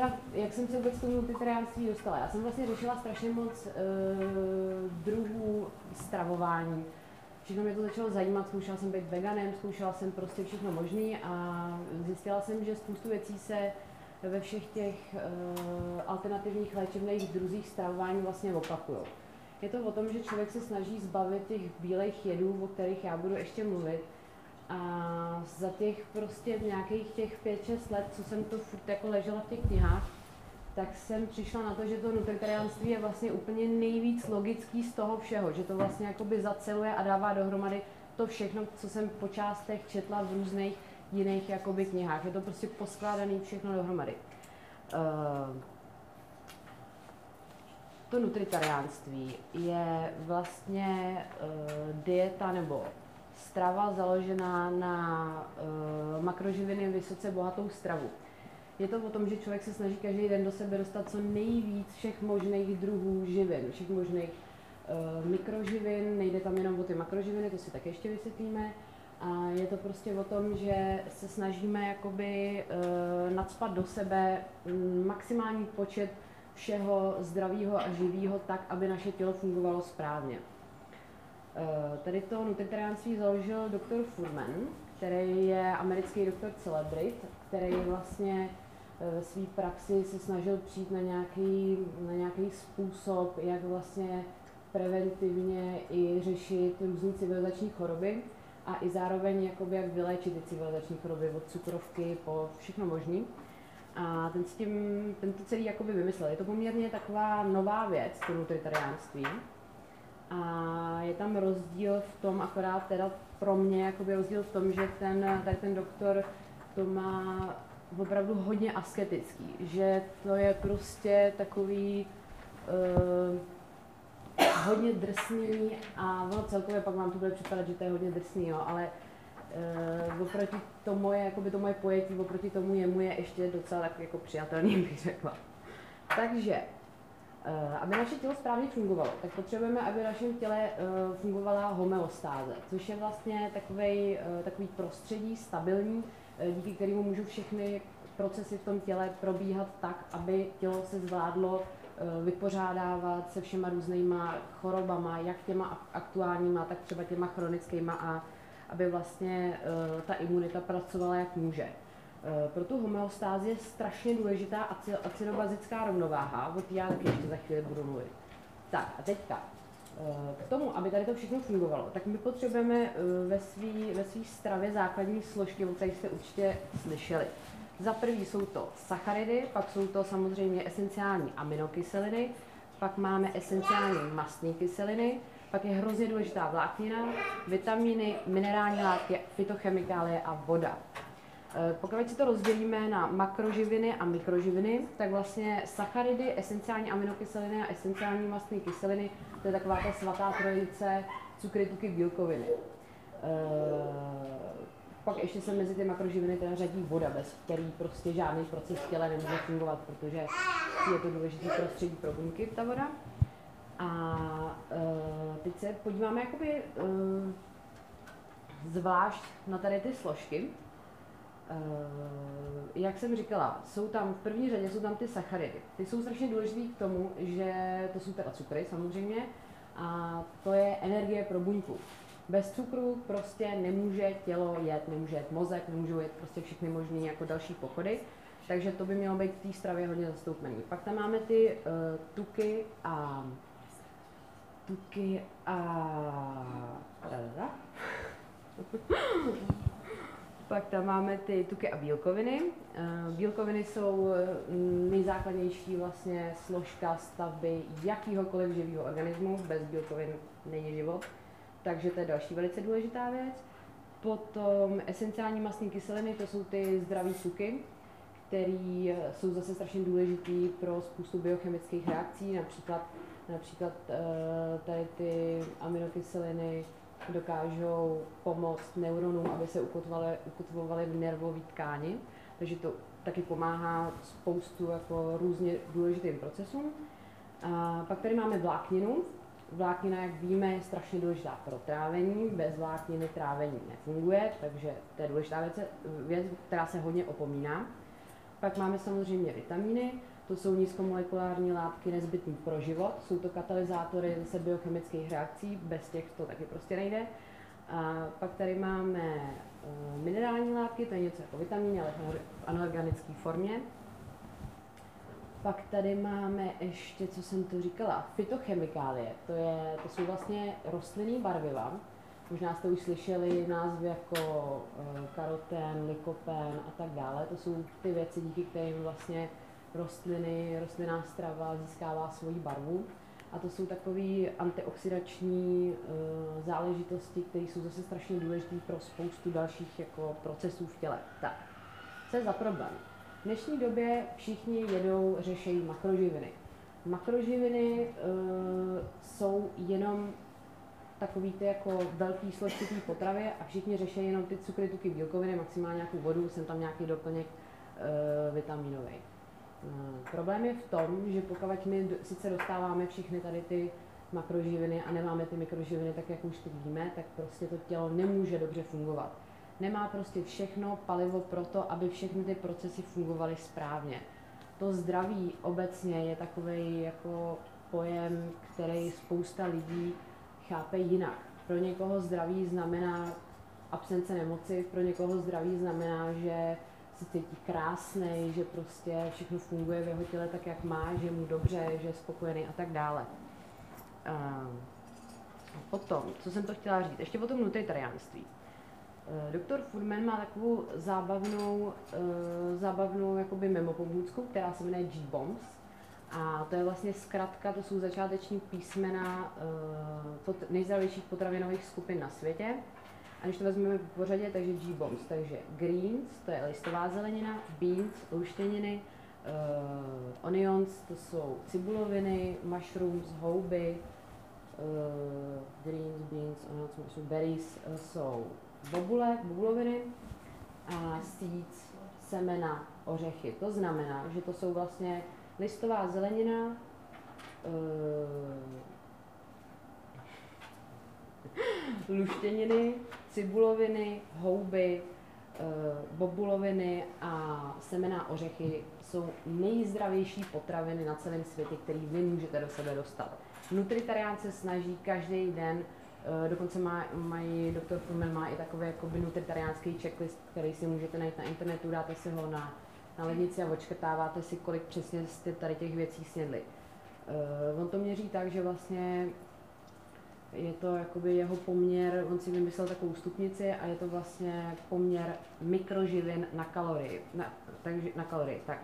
teda, jak jsem se vůbec k tomu multitariánství dostala. Já jsem vlastně řešila strašně moc uh, druhů stravování. Všechno mě to začalo zajímat, zkoušela jsem být veganem, zkoušela jsem prostě všechno možné a zjistila jsem, že spoustu věcí se ve všech těch uh, alternativních léčebných druzích stravování vlastně opakují. Je to o tom, že člověk se snaží zbavit těch bílejch jedů, o kterých já budu ještě mluvit, a za těch prostě nějakých těch 5-6 let, co jsem to furt jako ležela v těch knihách, tak jsem přišla na to, že to nutritariánství je vlastně úplně nejvíc logický z toho všeho, že to vlastně jakoby zaceluje a dává dohromady to všechno, co jsem po částech četla v různých jiných jakoby knihách. Je to prostě poskládaný všechno dohromady. Uh, to nutritariánství je vlastně uh, dieta nebo strava založená na uh, makroživiny vysoce bohatou stravu. Je to o tom, že člověk se snaží každý den do sebe dostat co nejvíc všech možných druhů živin, všech možných uh, mikroživin, nejde tam jenom o ty makroživiny, to si také ještě vysvětlíme. A je to prostě o tom, že se snažíme jakoby uh, nadspat do sebe maximální počet všeho zdravého a živého tak, aby naše tělo fungovalo správně. Eh, tady to nutritariánství založil doktor Furman, který je americký doktor celebrit, který vlastně eh, ve své praxi se snažil přijít na nějaký, na nějaký způsob, jak vlastně preventivně i řešit různé civilizační choroby a i zároveň jakoby jak vyléčit ty civilizační choroby od cukrovky po všechno možné. A ten, s tím, ten to celý jakoby vymyslel. Je to poměrně taková nová věc, to nutritariánství. A je tam rozdíl v tom, akorát teda pro mě jakoby rozdíl v tom, že ten, tady ten doktor to má opravdu hodně asketický, že to je prostě takový uh, hodně drsný a ono celkově pak vám to bude připadat, že to je hodně drsný, jo, ale uh, oproti to moje, jakoby to moje pojetí, oproti tomu jemu je ještě docela tak jako přijatelný, bych řekla. Takže aby naše tělo správně fungovalo, tak potřebujeme, aby v našem těle eh, fungovala homeostáze, což je vlastně takový, eh, takový prostředí stabilní, díky kterému můžou všechny procesy v tom těle probíhat tak, aby tělo se zvládlo vypořádávat se všema různýma chorobama, jak těma aktuálníma, tak třeba těma chronickýma a aby vlastně ta imunita pracovala jak může. Eh, pro tu homeostázi je strašně důležitá acidobazická rovnováha, o já taky ještě za chvíli budu mluvit. Tak a teďka, eh, k tomu, aby tady to všechno fungovalo, tak my potřebujeme eh, ve své ve svý stravě základní složky, o kterých jste určitě slyšeli. Za prvý jsou to sacharidy, pak jsou to samozřejmě esenciální aminokyseliny, pak máme esenciální mastné kyseliny, pak je hrozně důležitá vláknina, vitamíny, minerální látky, fytochemikálie a voda. Eh, pokud si to rozdělíme na makroživiny a mikroživiny, tak vlastně sacharidy, esenciální aminokyseliny a esenciální mastné kyseliny, to je taková ta svatá trojice cukry, tuky, bílkoviny. E, pak ještě se mezi ty makroživiny teda řadí voda, bez který prostě žádný proces v těle nemůže fungovat, protože je to důležitý prostředí pro buňky, ta voda. A e, teď se podíváme jakoby zvlášť na tady ty složky. Uh, jak jsem říkala, jsou tam v první řadě jsou tam ty sacharidy. Ty jsou strašně důležité k tomu, že to jsou teda cukry samozřejmě a to je energie pro buňku. Bez cukru prostě nemůže tělo jet, nemůže jet mozek, nemůžou jet prostě všechny možné jako další pochody, takže to by mělo být v té stravě hodně zastoupený. Pak tam máme ty uh, tuky a tuky a Pak tam máme ty tuky a bílkoviny. Eh, bílkoviny jsou eh, nejzákladnější vlastně složka stavby jakýhokoliv živého organismu. Bez bílkovin není život, takže to je další velice důležitá věc. Potom esenciální mastní kyseliny, to jsou ty zdravé tuky, které eh, jsou zase strašně důležitý pro spoustu biochemických reakcí, například, například tady ty aminokyseliny dokážou pomoct neuronům, aby se ukotvovaly v nervové tkáni, takže to taky pomáhá spoustu jako různě důležitým procesům. A pak tady máme vlákninu. vláknina, jak víme, je strašně důležitá pro trávení. Bez vlákniny trávení nefunguje, takže to je důležitá věc, věc která se hodně opomíná. Pak máme samozřejmě vitamíny, to jsou nízkomolekulární látky nezbytné pro život, jsou to katalyzátory zase biochemických reakcí, bez těch to taky prostě nejde. A pak tady máme uh, minerální látky, to je něco jako vitamíny, ale v anorganické formě. Pak tady máme ještě, co jsem tu říkala, fytochemikálie. To, je, to jsou vlastně rostlinný barviva. Možná jste už slyšeli názvy jako uh, karoten, lykopen a tak dále. To jsou ty věci, díky kterým vlastně rostliny, rostlinná strava získává svoji barvu. A to jsou takové antioxidační uh, záležitosti, které jsou zase strašně důležité pro spoustu dalších jako procesů v těle. Tak, co je za problém? V dnešní době všichni jedou, řešejí makroživiny. Makroživiny uh, jsou jenom takový ty jako velký složitý potravy a všichni řeší jenom ty cukry, tuky, bílkoviny, maximálně nějakou vodu, jsem tam nějaký doplněk uh, vitaminový. Uh, problém je v tom, že pokud my sice dostáváme všechny tady ty makroživiny a nemáme ty mikroživiny, tak jak už teď víme, tak prostě to tělo nemůže dobře fungovat nemá prostě všechno palivo pro to, aby všechny ty procesy fungovaly správně. To zdraví obecně je takový jako pojem, který spousta lidí chápe jinak. Pro někoho zdraví znamená absence nemoci, pro někoho zdraví znamená, že se cítí krásný, že prostě všechno funguje v jeho těle tak, jak má, že mu dobře, že je spokojený a tak dále. Uh, potom, co jsem to chtěla říct, ještě o tom nutritariánství. Eh, doktor Furman má takovou zábavnou, uh, zábavnou jakoby memo pomůcku, která se jmenuje G-Bombs. A to je vlastně zkratka, to jsou začáteční písmena uh, nejzdravějších potravinových skupin na světě. A když to vezmeme po pořadě, takže G-Bombs, takže greens, to je listová zelenina, beans, luštěniny, uh, onions, to jsou cibuloviny, mushrooms, houby, uh, greens, beans, onions, mushrooms, berries uh, jsou bobule, bobuloviny a seeds, semena, ořechy. To znamená, že to jsou vlastně listová zelenina, uh, luštěniny, cibuloviny, houby, uh, bobuloviny a semena ořechy jsou nejzdravější potraviny na celém světě, který vy můžete do sebe dostat. Nutritarián se snaží každý den Eh, dokonce má, mají, doktor Furman má i takový jako nutritariánský checklist, který si můžete najít na internetu, dáte si ho na, na lednici a odškrtáváte si, kolik přesně jste tady těch věcí snědli. Uh, on to měří tak, že vlastně je to jakoby jeho poměr, on si vymyslel takovou stupnici a je to vlastně poměr mikroživin na kalorii. Na, takže, na kalorii, tak.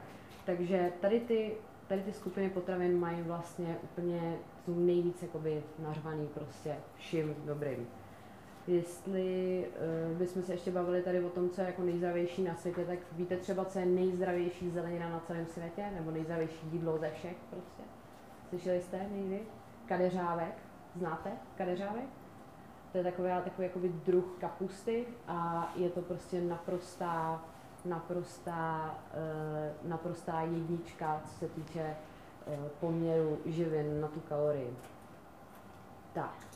Takže tady ty, tady ty skupiny potravin mají vlastně úplně jsou nejvíc jakoby nařvaný prostě vším dobrým. Jestli uh, bychom se ještě bavili tady o tom, co je jako nejzdravější na světě, tak víte třeba, co je nejzdravější zelenina na celém světě? Nebo nejzdravější jídlo ze všech prostě? Slyšeli jste někdy? Kadeřávek. Znáte kadeřávek? To je takový, takový jakoby druh kapusty a je to prostě naprostá, naprostá, uh, naprostá jednička, co se týče Eh, poměru živin na tu kalorii. Tak.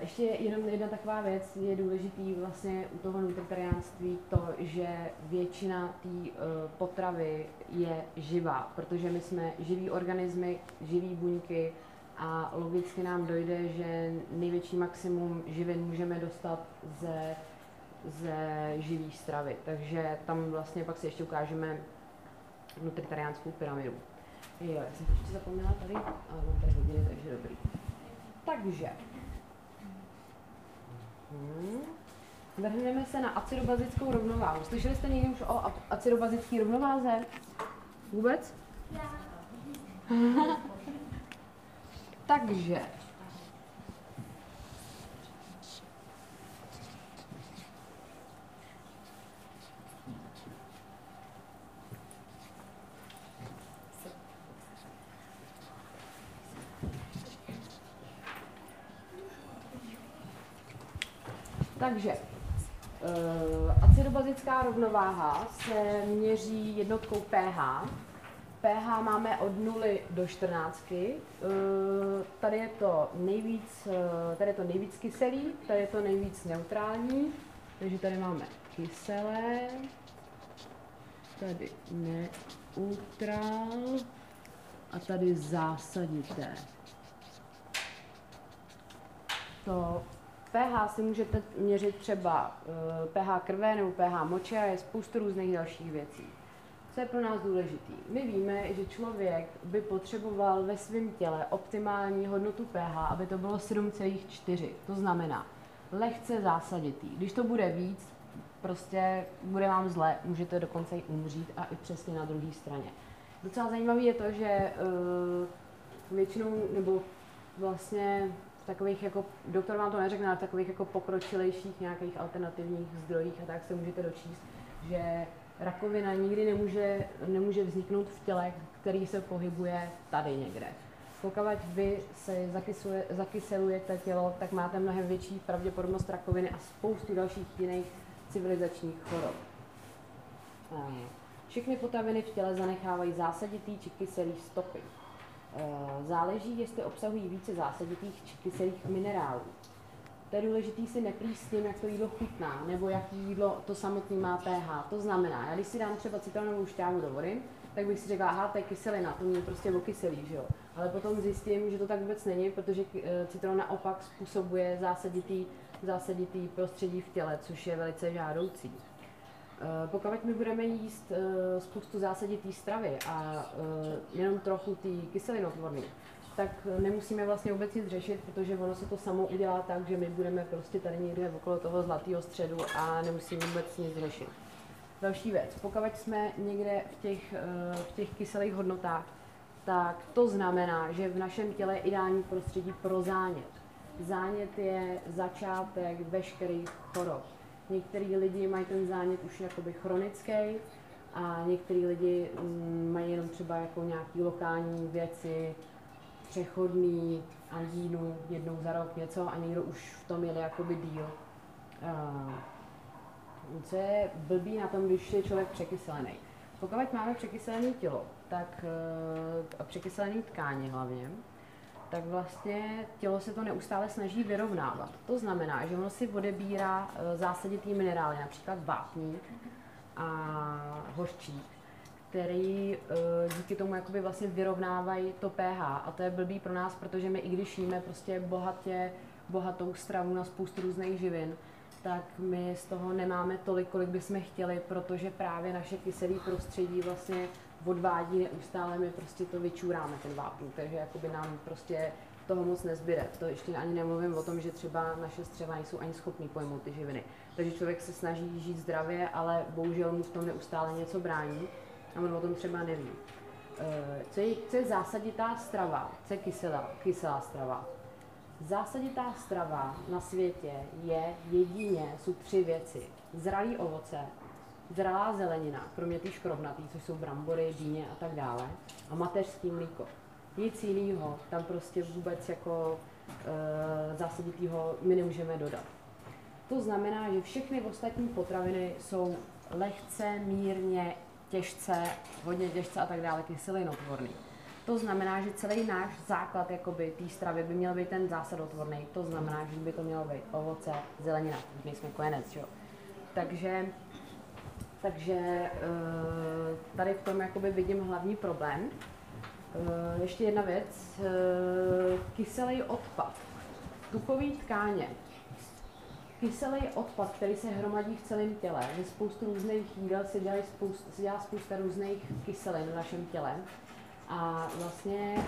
Ještě jenom jedna taková věc je důležitý vlastně u toho nutritariánství to, že většina té uh, potravy je živá, protože my jsme živý organismy, živý buňky a logicky nám dojde, že největší maximum živin můžeme dostat ze ze živý stravy. Takže tam vlastně pak si ještě ukážeme nutritariánskou pyramidu. Jo, já jsem ještě zapomněla tady, ale mám tady hodiny, takže dobrý. Takže, hmm. vrhneme se na acidobazickou rovnováhu. Slyšeli jste někdy už o acidobazické rovnováze? Vůbec? Já. takže, Takže uh, homeostatická rovnováha se měří jednotkou pH. pH máme od 0 do 14. Eh, tady je to nejvíc, eh, tady je to nejvíc kyselý, tady je to nejvíc neutrální. Takže tady máme kyselé, tady neutrál a tady zásadité. To pH si můžete měřit třeba pH krve nebo pH moče a je spoustu různých dalších věcí. Co je pro nás důležitý? My víme, že člověk by potřeboval ve svém těle optimální hodnotu pH, aby to bylo 7,4. To znamená lehce zásaditý. Když to bude víc, prostě bude vám zle, můžete dokonce i umřít a i přesně na druhé straně. Docela zajímavé je to, že uh, většinou, nebo vlastně takových jako, doktor vám to neřekne, ale v takových jako pokročilejších nějakých alternativních zdrojích a tak se můžete dočíst, že rakovina nikdy nemůže, nemůže vzniknout v těle, který se pohybuje tady někde. Pokud vy se zakyselujete tělo, tak máte mnohem větší pravděpodobnost rakoviny a spoustu dalších jiných civilizačních chorob. Všechny potraviny v těle zanechávají zásaditý či kyselý stopy. Eh, záleží, jestli obsahují více zásaditých či kyselých minerálů. To je důležité si neplíst s tím, jak to jídlo chutná, nebo jaký jídlo to samotný má pH. To znamená, já když si dám třeba citronovou šťávu do vody, tak bych si řekla, aha, to je kyselina, to mě prostě okyselí, že jo. Ale potom zjistím, že to tak vůbec není, protože eh, citron naopak způsobuje zásaditý, zásaditý prostředí v těle, což je velice žádoucí. Eh, pokud my budeme jíst uh, spoustu zásaditý stravy a uh, jenom trochu ty kyselinotvorný, tak nemusíme vlastně vůbec nic řešit, protože ono se to samo udělá tak, že my budeme prostě tady někde okolo toho zlatého středu a nemusíme vůbec nic řešit. Další věc, pokud jsme někde v těch, v těch kyselých hodnotách, tak to znamená, že v našem těle je ideální prostředí pro zánět. Zánět je začátek veškerých chorob Některý lidi mají ten zánět už jakoby chronický a některý lidi mm, mají jenom třeba jako nějaký lokální věci, přechodný angínu jednou za rok něco a někdo už v tom jede jakoby díl. Uh, co je blbý na tom, když je člověk překyselený? Pokud máme překyselené tělo, tak uh, a překyselený tkáně hlavně, tak vlastně tělo se to neustále snaží vyrovnávat. To znamená, že ono si odebírá e, zásaditý minerály, například vápník a hořčík, který e, díky tomu jakoby vlastně vyrovnávají to pH. A to je blbý pro nás, protože my i když jíme prostě bohatě, bohatou stravu na spoustu různých živin, tak my z toho nemáme tolik, kolik bychom chtěli, protože právě naše kyselé prostředí vlastně odvádí neustále, my prostě to vyčůráme, ten vápník, takže jakoby nám prostě toho moc nezbyde. To ještě ani nemluvím o tom, že třeba naše střeva nejsou ani schopný pojmout ty živiny. Takže člověk se snaží žít zdravě, ale bohužel mu v tom neustále něco brání a on o tom třeba neví. Eh, co je, co je zásaditá strava? Co je kyselá, kyselá strava? Zásaditá strava na světě je jedině, jsou tři věci. Zralý ovoce, zralá zelenina, kromě té škrobnatý, což jsou brambory, dýně a tak dále, a mateřský mlíko. Nic jiného tam prostě vůbec jako e, zásaditýho my nemůžeme dodat. To znamená, že všechny ostatní potraviny jsou lehce, mírně, těžce, hodně těžce a tak dále, kyselinotvorný. To znamená, že celý náš základ jakoby té stravy by měl být ten zásadotvorný. To znamená, že by to mělo být ovoce, zelenina, nejsme kojenec, jo. Takže takže eh, tady v tom jakoby vidím hlavní problém. Eh, ještě jedna věc, eh, kyselý odpad, tukový tkáně. Kyselý odpad, který se hromadí v celém těle, ze spoustu různých jídel se, dělají spousta, se dělá spousta různých kyselin v našem těle. A vlastně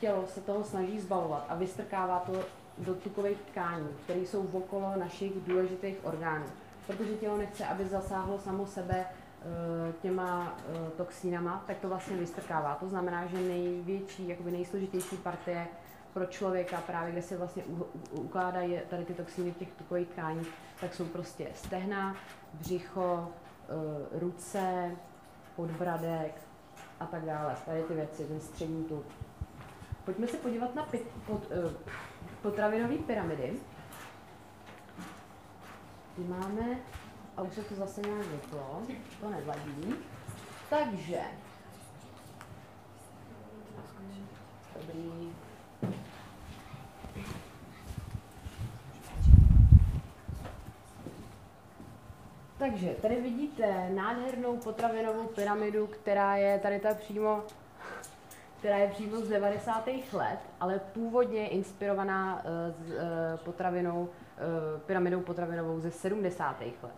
tělo se toho snaží zbavovat a vystrkává to do tukových tkání, které jsou okolo našich důležitých orgánů protože tělo nechce, aby zasáhlo samo sebe eh, těma eh, toxínama, tak to vlastně vystrkává. To znamená, že největší, jakoby nejsložitější partie pro člověka, právě kde se vlastně ukládají tady ty toxíny v těch tukových tkání, tak jsou prostě stehna, břicho, eh, ruce, podbradek a tak dále. Tady ty věci, ten střední tuk. Pojďme se podívat na pod, potravinové pyramidy. Ty máme a už se to zase nějak vyplo, to nevadí. Takže, dobrý, Takže tady vidíte nádhernou potravinovou pyramidu, která je tady ta přímo, která je přímo z 90. let, ale původně inspirovaná uh, z, uh, potravinou, pyramidou potravinovou ze 70. let.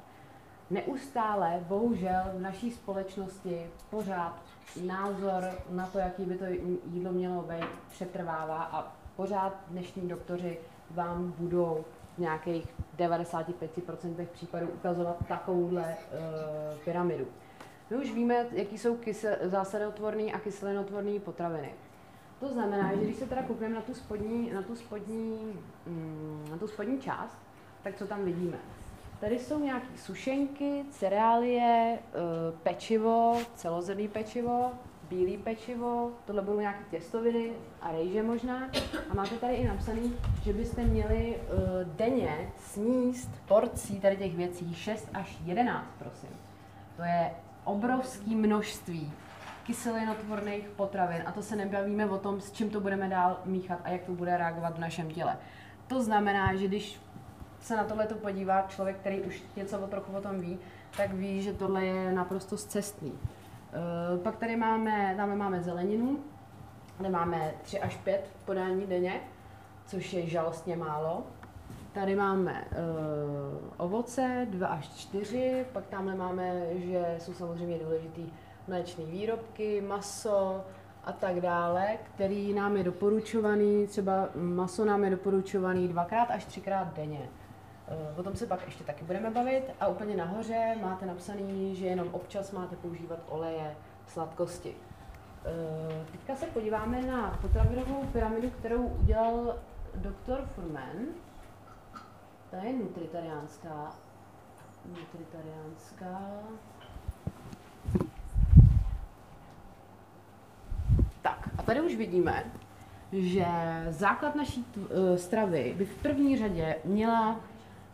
Neustále, bohužel, v naší společnosti pořád názor na to, jaký by to jídlo mělo být, přetrvává a pořád dnešní doktoři vám budou nějakých 95% případů ukazovat takovouhle uh, pyramidu. My už víme, jaký jsou kysel, zásadotvorné a kyselinotvorné potraviny. To znamená, že když se teda koukneme na tu spodní, na tu spodní, mm, na tu spodní část, tak co tam vidíme? Tady jsou nějaké sušenky, cereálie, uh, pečivo, celozrný pečivo, bílý pečivo, tohle budou nějaké těstoviny a rejže možná. A máte tady i napsaný, že byste měli uh, denně sníst porcí tady těch věcí 6 až 11, prosím. To je obrovské množství kyselinotvorných potravin a to se nebavíme o tom, s čím to budeme dál míchat a jak to bude reagovat v našem těle. To znamená, že když se na tohle podívá člověk, který už něco o trochu o tom ví, tak ví, že tohle je naprosto zcestný. Uh, pak tady máme, tam máme zeleninu, kde máme 3 až 5 podání denně, což je žalostně málo. Tady máme uh, ovoce 2 až 4, pak tamhle máme, že jsou samozřejmě důležitý mléčné výrobky, maso a tak dále, který nám je doporučovaný, třeba maso nám je doporučovaný dvakrát až třikrát denně. Eh, o tom se pak ještě taky budeme bavit. A úplně nahoře máte napsaný, že jenom občas máte používat oleje, sladkosti. Eh, teďka se podíváme na potravinovou pyramidu, kterou udělal doktor Furman. Ta je nutritariánská. Nutritariánská. Tak, a tady už vidíme, že základ naší eh, stravy by v první řadě měla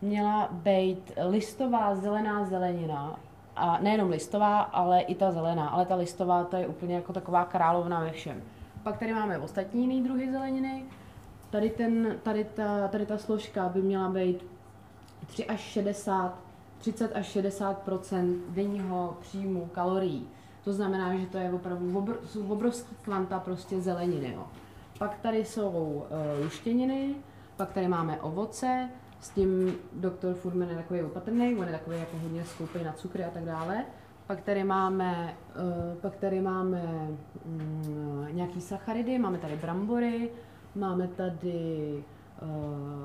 měla být listová zelená zelenina. A nejenom listová, ale i ta zelená. Ale ta listová to je úplně jako taková královna ve všem. Pak tady máme ostatní jiný druhy zeleniny. Tady, ten, tady, ta, tady ta složka by měla být 3 až 60, 30 až 60% denního příjmu kalorií. To znamená, že to je opravdu obr, jsou obrovské kvanta prostě zeleniny. Jo. Pak tady jsou uh, luštěniny, pak tady máme ovoce, s tím doktor Furman je takový opatrný, on je takový jako hodně skoupý na cukry a tak dále. Pak tady máme, uh, pak tady máme um, nějaký sacharidy, máme tady brambory, máme tady uh,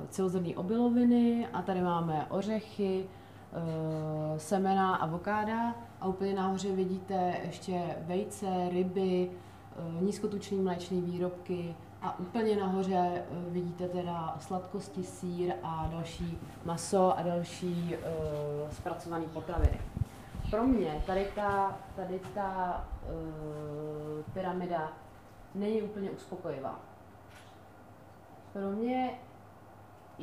celozrnné obiloviny a tady máme ořechy, uh, semena, avokáda a úplně nahoře vidíte ještě vejce, ryby, uh, nízkotučné mléčné výrobky, a úplně nahoře eh, vidíte teda sladkosti, sír a další maso a další uh, zpracované potraviny. Pro mě tady ta, tady ta uh, pyramida není úplně uspokojivá. Pro mě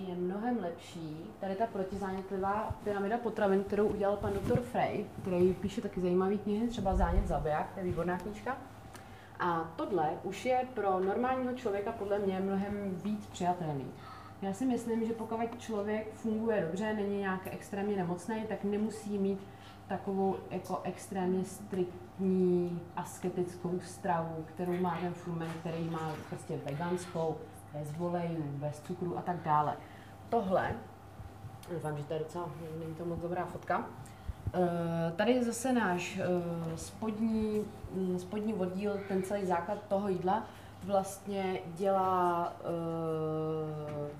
je mnohem lepší tady ta protizánětlivá pyramida potravin, kterou udělal pan doktor Frey, který píše taky zajímavý knihy, třeba Zánět zabiják, to je výborná knížka. A tohle už je pro normálního člověka podle mě mnohem víc přijatelný. Já si myslím, že pokud člověk funguje dobře, není nějak extrémně nemocný, tak nemusí mít takovou jako extrémně striktní asketickou stravu, kterou má ten Fullman, který má prostě veganskou, bez volejů, bez cukru a tak dále. Tohle, doufám, že to je docela, není to moc dobrá fotka, Eh, tady je zase náš eh, spodní, mm, spodní oddíl, ten celý základ toho jídla vlastně dělá eh,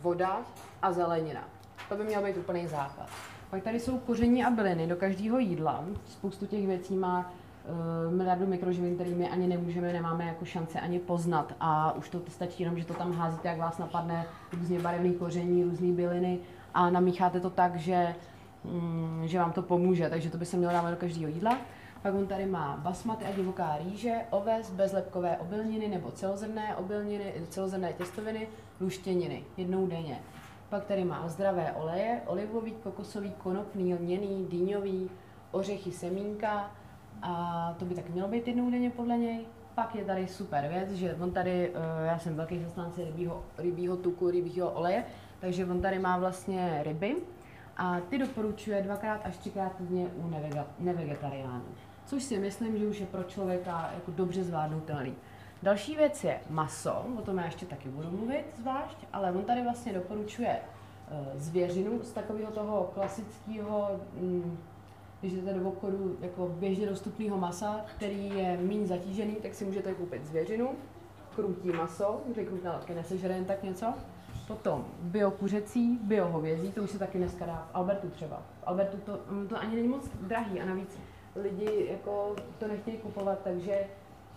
voda a zelenina. To by měl být úplný základ. Pak tady jsou koření a byliny do každého jídla. Spoustu těch věcí má miliardu mikroživin, kterými ani nemůžeme, nemáme jako šance ani poznat. A už to stačí jenom, že to tam házíte, jak vás napadne různě barevný koření, různé byliny a namícháte to tak, že Mm, že vám to pomůže, takže to by se mělo dávat do každého jídla. Pak on tady má basmati a divoká rýže, oves, bezlepkové obilniny nebo celozrné obilniny, celozrné těstoviny, luštěniny jednou denně. Pak tady má zdravé oleje, olivový, kokosový, konopný, lněný, dýňový, ořechy, semínka a to by tak mělo být jednou denně podle něj. Pak je tady super věc, že on tady, eh, já jsem velký zastánce rybího, rybího tuku, rybího oleje, takže on tady má vlastně ryby a ty doporučuje dvakrát až třikrát týdně u nevega, nevegetariánů. Což si myslím, že už je pro člověka jako dobře zvládnutelný. Další věc je maso, o tom já ještě taky budu mluvit zvlášť, ale on tady vlastně doporučuje eh, zvěřinu z takového toho klasického, mm, když jdete do obchodu jako běžně dostupného masa, který je méně zatížený, tak si můžete koupit zvěřinu, krutí maso, kde krutná taky nesežere jen tak něco. Potom bio kuřecí, bio hovězí, to už se taky dneska dá v Albertu třeba. V Albertu to, to ani není moc drahý a navíc lidi jako to nechtějí kupovat, takže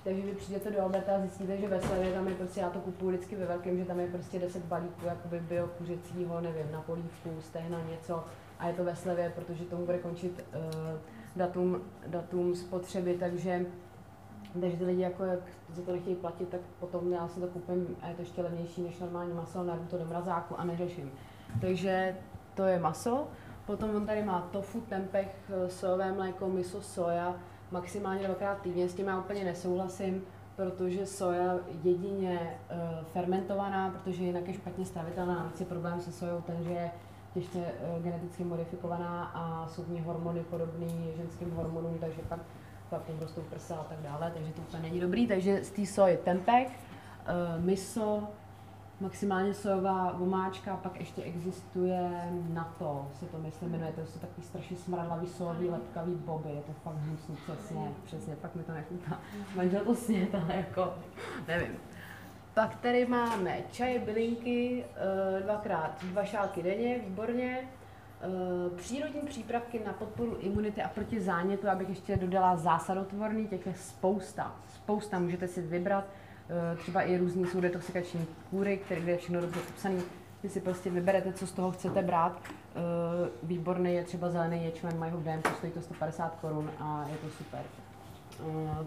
takže vy přijdete do Alberta a zjistíte, že ve Slevě tam je prostě, já to kupuju vždycky ve velkém, že tam je prostě 10 balíků jakoby bio kuřecího, nevím, na polívku, stehna, něco a je to ve Slevě, protože tomu bude končit uh, datum, datum spotřeby, takže takže ty lidi, jako jak za to nechtějí platit, tak potom já si to koupím a je to ještě levnější než normální maso, narvu to do mrazáku a neřeším. Takže to je maso. Potom on tady má tofu, tempeh, eh, sojové mléko, miso, soja, maximálně dvakrát týdně, s tím já úplně nesouhlasím, protože soja jedině uh, fermentovaná, protože jinak je špatně stavitelná. Navíc je problém se sojou ten, že je těžce uh, geneticky modifikovaná a jsou v ní hormony podobné ženským hormonům, takže pak jim rostou prsa a tak dále, takže to úplně není dobrý. Takže z té soje tempek, uh, miso, maximálně sojová vomáčka, pak ještě existuje na to, se to myslím jmenuje, to jsou takový strašně smradlavý sojový lepkavý boby, je to fakt hnusný, přesně, přesně, pak mi to nechutná. Manžel to snět, ale jako, nevím. Pak tady máme čaje, bylinky, eh, dvakrát dva šálky denně, výborně. Eh, přírodní přípravky na podporu imunity a proti zánětu, abych ještě dodala zásadotvorný, těch je spousta. Spousta, můžete si vybrat, eh, třeba i různý jsou detoxikační kůry, které je všechno dobře popsané. Vy si prostě vyberete, co z toho chcete brát. Výborný je třeba zelený ječmen, mají ho v DM, stojí to 150 korun a je to super.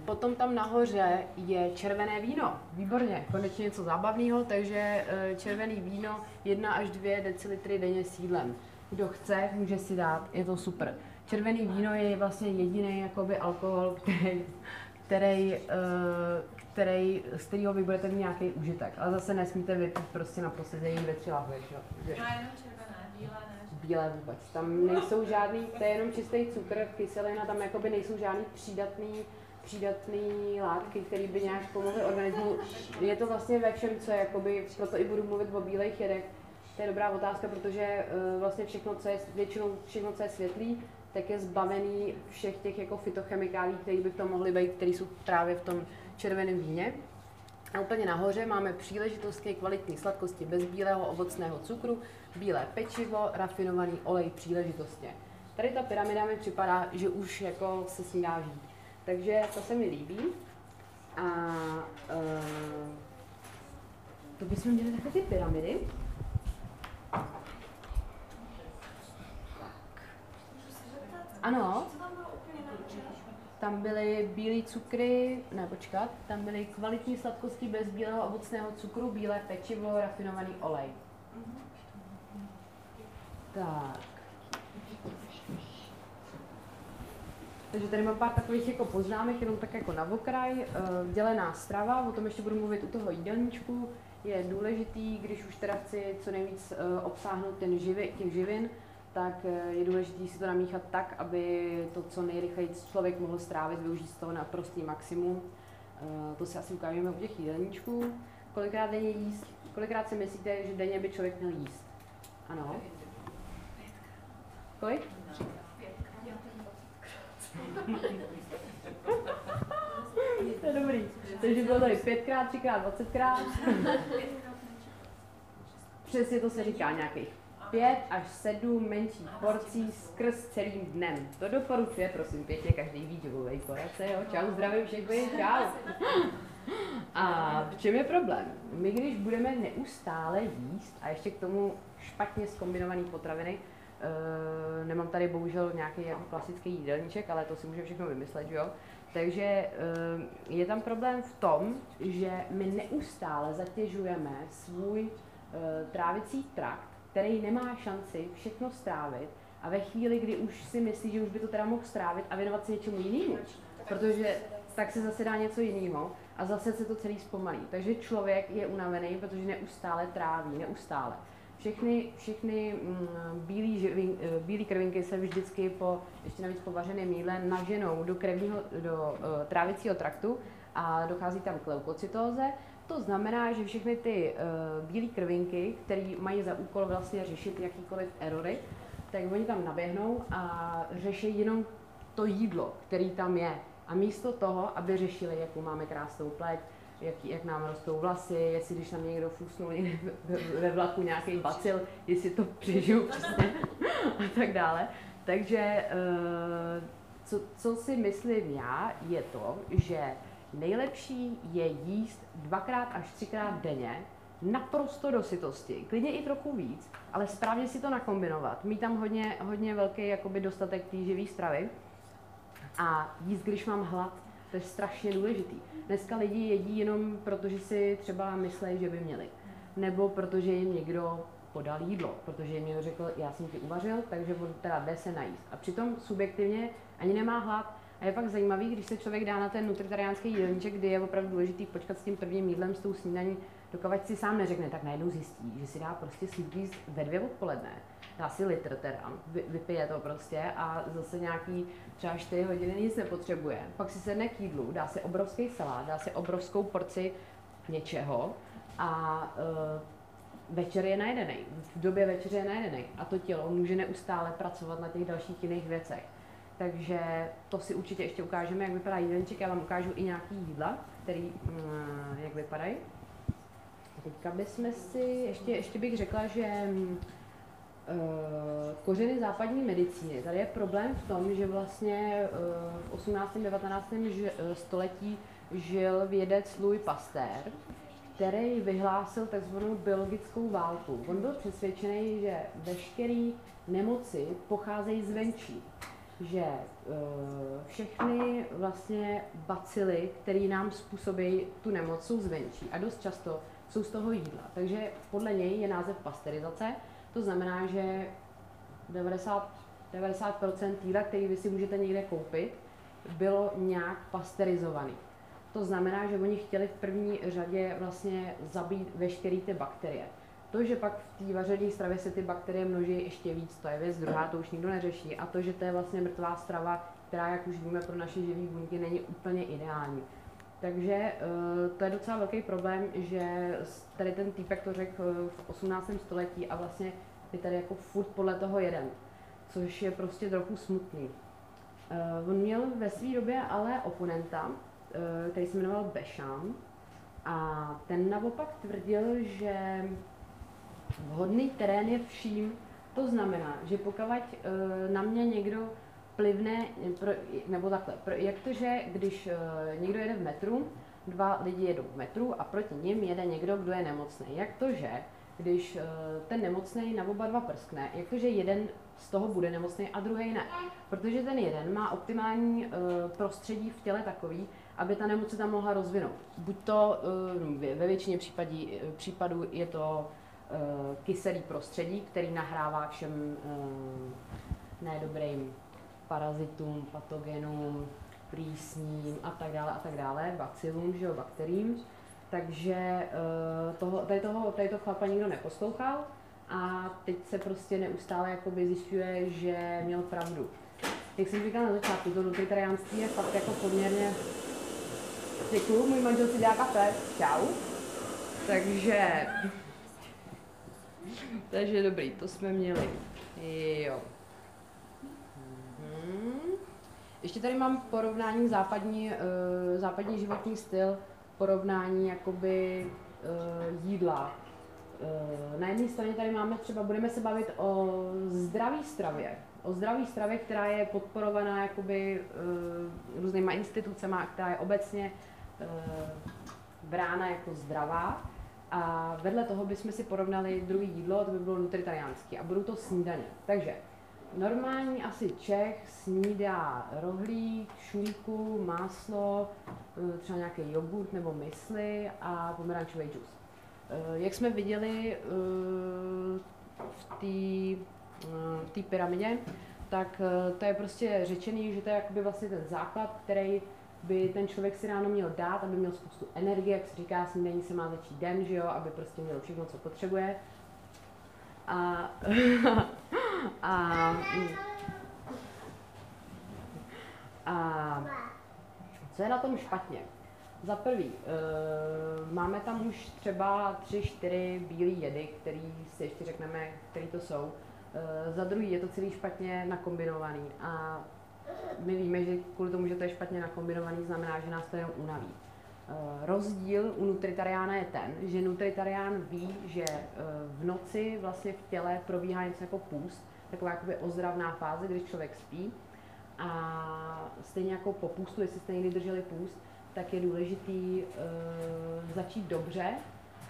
Potom tam nahoře je červené víno. Výborně, konečně něco zábavného, takže červený víno 1 až 2 decilitry denně s jídlem kdo chce, může si dát, je to super. Červený víno je vlastně jediný jakoby alkohol, který, který, uh, který, z kterého vy budete mít nějaký užitek. Ale zase nesmíte vypít prostě na posezení ve tři lahve, že? Jenom červené, bílé ne. Bílé vůbec. Tam nejsou žádný, to je jenom čistý cukr, kyselina, tam jakoby nejsou žádný přídatný přídatný látky, které by nějak pomohly organismu. Je to vlastně ve všem, co je, jakoby, proto i budu mluvit o bílejch jedech, to je dobrá otázka, protože uh, vlastně všechno, co je, většinou všechno, co je světlý, tak je zbavený všech těch jako fitochemikálí, které by v tom mohly být, které jsou právě v tom červeném víně. A úplně nahoře máme příležitost ke kvalitní sladkosti bez bílého ovocného cukru, bílé pečivo, rafinovaný olej příležitostně. Tady ta pyramida mi připadá, že už jako se s ní dá žít. Takže to se mi líbí. A uh, to bychom měli takové ty pyramidy. Ano. Tam byly bílé cukry, ne počkat, tam byly kvalitní sladkosti bez bílého ovocného cukru, bílé pečivo, rafinovaný olej. Tak. Takže tady mám pár takových jako poznámek, jenom tak jako na okraj. Eh, dělená strava, o tom ještě budu mluvit u toho jídelníčku. Je důležitý, když už teda chci co nejvíc eh, obsáhnout ten živy, těch živin, tak eh, je důležité si to namíchat tak, aby to co nejrychleji člověk mohl strávit, využít z toho na prostý maximum. Eh, to si asi ukážeme u těch jídelníčků. Kolikrát denně jíst? Kolikrát si myslíte, že denně by člověk měl jíst? Ano. Kolik? to je dobrý. Takže bylo tady pětkrát, třikrát, dvacetkrát. Přesně to se říká nějakých pět až sedm menších porcí skrz celým dnem. To doporučuje, prosím pěkně, každý výživový poradce, jo. Čau, zdravím všechny, čau. A v čem je problém? My, když budeme neustále jíst a ještě k tomu špatně zkombinované potraviny, Uh, nemám tady bohužel nějaký jako klasický jídelníček, ale to si můžeme všechno vymyslet, jo. Takže uh, je tam problém v tom, že my neustále zatěžujeme svůj uh, trávicí trakt který nemá šanci všechno strávit a ve chvíli, kdy už si myslí, že už by to teda mohl strávit a věnovat se něčemu jinému, protože tak se zase dá něco jiného a zase se to celý zpomalí. Takže člověk je unavený, protože neustále tráví, neustále. Všechny, všechny mm, živin, eh, krvinky se vždycky po, ještě navíc po vařeném jídle naženou do, krevního, do uh, trávicího traktu a dochází tam k leukocytóze. To znamená, že všechny ty uh, bílé krvinky, které mají za úkol vlastně řešit jakýkoliv erory, tak oni tam naběhnou a řeší jenom to jídlo, který tam je. A místo toho, aby řešili, jakou máme krásnou pleť, jak, jak nám rostou vlasy, jestli když nám někdo fusnul ve vlaku nějaký bacil, jestli to přežiju přesně a tak dále. Takže eh, co, co si myslím já, je to, že nejlepší je jíst dvakrát až třikrát denně, naprosto do sytosti, klidně i trochu víc, ale správně si to nakombinovat. Mít tam hodně, hodně velký jakoby dostatek té živý stravy a jíst, když mám hlad, to je strašně důležitý. Dneska lidi jedí jenom proto, že si třeba myslí, že by měli. Nebo protože jim někdo podal jídlo, protože jim někdo řekl, já jsem ti uvařil, takže on teda jde se najíst. A přitom subjektivně ani nemá hlad. A je fakt zajímavý, když se člověk dá na ten nutritariánský jídelníček, kdy je opravdu důležitý počkat s tím prvním jídlem, s tou snídaní, dokud si sám neřekne, tak najednou zjistí, že si dá prostě sweeties ve dvě odpoledne. Dá si litr teda, vypije to prostě a zase nějaký třeba 4 hodiny nic nepotřebuje. Pak si sedne k jídlu, dá si obrovský salát, dá si obrovskou porci něčeho a uh, večer je najedený. V době večeře je najedený a to tělo může neustále pracovat na těch dalších jiných věcech. Takže to si určitě ještě ukážeme, jak vypadá jídelníček. Já vám ukážu i nějaký jídla, který, uh, jak vypadají. Teďka bychom si, ještě, ještě bych řekla, že uh, kořeny západní medicíny. Tady je problém v tom, že vlastně uh, v 18. 19. Eh, století žil vědec Louis Pasteur, který vyhlásil tzv. biologickou válku. On byl přesvědčený, že veškeré nemoci pocházejí zvenčí že uh, všechny vlastně bacily, které nám způsobí tu nemoc, jsou zvenčí a dost často jsou z toho jídla. Takže podle něj je název pasterizace. To znamená, že 90, 90% jídla, který vy si můžete někde koupit, bylo nějak pasterizovaný. To znamená, že oni chtěli v první řadě vlastně zabít veškeré ty bakterie. To, že pak v té vařené stravě se ty bakterie množí ještě víc, to je věc druhá, to už nikdo neřeší. A to, že to je vlastně mrtvá strava, která, jak už víme, pro naše živé buňky není úplně ideální. Takže uh, to je docela velký problém, že tady ten týpek to řekl eh, v 18. století a vlastně je tady jako furt podle toho jeden, což je prostě trochu smutný. Uh, on měl ve své době ale oponenta, který se jmenoval Bešam, a ten naopak tvrdil, že vhodný terén je vším. To znamená, že pokud uh, na mě někdo plivne, nebo takhle, jak to, že když uh, někdo jede v metru, dva lidi jedou v metru a proti ním jede někdo, kdo je nemocný. Jak to, že když uh, ten nemocný na oba dva prskne, jak to, že jeden z toho bude nemocný a druhý ne. Protože ten jeden má optimální prostředí v těle takový, aby ta nemoc se tam mohla rozvinout. Buď to ve většině případí, případů je to kyselý prostředí, který nahrává všem uh, nedobrým parazitům, patogenům, plísním a tak dále a tak dále, bacilům, že jo, bakteriím. Takže uh, toho, tady, toho, tady toho chlapa nikdo neposlouchal a teď se prostě neustále jakoby zjišťuje, že měl pravdu. Jak jsem říkala na začátku, to nutritariánství je fakt jako poměrně... Děkuju, můj manžel si dělá kafe. Čau. Takže... Takže dobrý, to jsme měli. Jo. Ještě tady mám porovnání západní, uh, západní životní styl, porovnání jakoby uh, jídla. Uh, na jedné straně tady máme třeba, budeme se bavit o zdraví stravě. O zdraví stravě, která je podporovaná jakoby uh, různýma institucemi, která je obecně uh, brána jako zdravá. A vedle toho bychom si porovnali druhý jídlo, to by bylo nutritariánský. A budou to snídaně. Takže Normální asi Čech snídá rohlík, šunku, máslo, eh, třeba nějaký jogurt nebo mysli a pomerančový džus. Eh, jak jsme viděli, eh, v té pyramidě, tak to je prostě řečený, že to je jakoby vlastně ten základ, který by ten člověk si ráno měl dát, aby měl spoustu energie, jak se říká, snídaní se má začít den, že jo, aby prostě měl všechno, co potřebuje. A, a, a co je na tom špatně? Za prvý, uh, máme tam už třeba tři, čtyři bílé jedy, který si ještě řekneme, který to jsou. Uh, za druhý, je to celý špatně nakombinovaný a my víme, že kvůli tomu, že to je špatně nakombinovaný, znamená, že nás to jenom unaví. Uh, rozdíl u nutritariána je ten, že nutritarián ví, že uh, v noci vlastně v těle probíhá něco jako půst, taková jakoby ozdravná fáze, když člověk spí. A stejně jako po půstu, jestli jste někdy drželi půst, tak je důležitý uh, začít dobře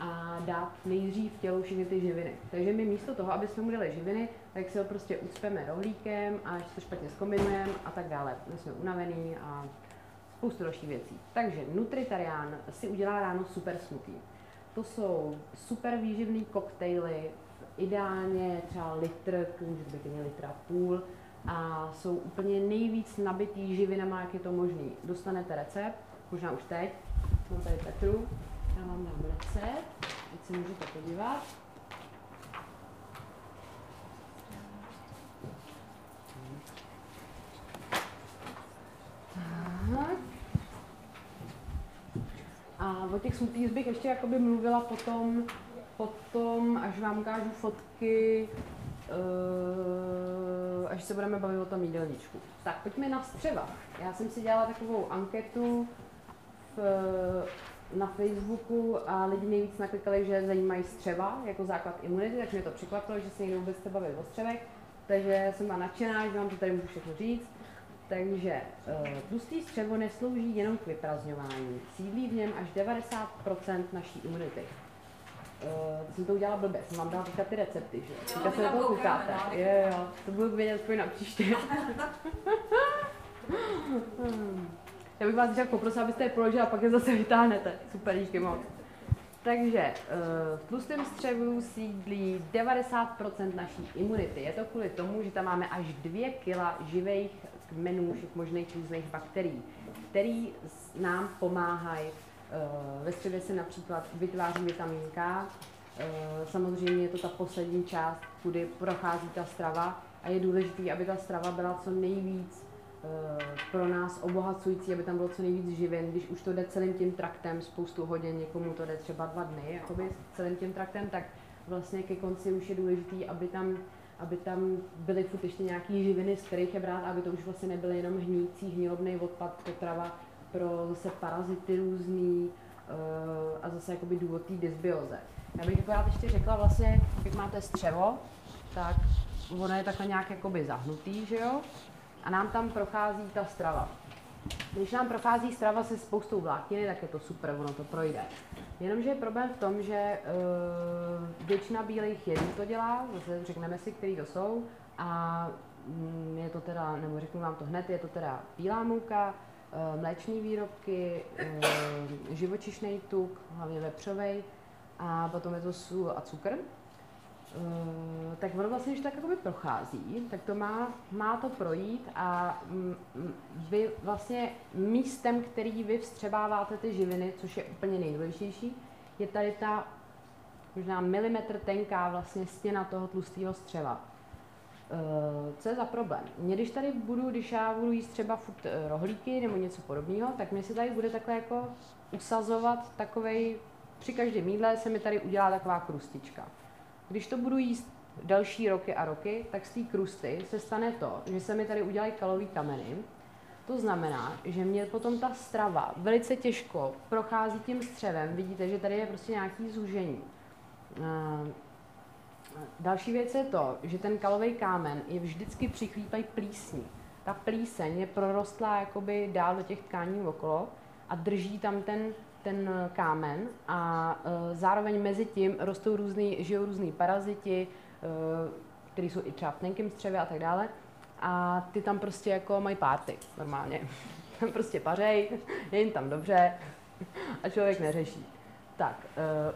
a dát nejdřív tělu všechny ty živiny. Takže my místo toho, aby jsme mu dali živiny, tak si ho prostě ucpeme rohlíkem a ještě to špatně zkombinujeme a tak dále. My jsme unavený a spoustu dalších věcí. Takže nutritarián si udělá ráno super smoothie. To jsou super výživný koktejly, ideálně třeba litr, může být litr a půl, a jsou úplně nejvíc nabitý živinama, jak je to možný. Dostanete recept, možná už teď, mám tady Petru, já vám dám recept, teď se můžete podívat. A o těch smoothies bych ještě jakoby mluvila potom, potom, až vám ukážu fotky, uh, až se budeme bavit o tom jídelníčku. Tak pojďme na střeva. Já jsem si dělala takovou anketu v, na Facebooku a lidi nejvíc naklikali, že zajímají střeva jako základ imunity, tak mě to překvapilo, že se někdo vůbec chce bavit o střevech. Takže jsem byla nadšená, že vám to tady můžu všechno říct. Takže uh, tlustý střevo neslouží jenom k vyprazňování. Sídlí v něm až 90% naší imunity. Uh, jsem to udělala blbě, jsem vám dala teďka ty recepty, že? Teďka se na to koukáte. Jo, jo, to budu vědět aspoň na příště. Já bych vás chtěla poprosit, abyste je položili a pak je zase vytáhnete. Super, díky moc. Takže uh, v tlustém střevu sídlí 90% naší imunity. Je to kvůli tomu, že tam máme až 2 kg živých kmenů všech možných různých bakterií, které nám pomáhají. Uh, ve střevě se například vytváří vitamin K, uh, samozřejmě je to ta poslední část, kudy prochází ta strava a je důležité, aby ta strava byla co nejvíc Eh, pro nás obohacující, aby tam bylo co nejvíc živin, když už to jde celým tím traktem, spoustu hodin, někomu to jde třeba dva dny, jakoby celým tím traktem, tak vlastně ke konci už je důležitý, aby tam, aby tam byly furt ještě nějaký živiny, z kterých je brát, aby to už vlastně nebyly jenom hnící, hnilobný odpad, potrava pro zase parazity různý uh, a zase jakoby důvod té dysbioze. Já bych akorát ještě řekla vlastně, jak máte střevo, tak ono je takhle nějak jakoby zahnutý, že jo? A nám tam prochází ta strava. Když nám prochází strava se spoustou vlákniny, tak je to super, ono to projde. Jenomže je problém v tom, že uh, většina bílých jedů to dělá, zase řekneme si, který to jsou, a mm, je to teda, nebo řeknu vám to hned, je to teda bílá mouka, uh, mléční výrobky, uh, živočišný tuk, hlavně vepřovej, a potom je to sůl a cukr. Uh, tak ono vlastně, když tak jakoby prochází, tak to má, má to projít a m, m, vy vlastně místem, který vy vstřebáváte ty živiny, což je úplně nejdůležitější, je tady ta možná milimetr tenká vlastně stěna toho tlustého střeva. Uh, co je za problém? Mě když tady budu, když já budu jíst třeba furt uh, rohlíky nebo něco podobného, tak mě se tady bude takhle jako usazovat takovej, při každém jídle se mi tady udělá taková krustička. Když to budu jíst další roky a roky, tak z té krusty se stane to, že se mi tady udělají kalový kameny. To znamená, že mě potom ta strava velice těžko prochází tím střevem. Vidíte, že tady je prostě nějaký zúžení. Eh, další věc je to, že ten kalový kámen je vždycky přichlípají plísní. Ta plíseň je prorostlá jakoby dál do těch tkání okolo a drží tam ten ten eh, kámen a uh, zároveň mezi tím rostou různý, žijou různý paraziti, uh, který jsou i třeba v tenkém střevě a tak dále. A ty tam prostě jako mají párty normálně. Tam prostě pařej, je jim tam dobře a člověk neřeší. Tak,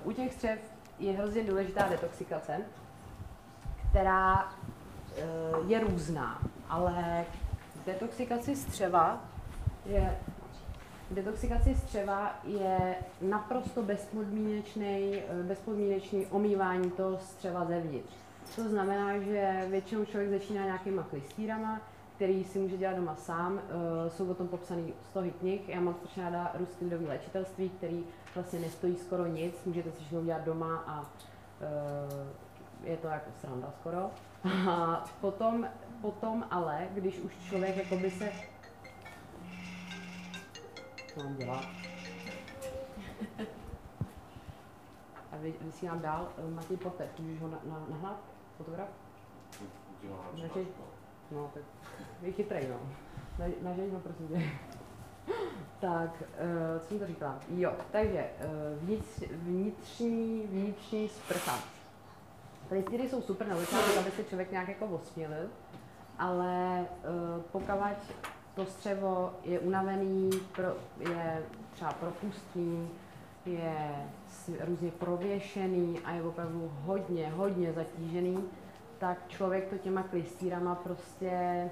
u těch střev je hrozně důležitá detoxikace. která eh, je různá, ale detoxikaci střeva je Detoxikace střeva je naprosto bezpodmínečný, eh, bezpodmínečný omývání toho střeva zevnitř. To znamená, že většinou člověk začíná nějakýma klistýrama, který si může dělat doma sám. Uh, jsou o tom popsané stohy knih. Já mám strašně ráda ruský lidový léčitelství, který vlastně nestojí skoro nic. Můžete si všechno dělat doma a uh, je to jako sranda skoro. A potom, potom ale, když už člověk jakoby se... Co mám dělat? A vy, vysílám dál. Matěj Portek, můžeš ho na, na, nahrát? Fotograf? Radši? No, tak je chytrej, no. Na, nažej ho, prosím tě. tak, uh, co jsem to říkala? Jo, takže uh, vnitř, vnitřní, vnitřní sprcha. Klistýry jsou super na začátku, aby se člověk nějak jako osmělil, ale uh, pokud to střevo je unavený, pro, je třeba propustný, je různě prověšený a je opravdu hodně, hodně zatížený, tak člověk to těma klistýrama prostě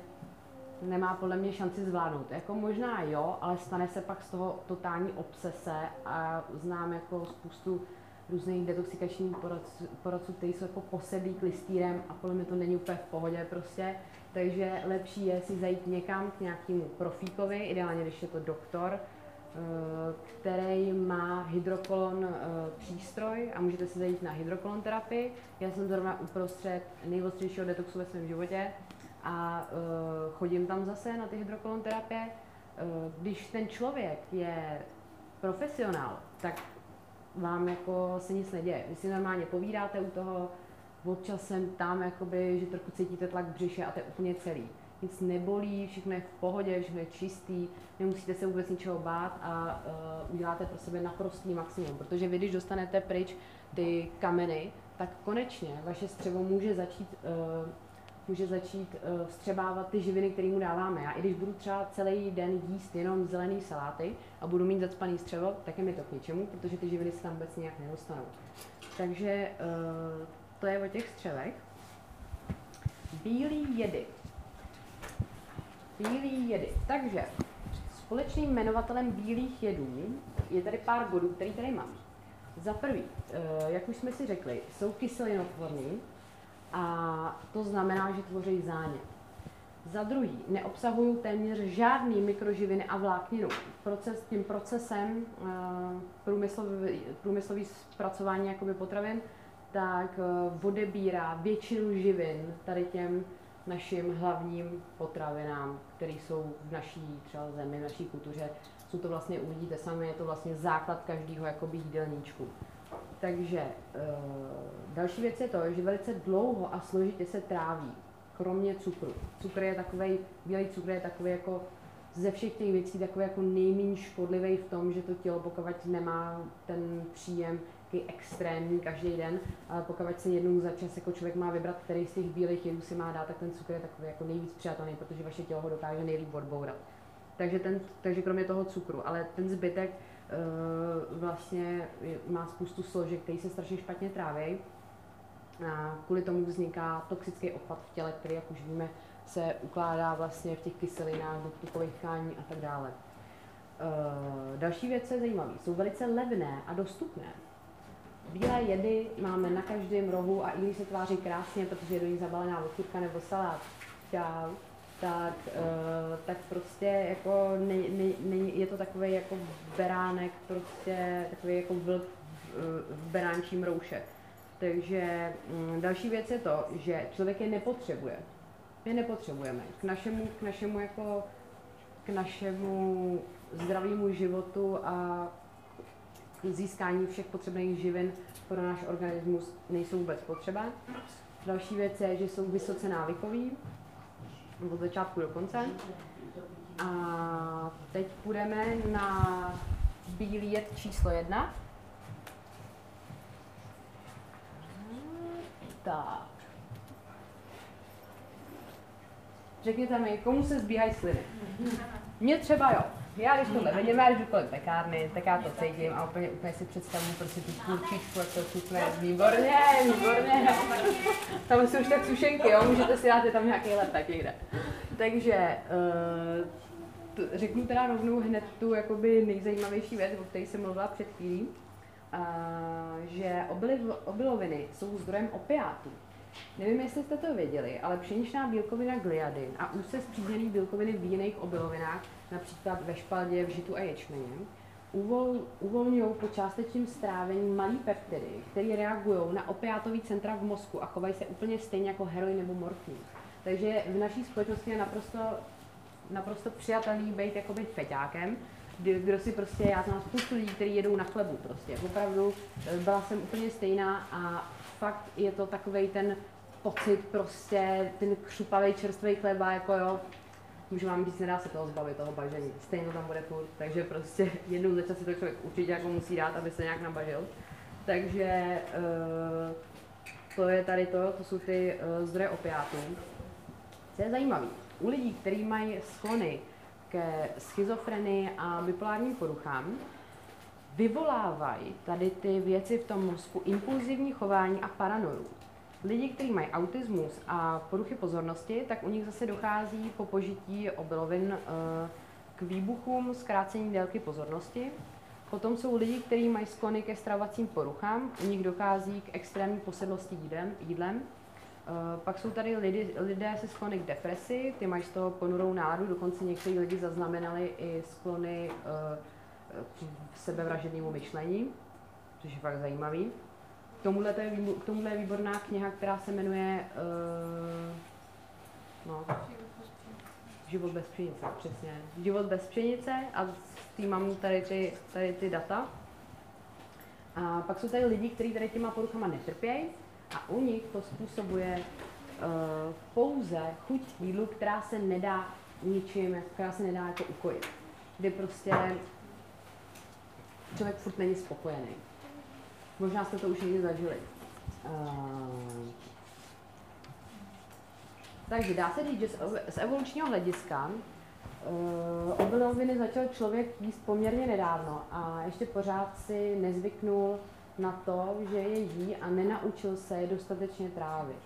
nemá podle mě šanci zvládnout. Jako možná jo, ale stane se pak z toho totální obsese a znám jako spoustu různých detoxikačních poradců, poradců kteří jsou jako posedlí klistýrem a podle mě to není úplně v pohodě prostě. Takže lepší je si zajít někam k nějakému profíkovi, ideálně když je to doktor, Eh, který má hydrokolon eh, přístroj a můžete si zajít na hydrokolon terapii. Já jsem zrovna uprostřed nejostřejšího detoxu ve svém životě a eh, chodím tam zase na ty hydrokolon terapie. Když ten člověk je profesionál, tak vám jako se nic neděje. Vy si normálně povídáte u toho, občas jsem tam, jakoby, že trochu cítíte tlak břiše a to je úplně celý nic nebolí, všechno je v pohodě, všechno je čistý, nemusíte se vůbec ničeho bát a uh, uděláte pro sebe naprostý maximum, protože vy, když dostanete pryč ty kameny, tak konečně vaše střevo může začít, uh, může začít uh, vstřebávat ty živiny, které mu dáváme. Já i když budu třeba celý den jíst jenom zelený saláty a budu mít zacpaný střevo, tak je mi to k ničemu, protože ty živiny se tam vůbec nějak nedostanou. Takže uh, to je o těch střevech. Bílý jedy. Bílý jedy. Takže společným jmenovatelem bílých jedů je tady pár bodů, který tady mám. Za prvý, eh, jak už jsme si řekli, jsou kyselinotvorný a to znamená, že tvoří zánět. Za druhý, neobsahují téměř žádný mikroživiny a vlákninu. Proces, tím procesem eh, průmyslový, průmyslový zpracování jakoby potravin, tak eh, odebírá většinu živin tady těm našim hlavním potravinám, které jsou v naší třeba zemi, v naší kultuře. Jsou to vlastně, uvidíte sami, je to vlastně základ každého jakoby jídelníčku. Takže e, další věc je to, že velice dlouho a složitě se tráví, kromě cukru. Cukr je takový, bílý cukr je takový jako ze všech těch věcí takový jako nejméně škodlivý v tom, že to tělo pokud nemá ten příjem takový extrémní každý den, ale pokud se jednou za čas jako člověk má vybrat, který z těch bílých jedů si má dát, tak ten cukr je takový jako nejvíc přijatelný, protože vaše tělo ho dokáže nejlíp odbourat. Takže, ten, takže kromě toho cukru, ale ten zbytek uh, vlastně má spoustu složek, který se strašně špatně tráví. A kvůli tomu vzniká toxický odpad v těle, který, jak už víme, se ukládá vlastně v těch kyselinách, do tukových tkání a tak dále. Uh, další věc je zajímavé. Jsou velice levné a dostupné. Bílé jedy máme na každém rohu a i když se tváří krásně, protože je do nich zabalená okurka nebo salát, čau, tak, uh, tak prostě jako ne, ne, ne, je to takový jako beránek, prostě takový jako vlk v, v beránčím rouše. Takže um, další věc je to, že člověk je nepotřebuje. My nepotřebujeme. K našemu, k našemu jako k našemu zdravému životu a získání všech potřebných živin pro náš organismus nejsou vůbec potřeba. Další věc je, že jsou vysoce návykový od začátku do konce. A teď půjdeme na bílý jed číslo jedna. Tak. Řekněte mi, komu se zbíhají sliny? Mně třeba jo. Já když tohle vidím, já když kolem pekárny, tak já to cítím a úplně, úplně si představuju prostě tu kurčičku, jak to chutne. Výborně, výborně. Tam jsou už tak sušenky, jo, můžete si dát je tam nějaký lepek někde. Takže uh, řeknu teda rovnou hned tu jakoby nejzajímavější věc, o které jsem mluvila před chvílí, uh, že obiloviny jsou zdrojem opiátů. Nevím, jestli jste to věděli, ale pšeničná bílkovina gliadin a úzce spřízněný bílkoviny v jiných obilovinách, například ve špaldě, v žitu a ječmeně, uvol, uvolňují po částečném strávení malý peptidy, které reagují na opiátový centra v mozku a chovají se úplně stejně jako heroin nebo morfin. Takže v naší společnosti je naprosto, naprosto přijatelný být jakoby feťákem, kdo si prostě, já znám spoustu lidí, kteří jedou na chlebu prostě, opravdu eh, byla jsem úplně stejná a fakt je to takový ten pocit prostě, ten křupavý čerstvý chleba, jako jo, můžu vám říct, nedá se toho zbavit, toho bažení. Stejně tam bude furt, takže prostě jednou za čas si to člověk určitě jako musí dát, aby se nějak nabažil. Takže uh, to je tady to, to jsou ty uh, zdroje opiátů. Co je zajímavé, u lidí, kteří mají sklony ke schizofrenii a bipolárním poruchám, vyvolávají tady ty věci v tom mozku impulzivní chování a paranoju. Lidi, kteří mají autismus a poruchy pozornosti, tak u nich zase dochází po požití obilovin eh, k výbuchům zkrácení délky pozornosti. Potom jsou lidi, kteří mají sklony ke stravovacím poruchám, u nich dochází k extrémní posedlosti jídlem. jídlem. Eh, pak jsou tady lidi, lidé se sklony k depresi, ty mají z toho ponurou náladu, dokonce někteří lidi zaznamenali i sklony k sebevražednému myšlení, což je fakt zajímavý. K tomuhle, to je, k tomuhle je výborná kniha, která se jmenuje uh, no, Život bez pšenice, přesně. Život bez pšenice a s tím mám tady ty, tady ty data. A pak jsou tady lidi, kteří tady těma poruchama netrpějí a u nich to způsobuje uh, pouze chuť jídlu, která se nedá ničím, která se nedá jako ukojit. Kdy prostě člověk furt není spokojený. Možná jste to už někdy zažili. Uh, takže dá se říct, že z evolučního hlediska uh, obiloviny začal člověk jíst poměrně nedávno a ještě pořád si nezvyknul na to, že je jí a nenaučil se je dostatečně trávit.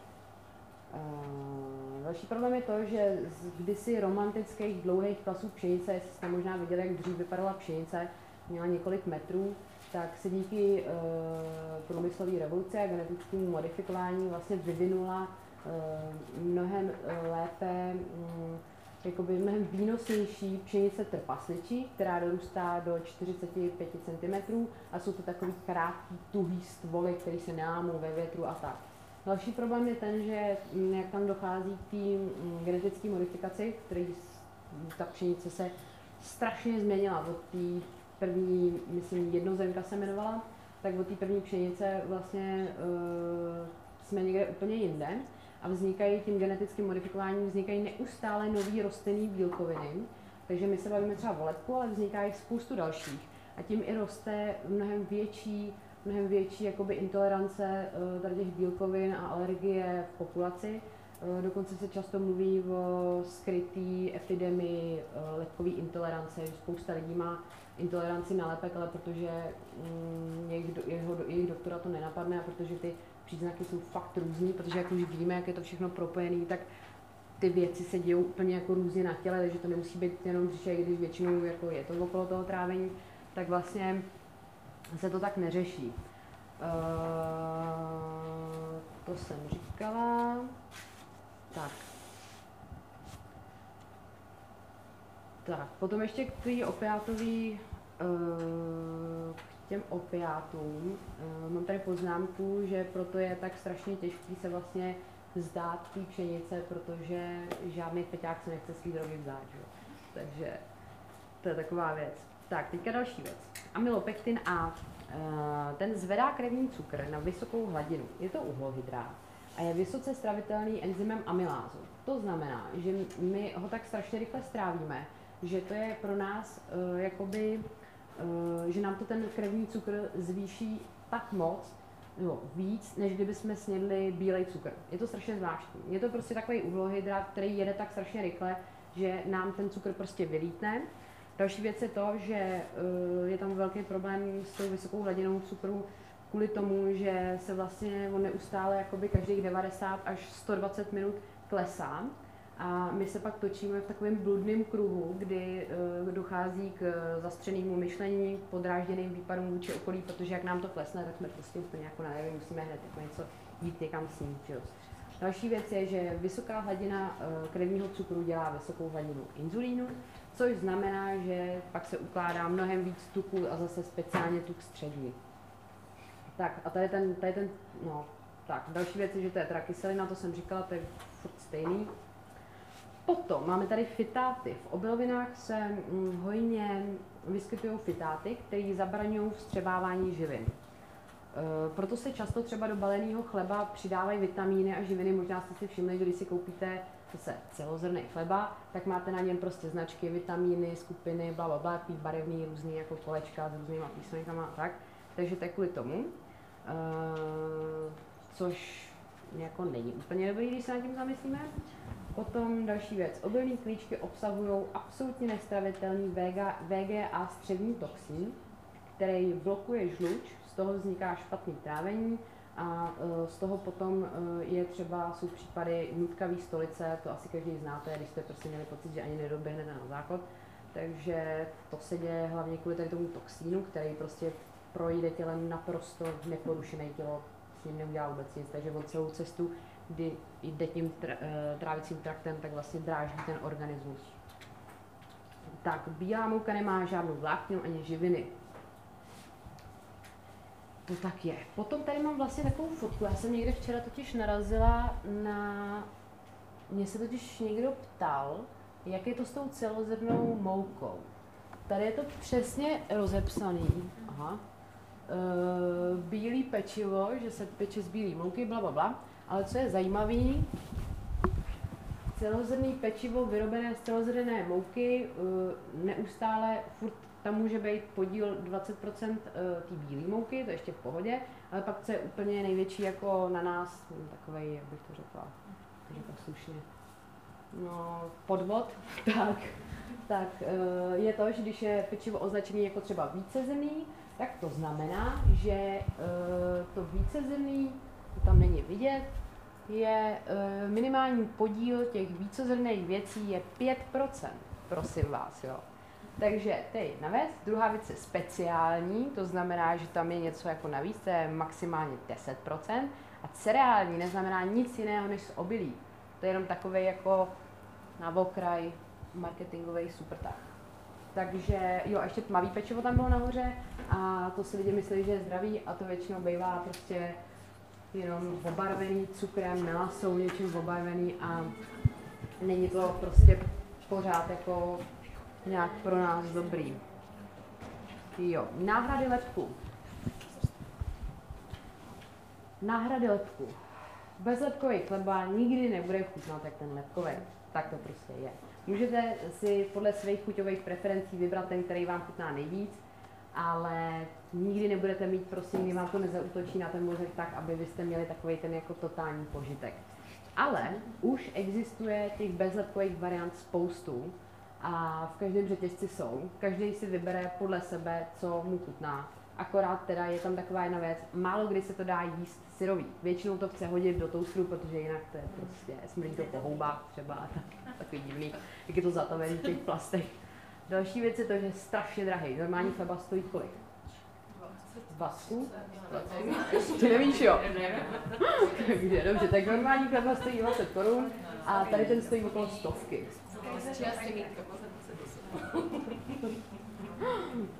Uh, další problém je to, že z kdysi romantických dlouhých klasů pšenice, jestli jste možná viděli, jak dřív vypadala pšenice, měla několik metrů, tak se díky uh, průmyslové revoluci a genetickému modifikování vlastně vyvinula uh, mnohem lépe, um, jakoby mnohem výnosnější pšenice trpasličí, která dorůstá do 45 cm a jsou to takový krátký, tuhý stvoly, který se námou ve větru a tak. Další problém je ten, že mm, jak tam dochází k té mm, genetické modifikaci, který ta pšenice se strašně změnila od té první, myslím, jednozemka se jmenovala, tak od té první pšenice vlastně uh, jsme někde úplně jinde a vznikají tím genetickým modifikováním, vznikají neustále nové rostlinné bílkoviny, takže my se bavíme třeba o lepku, ale vzniká jich spoustu dalších. A tím i roste mnohem větší, mnohem větší jakoby intolerance uh, tady těch bílkovin a alergie v populaci. Uh, dokonce se často mluví o skrytý epidemii uh, lepkové intolerance, že spousta lidí má intoleranci na lepek, ale protože mm, jejich, jeho, jejich doktora to nenapadne a protože ty příznaky jsou fakt různý, protože jak už víme, jak je to všechno propojené, tak ty věci se dějou úplně jako různě na těle, takže to nemusí být jenom břiše, když většinou jako je to okolo toho trávení, tak vlastně se to tak neřeší. Uh, to jsem říkala. Tak. Tak, potom ještě k té opiátové Eh, těm opiátům eh, mám tady poznámku, že proto je tak strašně těžký se vlastně vzdát té pšenice, protože žádný peťák se nechce svý drogy vzdát. Že? Takže to je taková věc. Tak, teďka další věc. Amylopektin A. Eh, ten zvedá krevní cukr na vysokou hladinu. Je to uhlohydrát a je vysoce stravitelný enzymem amylázu. To znamená, že my ho tak strašně rychle strávíme, že to je pro nás uh, jakoby že nám to ten krevní cukr zvýší tak moc, no, víc, než kdyby jsme snědli bílej cukr. Je to strašně zvláštní. Je to prostě takový uhlohydrát, který jede tak strašně rychle, že nám ten cukr prostě vylítne. Další věc je to, že eh, je tam velký problém s tou vysokou hladinou cukru kvůli tomu, že se vlastně on neustále jakoby každých 90 až 120 minut klesá a my se pak točíme v takovém bludném kruhu, kdy uh, dochází k zastřenému myšlení, k podrážděným výpadům vůči okolí, protože jak nám to klesne, tak jsme prostě úplně jako na musíme hned jako něco jít někam sním. Že jo. Další věc je, že vysoká hladina uh, krevního cukru dělá vysokou hladinu inzulínu, což znamená, že pak se ukládá mnohem víc tuku a zase speciálně tuk střední. Tak a tady ten, tady ten, no, tak, další věc je, že to je teda kyselina, to jsem říkala, to je furt stejný. Potom máme tady fitáty. V obilovinách se hm, hojně vyskytují fitáty, které zabraňují vstřebávání živin. E, proto se často třeba do baleného chleba přidávají vitamíny a živiny. Možná jste si všimli, že když si koupíte zase celozrný chleba, tak máte na něm prostě značky, vitamíny, skupiny, bla, bla, bla, takový barevný, různý jako kolečka s různýma písmenkama a tak. Takže to je kvůli tomu. E, což jako není úplně dobrý, když se nad tím zamyslíme. Potom další věc. Obilní klíčky obsahují absolutně nestravitelný VGA, VGA střední toxin, který blokuje žluč, z toho vzniká špatný trávení a e, z toho potom e, je třeba, jsou případy nutkavý stolice, to asi každý znáte, když jste prostě měli pocit, že ani nedoběhnete na záchod. Takže to se děje hlavně kvůli tady tomu toxínu, který prostě projde tělem naprosto neporušené tělo, s ním neudělá vůbec nic, takže on celou cestu kdy jde tím eh, trávicím traktem, tak vlastně dráží ten organismus. Tak, bílá mouka nemá žádnou vlákninu ani živiny. To tak je. Potom tady mám vlastně takovou fotku. Já jsem někde včera totiž narazila na... Mě se totiž někdo ptal, jak je to s tou celozrnou moukou. Tady je to přesně rozepsaný. Aha. E, bílý pečivo, že se peče z bílé mouky, bla, bla, bla. Ale co je zajímavé, celozrný pečivo vyrobené z celozrné mouky eh, neustále furt tam může být podíl 20% eh, té bílé mouky, to je ještě v pohodě, ale pak co je úplně největší jako na nás, no, takový, jak bych to řekla, to řekla slušně, no, podvod, tak, tak eh, je to, že když je pečivo označené jako třeba vícezemný, tak to znamená, že to vícezemný, to tam není vidět, je e, minimální podíl těch vícezrných věcí je 5%, prosím vás, jo. Takže to je jedna věc. Druhá věc je speciální, to znamená, že tam je něco jako navíc, to je maximálně 10%. A cereální neznamená nic jiného než z obilí. To je jenom takový jako na okraj marketingový supertah. Takže jo, ještě tmavý pečivo tam bylo nahoře a to si lidi myslí, že je zdravý a to většinou bývá prostě jenom obarvený cukrem, jsou něčím obarvený a není to prostě pořád jako nějak pro nás dobrý. Jo, náhrady lepku. Náhrady lepku. Bez lepkový chleba nikdy nebude chutnat jak ten lepkový. Tak to prostě je. Můžete si podle svých chuťových preferencí vybrat ten, který vám chutná nejvíc, ale nikdy nebudete mít prostě, kdy vám to nezautočí na ten mozek tak, aby vy jste měli takový ten jako totální požitek. Ale už existuje těch bezlepkových variant spoustu a v každém řetězci jsou. Každý si vybere podle sebe, co mu chutná. Akorát teda je tam taková jedna věc, málo kdy se to dá jíst syrový. Většinou to chce hodit do toastru, protože jinak to je prostě, smrdí to po houbách třeba, tak, takový divný, jak je to zatavený v těch plastech. Další věc je to, že je strašně drahý. Normální chleba stojí kolik? 20? Ty nevíš, jo? Takže dobře, tak normální chleba stojí 20 korun a tady ten stojí okolo stovky.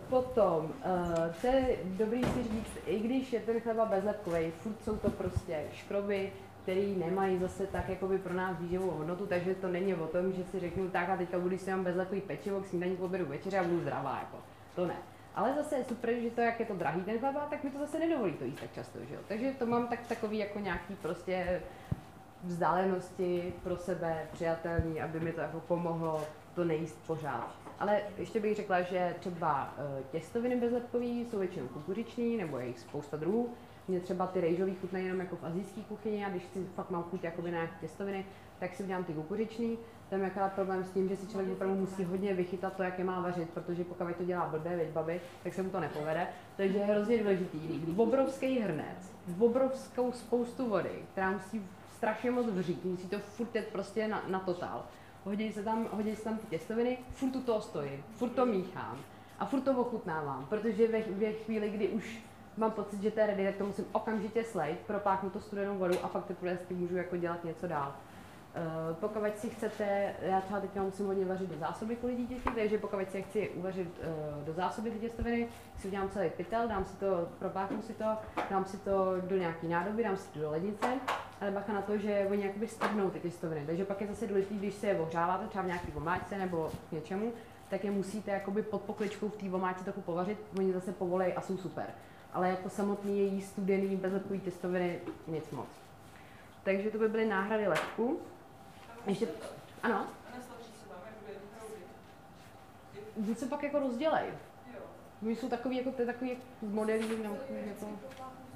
Potom, uh, co je dobrý si říct, i když je ten chleba bezlepkový, furt jsou to prostě škroby, který nemají zase tak jakoby pro nás výživovou hodnotu, takže to není o tom, že si řeknu tak a teďka budu si mám bezlekový pečivo k snídaní k obědu večeře a budu zdravá, jako. To ne. Ale zase je super, že to, jak je to drahý ten chleba, tak mi to zase nedovolí to jíst tak často, že jo. Takže to mám tak takový jako nějaký prostě vzdálenosti pro sebe přijatelný, aby mi to jako pomohlo to nejíst pořád. Ale ještě bych řekla, že třeba eh, těstoviny bezlepkový jsou většinou kukuřiční, nebo je jich spousta druhů, mě třeba ty rejžový chutnají jenom jako v azijské kuchyni a když si fakt mám chuť jakoby na těstoviny, tak si udělám ty kukuřičný. Tam je akorát problém s tím, že si člověk opravdu musí hodně vychytat to, jak je má vařit, protože pokud to dělá blbě, věď babi, tak se mu to nepovede. Takže je hrozně důležitý, když obrovský hrnec, v obrovskou spoustu vody, která musí strašně moc vřít, musí to furt jet prostě na, na totál. Hodí se tam, hodí se tam ty těstoviny, furt tu toho stojím, furt to míchám a furt to ochutnávám, protože ve, ve chvíli, kdy už mám pocit, že to je ready, tak to musím okamžitě slejt, propáchnu to studenou vodu a pak teprve s tím můžu jako dělat něco dál. Uh, pokud si chcete, já třeba teďka musím hodně vařit do zásoby kvůli dítěti, takže pokud si chci uvařit uh, do zásoby ty těstoviny, si udělám celý pytel, dám si to, propáchnu si to, dám si to do nějaký nádoby, dám si to do lednice, ale bacha na to, že oni jakoby strdnou ty těstoviny, takže pak je zase důležité, když se je ohřáváte třeba v nějaký vomáčce nebo k něčemu, tak je musíte jakoby pod pokličkou v té vomáčce trochu povařit, oni zase povolej a jsou super. Ale jako samotný její studený bezlepkový těstoviny nic moc. Takže to by byly náhrady lepku. Ještě, ano. Buď se pak jako rozdělej. Oni jsou takový, jako ty takový jako modelí, nebo jako,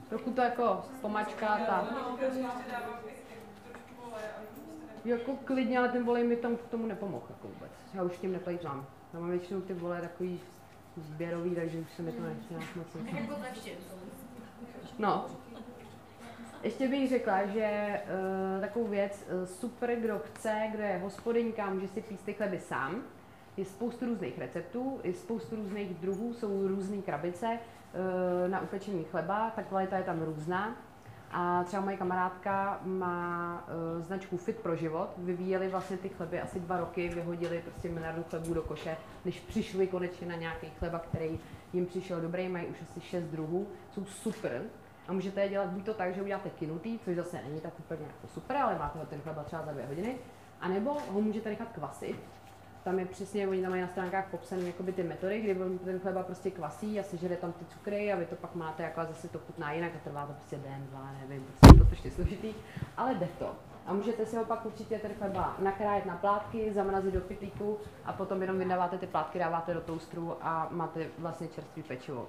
trochu to jako pomačka, ta. Jako klidně, ale ten volej mi tam k tomu nepomohl jako vůbec. Já už tím neplejtvám. Já mám většinou ty vole takový sběrový, takže už se mi to nechce moc. No, ještě bych řekla, že uh, takovou věc, uh, super, kdo chce, kdo je hospodyňka, může si píst ty chleby sám. Je spoustu různých receptů, je spoustu různých druhů, jsou různé krabice uh, na upečený chleba, ta kvalita je tam různá. A třeba moje kamarádka má uh, značku Fit pro život, vyvíjeli vlastně ty chleby asi dva roky, vyhodili prostě miliardu chlebů do koše, než přišli konečně na nějaký chleba, který jim přišel dobrý, mají už asi šest druhů, jsou super, a můžete je dělat buď to tak, že uděláte kinutý, což zase není tak úplně jako super, ale máte ho ten chleba třeba za dvě hodiny, anebo ho můžete nechat kvasit. Tam je přesně, oni tam mají na stránkách popsané jakoby ty metody, kdy ten chleba prostě kvasí a sežere tam ty cukry a vy to pak máte jako a zase to chutná jinak a trvá to prostě den, dva, nevím, prostě je to trošku složitý, ale jde to. A můžete si ho pak určitě ten chleba nakrájet na plátky, zamrazit do pytlíku a potom jenom vydáváte ty plátky, dáváte do toustru a máte vlastně čerstvý pečivo.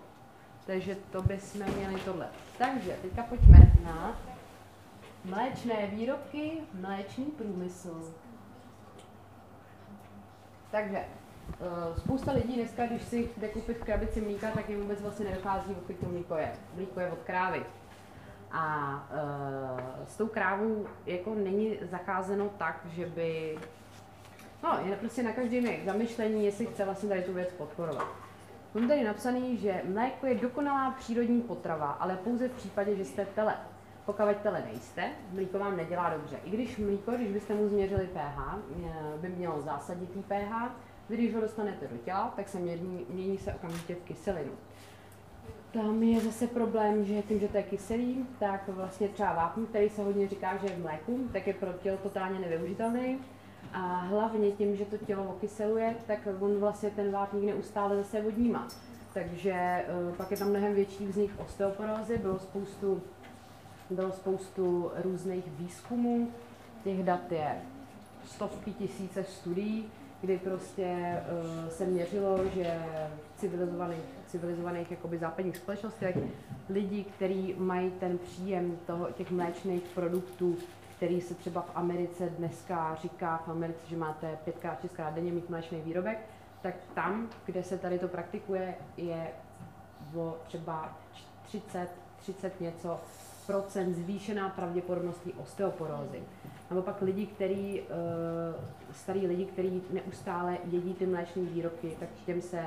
Takže to bychom měli tohle. Takže teďka pojďme na mléčné výrobky, mléčný průmysl. Takže uh, spousta lidí dneska, když si jde koupit krabici mlíka, tak jim vůbec vlastně nedochází, odkud to mlíko je. Mlíko je od krávy. A uh, s tou krávou jako není zacházeno tak, že by... No, je prostě na každém zamyšlení, jestli chce vlastně tady tu věc podporovat. Mám tady napsaný, že mléko je dokonalá přírodní potrava, ale pouze v případě, že jste tele. Pokud tele nejste, mlíko vám nedělá dobře. I když mlíko, když byste mu změřili pH, by mělo zásaditý pH, když ho dostanete do těla, tak se mění, mění se okamžitě v kyselinu. Tam je zase problém, že tím, že to je kyselý, tak vlastně třeba vápník, který se hodně říká, že je v mléku, tak je pro tělo totálně nevyužitelný a hlavně tím, že to tělo okyseluje, tak on vlastně ten vápník neustále zase odnímá. Takže uh, pak je tam mnohem větší vznik osteoporózy, bylo spoustu, bylo spoustu různých výzkumů, těch dat je stovky tisíce studií, kdy prostě uh, se měřilo, že v civilizovaných, civilizovaných jakoby západních společnostech lidi, kteří mají ten příjem toho, těch mléčných produktů který se třeba v Americe dneska říká v Americe, že máte pětkrát, šestkrát denně mít mléčný výrobek, tak tam, kde se tady to praktikuje, je o třeba 30, 30 něco procent zvýšená pravděpodobnost osteoporózy. Nebo pak lidi, který, uh, starý lidi, kteří neustále jedí ty mléčné výrobky, tak těm se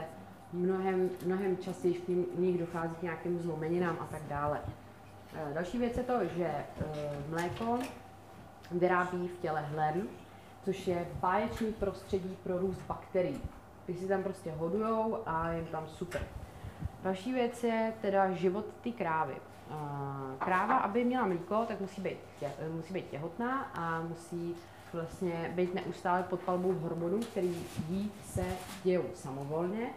mnohem, mnohem častěji v nich dochází k nějakým zlomeninám a tak dále. Uh, další věc je to, že uh, mléko vyrábí v těle hlen, což je báječný prostředí pro růst bakterií. Ty si tam prostě hodujou a je tam super. Další věc je teda život ty krávy. Kráva, aby měla mlíko, tak musí být, tě, musí být těhotná a musí vlastně být neustále pod palbou hormonů, který jí se dějou samovolně,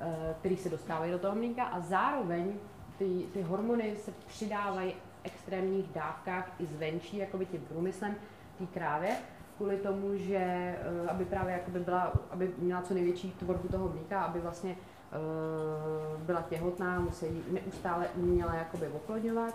e, který se dostávají do toho mlíka a zároveň ty, ty hormony se přidávají extrémních dávkách i zvenčí, jakoby tím průmyslem té krávě, kvůli tomu, že eh, aby právě jakoby byla, aby měla co největší tvorbu toho mlíka, aby vlastně uh, byla těhotná, musí neustále měla jakoby oplodňovat.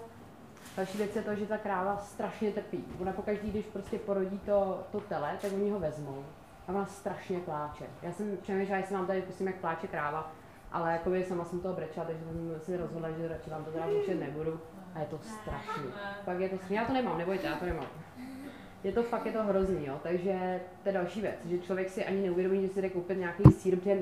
Další věc je to, že ta kráva strašně trpí. Ona pokaždý, když prostě porodí to, to tele, tak oni ho vezmou. A ona strašně pláče. Já jsem přemýšlela, jestli vám tady pustím, jak pláče kráva, ale jakoby sama jsem toho brečela, takže jsem si rozhodla, že radši vám to teda pouštět nebudu. A je to strašný. Pak je to, já to nemám, nebojte, já to nemám. Je to fakt, je to hrozný, jo. Takže to je další věc, že člověk si ani neuvědomí, že si jde koupit nějaký sír, protože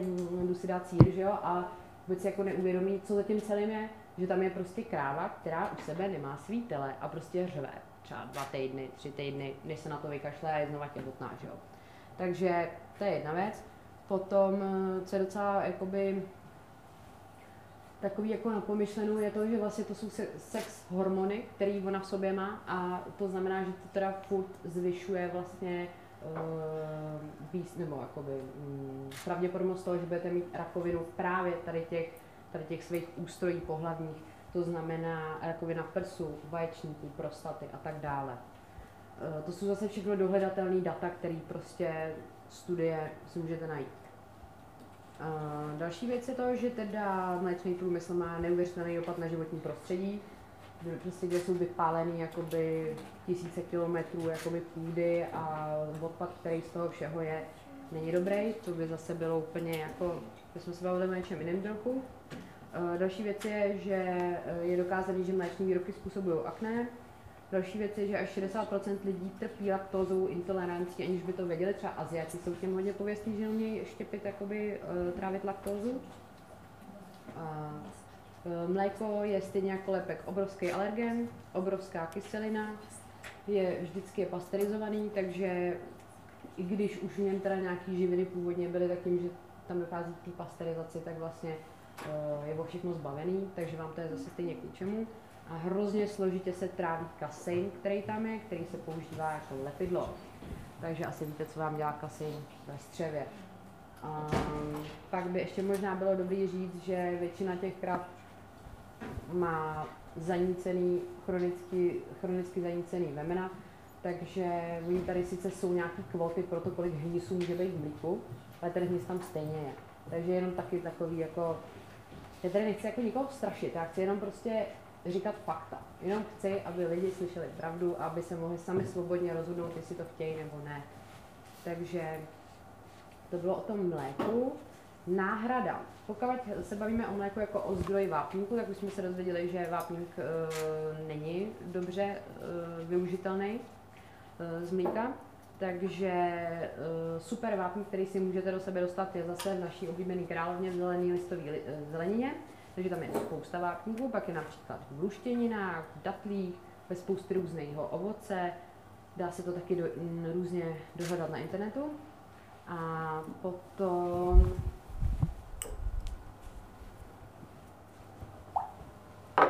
jdu si dát sír, že jo, a vůbec si jako neuvědomí, co za tím celým je, že tam je prostě kráva, která u sebe nemá svý tele a prostě řve. Třeba dva týdny, tři týdny, než se na to vykašle a je znova těhotná, že jo. Takže to je jedna věc. Potom, co je docela jakoby takový jako na pomyšlenou je to, že vlastně to jsou sex hormony, který ona v sobě má a to znamená, že to teda furt zvyšuje vlastně uh, víc, nebo jakoby um, pravděpodobnost toho, že budete mít rakovinu právě tady těch, tady těch svých ústrojí pohlavních, to znamená rakovina prsu, vaječníků, prostaty a tak dále. Uh, to jsou zase všechno dohledatelné data, které prostě studie si můžete najít. Uh, další věc je to, že teda mléčný průmysl má neuvěřitelný dopad na životní prostředí, prostě kde jsou vypálený jakoby tisíce kilometrů jakoby půdy a odpad, který z toho všeho je, není dobrý. To by zase bylo úplně jako, my jsme se bavili o něčem jiném trochu. Další věc je, že je dokázané, že mléční výrobky způsobují akné, Další věc je, že až 60% lidí trpí laktózovou intolerancí, aniž by to věděli. Třeba Aziati jsou těm hodně pověstní, že umějí štěpit, jakoby, uh, trávit laktózu. A, uh, mléko je stejně jako lepek obrovský alergen, obrovská kyselina, je vždycky je pasterizovaný, takže i když už v něm teda nějaký živiny původně byly, tak tím, že tam dochází k té pasterizaci, tak vlastně uh, je o všechno zbavený, takže vám to je zase stejně k ničemu a hrozně složitě se tráví kasein, který tam je, který se používá jako lepidlo. Takže asi víte, co vám dělá kasein ve střevě. A pak by ještě možná bylo dobré říct, že většina těch krav má zanícený, chronicky, chronicky zanícený vemena, takže oni tady sice jsou nějaké kvóty pro to, kolik hnisů může být v mlíku, ale ten hnis tam stejně je. Takže jenom taky takový jako, já tady nechci jako nikoho strašit, já chci jenom prostě říkat fakta. Jenom chci, aby lidi slyšeli pravdu a aby se mohli sami svobodně rozhodnout, jestli to chtějí nebo ne. Takže to bylo o tom mléku. Náhrada. Pokud se bavíme o mléku jako o zdroji vápníku, tak už jsme se dozvěděli, že vápník e, není dobře e, využitelný e, z mlíka. Takže e, super vápník, který si můžete do sebe dostat, je zase v naší oblíbený královně v zelený listový li, zelenině. Takže tam je spousta vápníků, pak je například v luštěninách, v datlích, ve spousty různého ovoce. Dá se to taky do, m, různě dohledat na internetu. A potom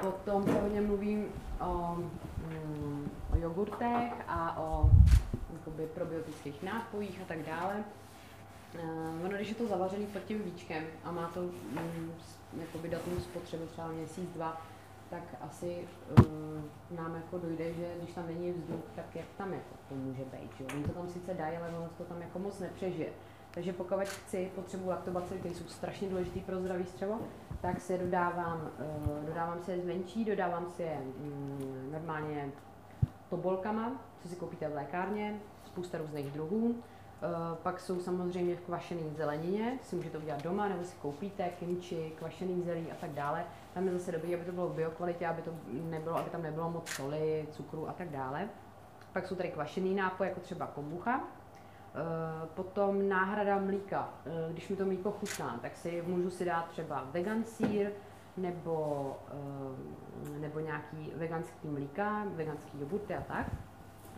Potom se hodně mluvím o, mm, o jogurtech a o jakoby, probiotických nápojích a tak dále. Uh, ono, když je to zavařený pod tím víčkem a má to mm, jakoby datum spotřeby třeba měsíc, dva, tak asi uh, nám jako dojde, že když tam není vzduch, tak jak tam jako to může být. Oni to tam sice dají, ale ono to tam jako moc nepřežije. Takže pokud chci, potřebuji laktobacily, které jsou strašně důležité pro zdraví střevo, tak si dodávám, uh, dodávám si je zvenčí, dodávám si je um, normálně tobolkama, co si koupíte v lékárně, spousta různých druhů. Uh, pak jsou samozřejmě v kvašený zelenině, si můžete udělat doma, nebo si koupíte kimči, kvašený zelí a tak dále. Tam je zase dobré, aby to bylo v biokvalitě, aby, to nebylo, aby tam nebylo moc soli, cukru a tak dále. Pak jsou tady kvašený nápoje, jako třeba kombucha. Uh, potom náhrada mlíka. Uh, když mi to mlíko chutná, tak si můžu si dát třeba vegan sír, nebo, nebo nějaký veganský mlíka, veganský jogurty a tak.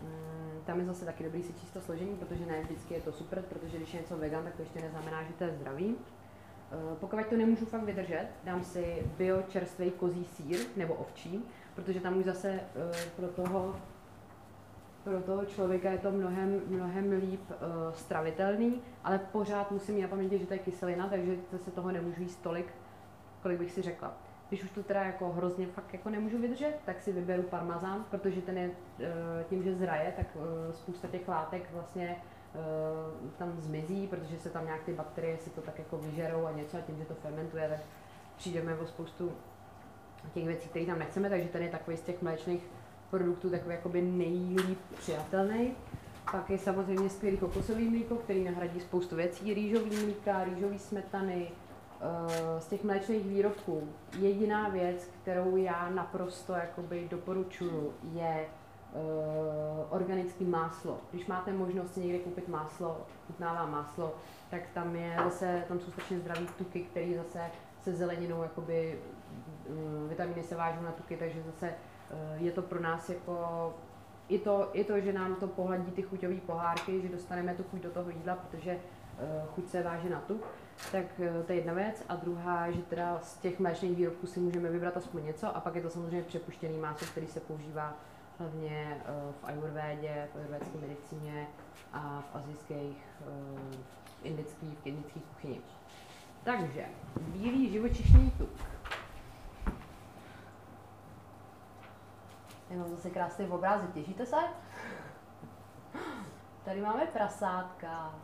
Mm, tam je zase taky dobrý si číst to složení, protože ne vždycky je to super, protože když je něco vegan, tak to ještě neznamená, že to je zdravý. Eh, pokud to nemůžu fakt vydržet, dám si bio čerstvý kozí sír nebo ovčí, protože tam už zase eh, pro toho, pro toho člověka je to mnohem, mnohem líp uh, stravitelný, ale pořád musím mít na paměti, že to je kyselina, takže zase toho nemůžu jíst tolik, kolik bych si řekla. Když už to teda jako hrozně fakt jako nemůžu vydržet, tak si vyberu parmazán, protože ten je eh, tím, že zraje, tak eh, spousta těch látek vlastně eh, tam zmizí, protože se tam nějak ty bakterie si to tak jako vyžerou a něco a tím, že to fermentuje, tak přijdeme o spoustu těch věcí, které tam nechceme, takže ten je takový z těch mléčných produktů takový jakoby nejlíp přijatelný. Pak je samozřejmě skvělý kokosový mlíko, který nahradí spoustu věcí, rýžový mlíka, rýžový smetany, z těch mléčných výrobků. Jediná věc, kterou já naprosto jakoby doporučuji, je uh, organické máslo. Když máte možnost si někde koupit máslo, chutnává máslo, tak tam je zase, tam jsou strašně zdraví tuky, které zase se zeleninou, jakoby um, vitamíny se vážou na tuky, takže zase je to pro nás jako i to, i to, že nám to pohladí ty chuťové pohárky, že dostaneme tu chuť do toho jídla, protože chuť se váže na tuk, tak uh, to je jedna věc. A druhá, že teda z těch mléčných výrobků si můžeme vybrat aspoň něco a pak je to samozřejmě přepuštěný máso, který se používá hlavně uh, v ajurvédě, v ajurvédské medicíně a v azijských, uh, indických, v indických kuchyni. Takže, bílý živočišný tuk. Já mám zase krásný obrázek, těšíte se? Tady máme prasátka.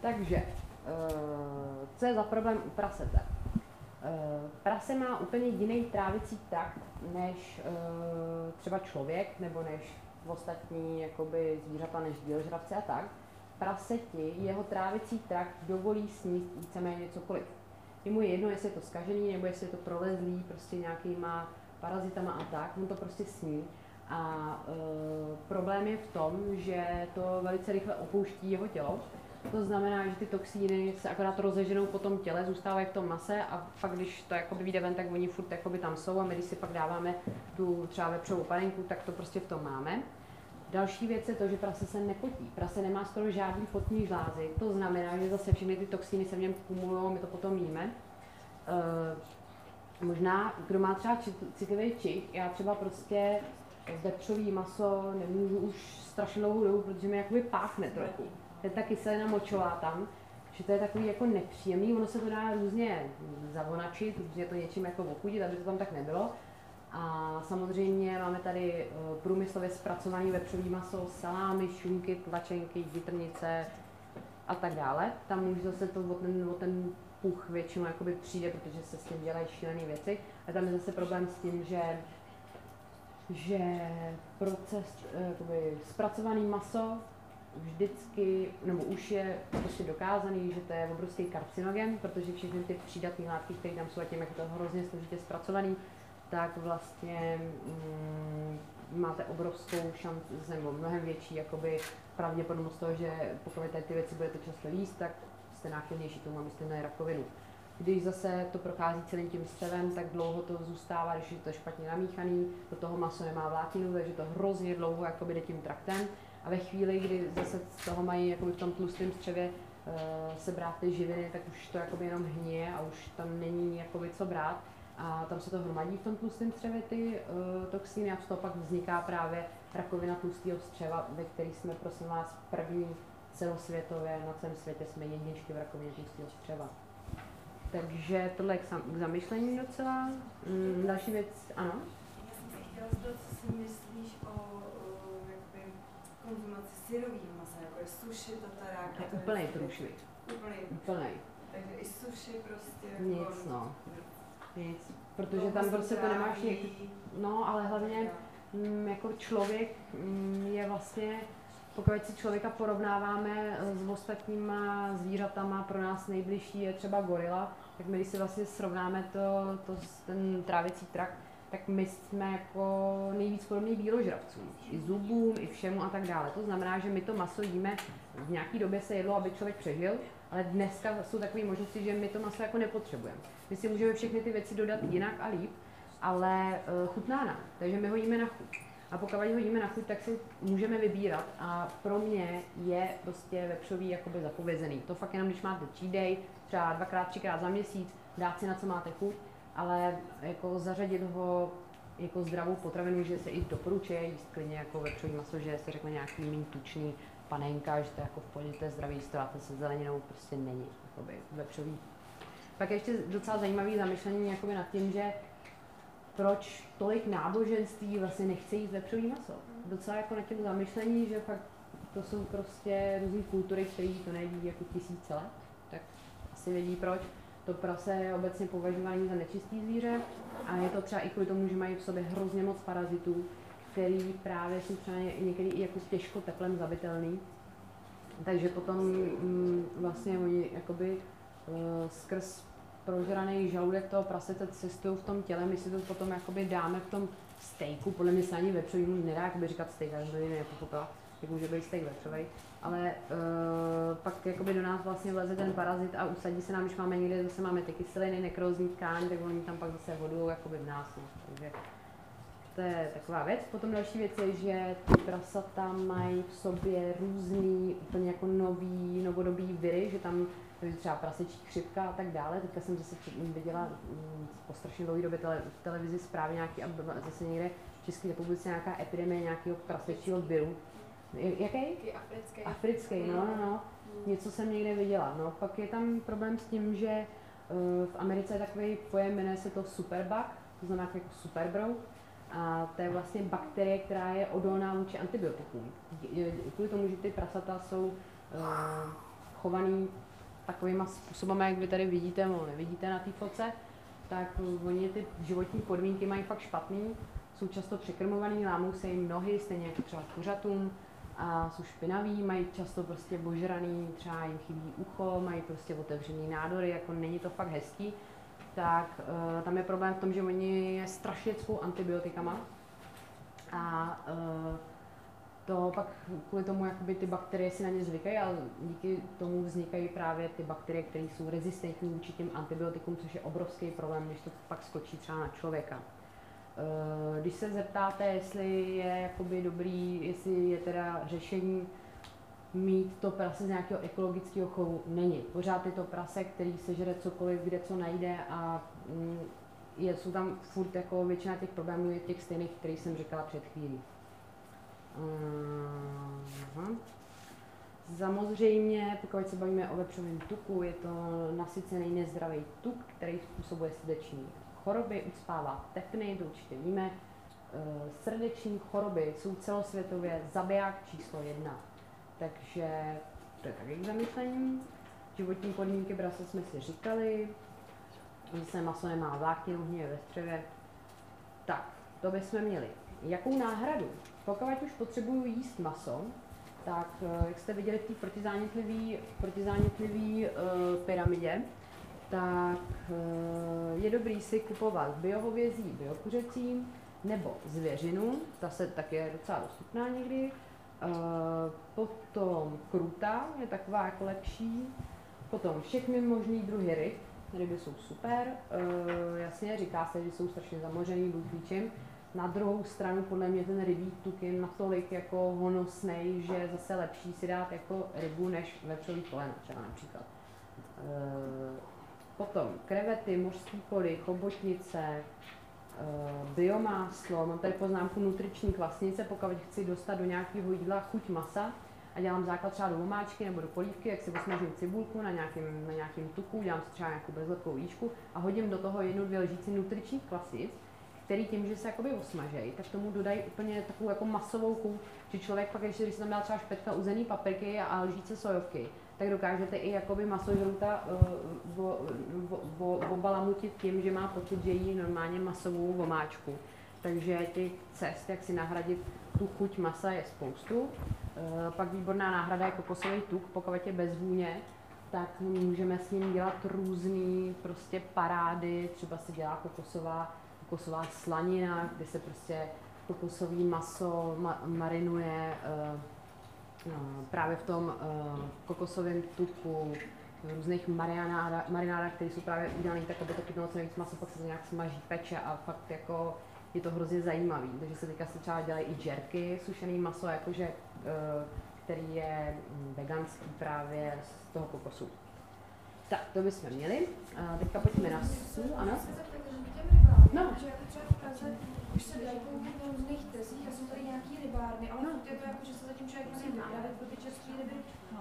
Takže, uh, co je za problém u prasete? Uh, prase má úplně jiný trávicí trakt než uh, třeba člověk nebo než ostatní jakoby, zvířata, než bíložravci a tak. Praseti jeho trávicí trakt dovolí sníst víceméně cokoliv. Je mu jedno, jestli je to skažený, nebo jestli je to prolezlý, prostě nějakýma parazitama a tak, on to prostě sní. A e, problém je v tom, že to velice rychle opouští jeho tělo. To znamená, že ty toxíny se akorát rozeženou po tom těle, zůstávají v tom mase a pak, když to jakoby vyjde ven, tak oni furt jakoby tam jsou a my, když si pak dáváme tu třeba vepřovou panenku, tak to prostě v tom máme. Další věc je to, že prase se nepotí. Prase nemá skoro žádný potní žlázy. To znamená, že zase všechny ty toxíny se v něm kumulují, my to potom jíme. E, možná, kdo má třeba citlivý čich, já třeba prostě vepřový maso nemůžu už strašně dlouhou dobu, protože mi jakoby páchne trochu. Je ta kyselina močová tam, že to je takový jako nepříjemný, ono se to dá různě zavonačit, různě to něčím jako ochudit, aby to tam tak nebylo. A samozřejmě máme tady eh, průmyslově zpracovaný vepřový maso, salámy, šunky, tlačenky, jitrnice a tak dále. Tam už zase to o ten, o ten puch většinou jakoby přijde, protože se s tím dělají šílené věci. A tam je zase problém s tím, že že proces, eh, zpracovaný maso vždycky, nebo už je prostě dokázaný, že to je obrovský karcinogen, protože všechny ty přídatné látky, které tam jsou a tím, jak to hrozně složitě zpracovaný, tak vlastně mm, máte obrovskou šanci, nebo mnohem větší jakoby, pravděpodobnost toho, že pokud tady ty věci budete často jíst, tak jste náchylnější tomu, abyste měli rakovinu. Když zase to prochází celým tím střevem, tak dlouho to zůstává, když je to špatně namíchaný, do toho maso nemá vlákninu, takže to hrozně dlouho jakoby jde tím traktem. A ve chvíli, kdy zase z toho mají jakoby v tom tlustém střevě uh, se brát ty živiny, tak už to jakoby jenom hníje a už tam není jakoby co brát. A tam se to hromadí v tom tlustém střevě ty uh, toxíny a z toho pak vzniká právě rakovina tlustého střeva, ve který jsme prosím vás první celosvětově, na celém světě jsme jedničky v rakovině tlustého střeva. Takže tohle je k, sam, zamyšlení docela. Mm, další věc, ano? Já jsem se chtěla zeptat, co si myslíš o, konzumaci syrového masa, jako je sushi, tatarák. Je úplný průšvih. Úplný. Úplný. Takže i sushi prostě. Nic, jako, no. Nic. Protože tam prostě to nemáš něk... No, ale hlavně mm, jako člověk mm, je vlastně pokud si člověka porovnáváme s ostatníma zvířatama, pro nás nejbližší je třeba gorila, tak my když si vlastně srovnáme to, to ten trávicí trakt, tak my jsme jako nejvíc podobný bíložravcům. I zubům, i všemu a tak dále. To znamená, že my to maso jíme, v nějaký době se jedlo, aby člověk přežil, ale dneska jsou takové možnosti, že my to maso jako nepotřebujeme. My si můžeme všechny ty věci dodat jinak a líp, ale uh, chutná nám. Takže my ho jíme na chuť. A pokud ho jíme na chuť, tak si můžeme vybírat. A pro mě je prostě vepřový jakoby zapovězený. To fakt jenom, když máte cheat day, třeba dvakrát, třikrát za měsíc, dát si na co máte chuť, ale jako zařadit ho jako zdravou potravinu, že se i doporučuje jíst klidně jako vepřový maso, že se řekne nějaký méně tučný panenka, že to je jako v pohodě, to je zdravý, stráte se zeleninou, prostě není jakoby vepřový. Pak ještě docela zajímavý zamyšlení jakoby nad tím, že proč tolik náboženství vlastně nechce jít vepřový maso. Docela jako na tím zamyšlení, že fakt to jsou prostě různé kultury, které to neví jako tisíce let, tak asi vědí proč. To prase je obecně považovaný za nečistý zvíře a je to třeba i kvůli tomu, že mají v sobě hrozně moc parazitů, který právě jsou třeba někdy i jako těžko teplem zabitelný. Takže potom mm, vlastně oni jakoby uh, skrz prožraný žaludek toho prasete cestují v tom těle, my si to potom jakoby dáme v tom stejku, podle mě se ani vepřový nedá jakoby říkat steak, já jsem to nepochopila, jak může být steak vepřový, ale uh, pak jakoby do nás vlastně vleze ten parazit a usadí se nám, když máme někde, zase máme ty kyseliny, nekrózní tkáň, tak oni tam pak zase hodují jakoby v nás, no. takže to je taková věc. Potom další věc je, že ty prasata mají v sobě různý, úplně jako nový, novodobý viry, že tam třeba prasečí chřipka a tak dále. Teďka jsem zase viděla mm, po strašně dlouhé době tele, v televizi zprávy nějaký, a zase někde v České republice nějaká epidemie nějakého prasečího viru. Jaký? Africký. Africký, no, no, no. Něco jsem někde viděla. No, pak je tam problém s tím, že eh, v Americe je takový pojem, jmenuje se to superbug, to znamená jako superbrouk a to je vlastně bakterie, která je odolná vůči antibiotikům. Kvůli tomu, že ty prasata jsou uh, chovaný takovýma způsobama, jak vy tady vidíte, nebo nevidíte na té foce, tak oni ty životní podmínky mají fakt špatný, jsou často překrmovaný, lámou se jim nohy, stejně jako třeba kuřatům, a jsou špinaví, mají často prostě božraný, třeba jim chybí ucho, mají prostě otevřený nádory, jako není to fakt hezký tak uh, tam je problém v tom, že oni je strašně cpou antibiotikama a uh, to pak kvůli tomu jakoby ty bakterie si na ně zvykají a díky tomu vznikají právě ty bakterie, které jsou rezistentní vůči těm antibiotikům, což je obrovský problém, když to pak skočí třeba na člověka. Eh, když se zeptáte, jestli je jakoby dobrý, jestli je teda řešení mít to prase z nějakého ekologického chovu není. Pořád je to prase, který sežere cokoliv, kde co najde a mm, je, jsou tam furt jako většina těch problémů je těch stejných, který jsem říkala před chvílí. Uh-huh. Samozřejmě, pokud se bavíme o vepřovém tuku, je to nasycený nezdravý tuk, který způsobuje srdeční choroby, ucpává tepny, to určitě víme. Uh, srdeční choroby jsou celosvětově zabiják číslo jedna. Takže to je taky k zamyšlení. Životní podmínky brasa jsme si říkali. Se maso nemá vlákninu, hníje ve střevě. Tak, to bychom měli. Jakou náhradu? Pokud už potřebuju jíst maso, tak eh, jak jste viděli v té protizánětlivý, protizánětlivý uh, pyramidě, tak uh, je dobrý si kupovat biohovězí, biokuřecí, nebo zvěřinu, ta se tak je docela dostupná někdy, Uh, potom kruta je taková jako lepší. Potom všechny možný druhy ryb. Ryby jsou super. Uh, jasně, říká se, že jsou strašně zamořený, buď. Na druhou stranu podle mě ten rybí tuk je natolik jako honosný, že je zase lepší si dát jako rybu než vepřový kolena třeba například. Potom krevety, mořský koly, chobotnice, uh, biomáslo, mám tady poznámku nutriční kvasnice, pokud chci dostat do nějakého jídla chuť masa a dělám základ třeba do omáčky nebo do polívky, jak si posmažím cibulku na nějakém, na nějakém tuku, dělám si třeba nějakou bezlepkou jíčku a hodím do toho jednu, dvě lžíci nutričních kvasnic, který tím, že se jakoby osmažejí, tak tomu dodají úplně takovou jako masovou chuť, že člověk pak ještě, když se tam dá třeba špetka uzený papriky a lžíce sojovky, tak dokážete i jakoby masožrouta uh, obalamutit tím, že má pocit, že jí normálně masovou vomáčku. Takže těch cest, jak si nahradit tu chuť masa, je spoustu. Uh, pak výborná náhrada je kokosový tuk, pokud je bez vůně, tak můžeme s ním dělat různé prostě parády, třeba se dělá kokosová, kokosová slanina, kde se prostě kokosový maso ma- marinuje No, právě v tom uh, kokosovém tuku, různých marinádách, které jsou právě udělané tak, aby to chytnalo co nejvíc maso, pak se to nějak smaží, peče a fakt jako je to hrozně zajímavý. Takže se teďka se třeba dělají i jerky, sušený maso, jakože, uh, který je mm, veganský právě z toho kokosu. Tak, to bychom měli. Teďka pojďme na sůl, ano? No. Že jako třeba v Praze už se dají koupit na různých trzích a jsou tady nějaký rybárny, ale no. je to jako, že se zatím člověk musí vypravit pro ty české ryby.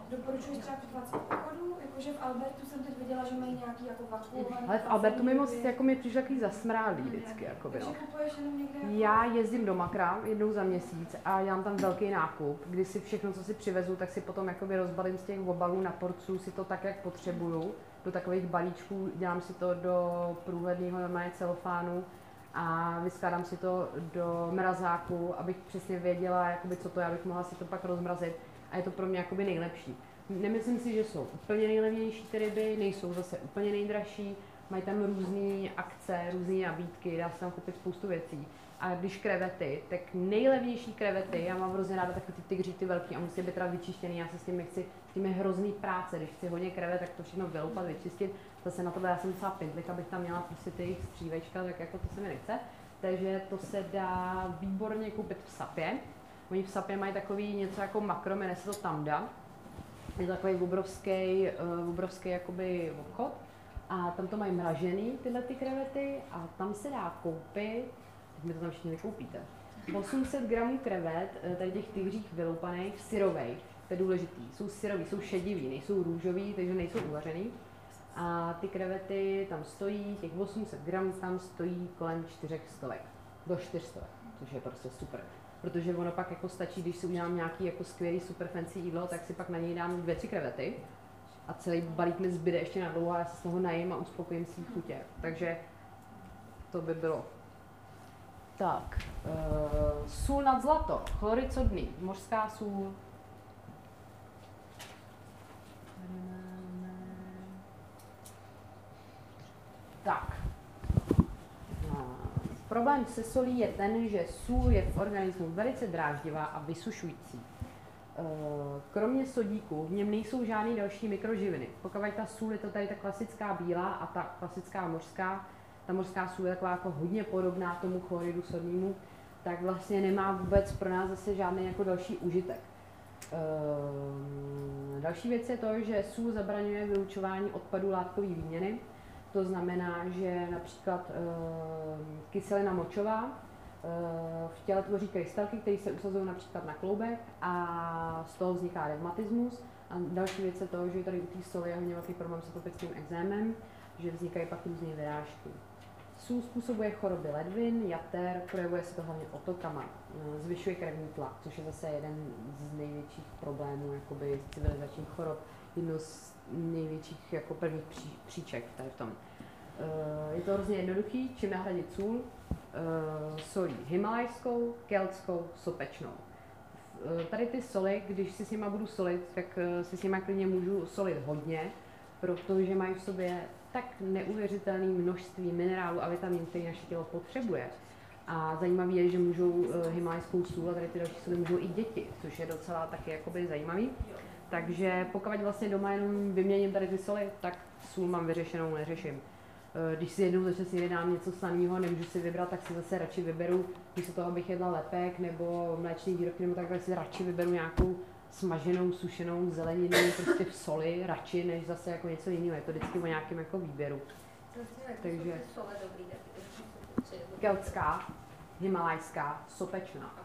Doporučuješ třeba kupovat z obchodu, jakože v Albertu jsem teď viděla, že mají nějaký jako vakuovaný. Ale v Albertu mi moc jako mi přišlo takový zasmrálý vždycky. Jako by, no. Jako... Já jezdím do Makra jednou za měsíc a dělám tam velký nákup, kdy si všechno, co si přivezu, tak si potom jakoby rozbalím z těch obalů na porců, si to tak, jak potřebuju do takových balíčků, dělám si to do průhledného normálně celofánu a vyskládám si to do mrazáku, abych přesně věděla, jakoby, co to je, abych mohla si to pak rozmrazit a je to pro mě jakoby nejlepší. Nemyslím si, že jsou úplně nejlevnější ty ryby, nejsou zase úplně nejdražší, mají tam různé akce, různé nabídky, dá se tam koupit spoustu věcí. A když krevety, tak nejlevnější krevety, já mám hrozně ráda takové ty tygří, ty velký a musí být teda vyčištěný, já se s tím nechci, tím je hrozný práce, když chci hodně krevet, tak to všechno vyloupat, vyčistit, zase na to já jsem docela pindlik, abych tam měla prostě ty jejich střívečka, tak jako to se mi nechce. Takže to se dá výborně koupit v sapě. Oni v sapě mají takový něco jako makro, jmenuje se to Tamda. Je to takový obrovský, uh, obrovský jakoby obchod. A tam to mají mražený, tyhle ty krevety, a tam se dá koupit tak mi to tam všichni vykoupíte. 800 gramů krevet, eh, tady těch tygřích vyloupaných, syrových, to je důležitý. Jsou syrový, jsou šedivý, nejsou růžový, takže nejsou uvařený. A ty krevety tam stojí, těch 800 gramů tam stojí kolem 400 do 400, což je prostě super. Protože ono pak jako stačí, když si udělám nějaký jako skvělý super fancy jídlo, tak si pak na něj dám dvě, tři krevety a celý balík mi zbyde ještě na dlouho a já se z toho najím a uspokojím svý chutě. Takže to by bylo tak, uh, sůl nad zlato, chlorid sodný, mořská sůl. Tak. Uh, problém se solí je ten, že sůl je v organismu velice dráždivá a vysušující. Uh, kromě sodíku v něm nejsou žádné další mikroživiny. Pokud ta sůl je to tady ta klasická bílá a ta klasická mořská, ta mořská sůl je taková jako hodně podobná tomu chloridu sodnému, tak vlastně nemá vůbec pro nás zase žádný jako další užitek. Ehm, další věc je to, že sůl zabraňuje vylučování odpadů látkové výměny. To znamená, že například ehm, kyselina močová ehm, v těle tvoří krystalky, které se usazují například na kloubek a z toho vzniká reumatismus. A další věc je to, že tady u té soli je hodně velký problém s atopickým exémem, že vznikají pak různé vyrážky. Sůl způsobuje choroby ledvin, jater, projevuje se to hlavně otokama, zvyšuje krevní tlak, což je zase jeden z největších problémů jakoby civilizačních chorob, jedno z největších jako prvních pří, příček tady v tom. Eh, je to hrozně jednoduchý, čím nahradit sůl, eh, solí himalajskou, keltskou, sopečnou. Tady ty soli, když si s nima budu solit, tak si s nima klidně můžu solit hodně, protože mají v sobě tak neuvěřitelné množství minerálů a vitamin, který naše tělo potřebuje. A zajímavé je, že můžou uh, himalajskou sůl a tady ty další sůly můžou i děti, což je docela taky jakoby zajímavý. Takže pokud vlastně doma jenom vyměním tady ty soli, tak sůl mám vyřešenou, neřeším. Eh, když si jednou za čas dám něco slaného, nemůžu si vybrat, tak si zase radši vyberu, místo toho, abych jedla lepek nebo mléčný výrobky, nebo takhle si radši vyberu nějakou smaženou, sušenou zeleninu prostě v soli radši, než zase jako něco jiného. Je to vždycky o nějakém jako výběru. Takže keltská, himalajská, sopečná.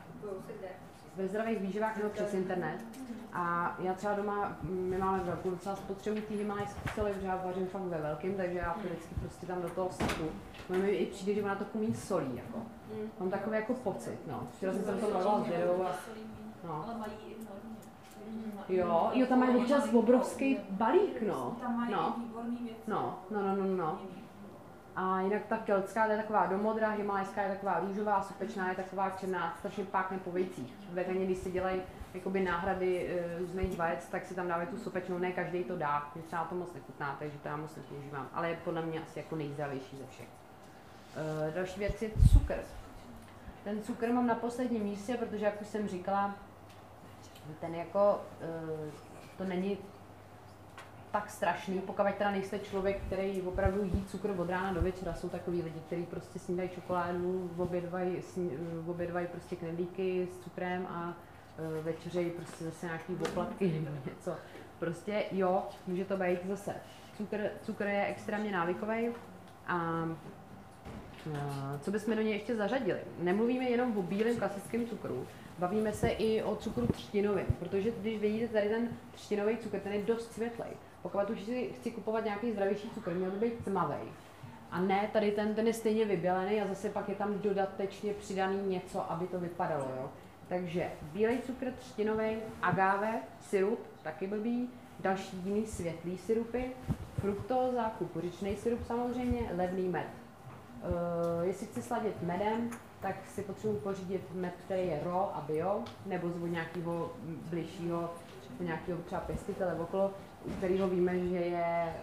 Ve zdravých výživách nebo přes internet. A já třeba doma, my máme velkou docela spotřebu té himalajské soli, protože já vařím fakt ve velkém, takže já to vždycky prostě tam do toho sypu. No mi i přijde, že ona to kumí solí, jako. Mám takový jako pocit, no. Včera jsem se to mluvila s Věrou a... No. Ale mají i Jo, jo, tam mají občas obrovský balík, no. Tam mají no. No, no, no, no, no. A jinak ta keltská je taková domodrá, himalajská je taková růžová, sopečná je taková černá, strašně pákne po vejcích. Vegani, když si dělají jakoby náhrady e, různých vajec, tak si tam dávají tu sopečnou, ne každý to dá, mě třeba to moc nechutná, takže to já moc nepoužívám, ale je podle mě asi jako nejzdravější ze všech. E, další věc je cukr. Ten cukr mám na posledním místě, protože jak už jsem říkala, ten jako, eh, to není tak strašný, pokud teda nejste člověk, který opravdu jí cukr od rána do večera. Jsou takový lidi, kteří prostě snídají čokoládu, obědvají, obědvají prostě knedlíky s cukrem a uh, večeřejí prostě zase nějaký oplatky nebo něco. Prostě jo, může to být zase. Cukr, cukr je extrémně návykový a uh, co bychom do něj ještě zařadili? Nemluvíme jenom o bílém klasickém cukru, Bavíme se i o cukru třtinovém, protože když vidíte tady ten třtinový cukr, ten je dost světlej. Pokud už si chci kupovat nějaký zdravější cukr, měl by být tmavý. A ne, tady ten, ten je stejně vybělený a zase pak je tam dodatečně přidaný něco, aby to vypadalo. Jo? Takže bílej cukr třtinový, agave, syrup, taky blbý, další jiný světlý syrupy, fruktóza, kukuřičný syrup samozřejmě, levný med. Uh, jestli chci sladit medem, tak si potřebuji pořídit med, který je raw a bio, nebo z nějakého bližšího, nějakého třeba pěstitele okolo, u kterého víme, že je,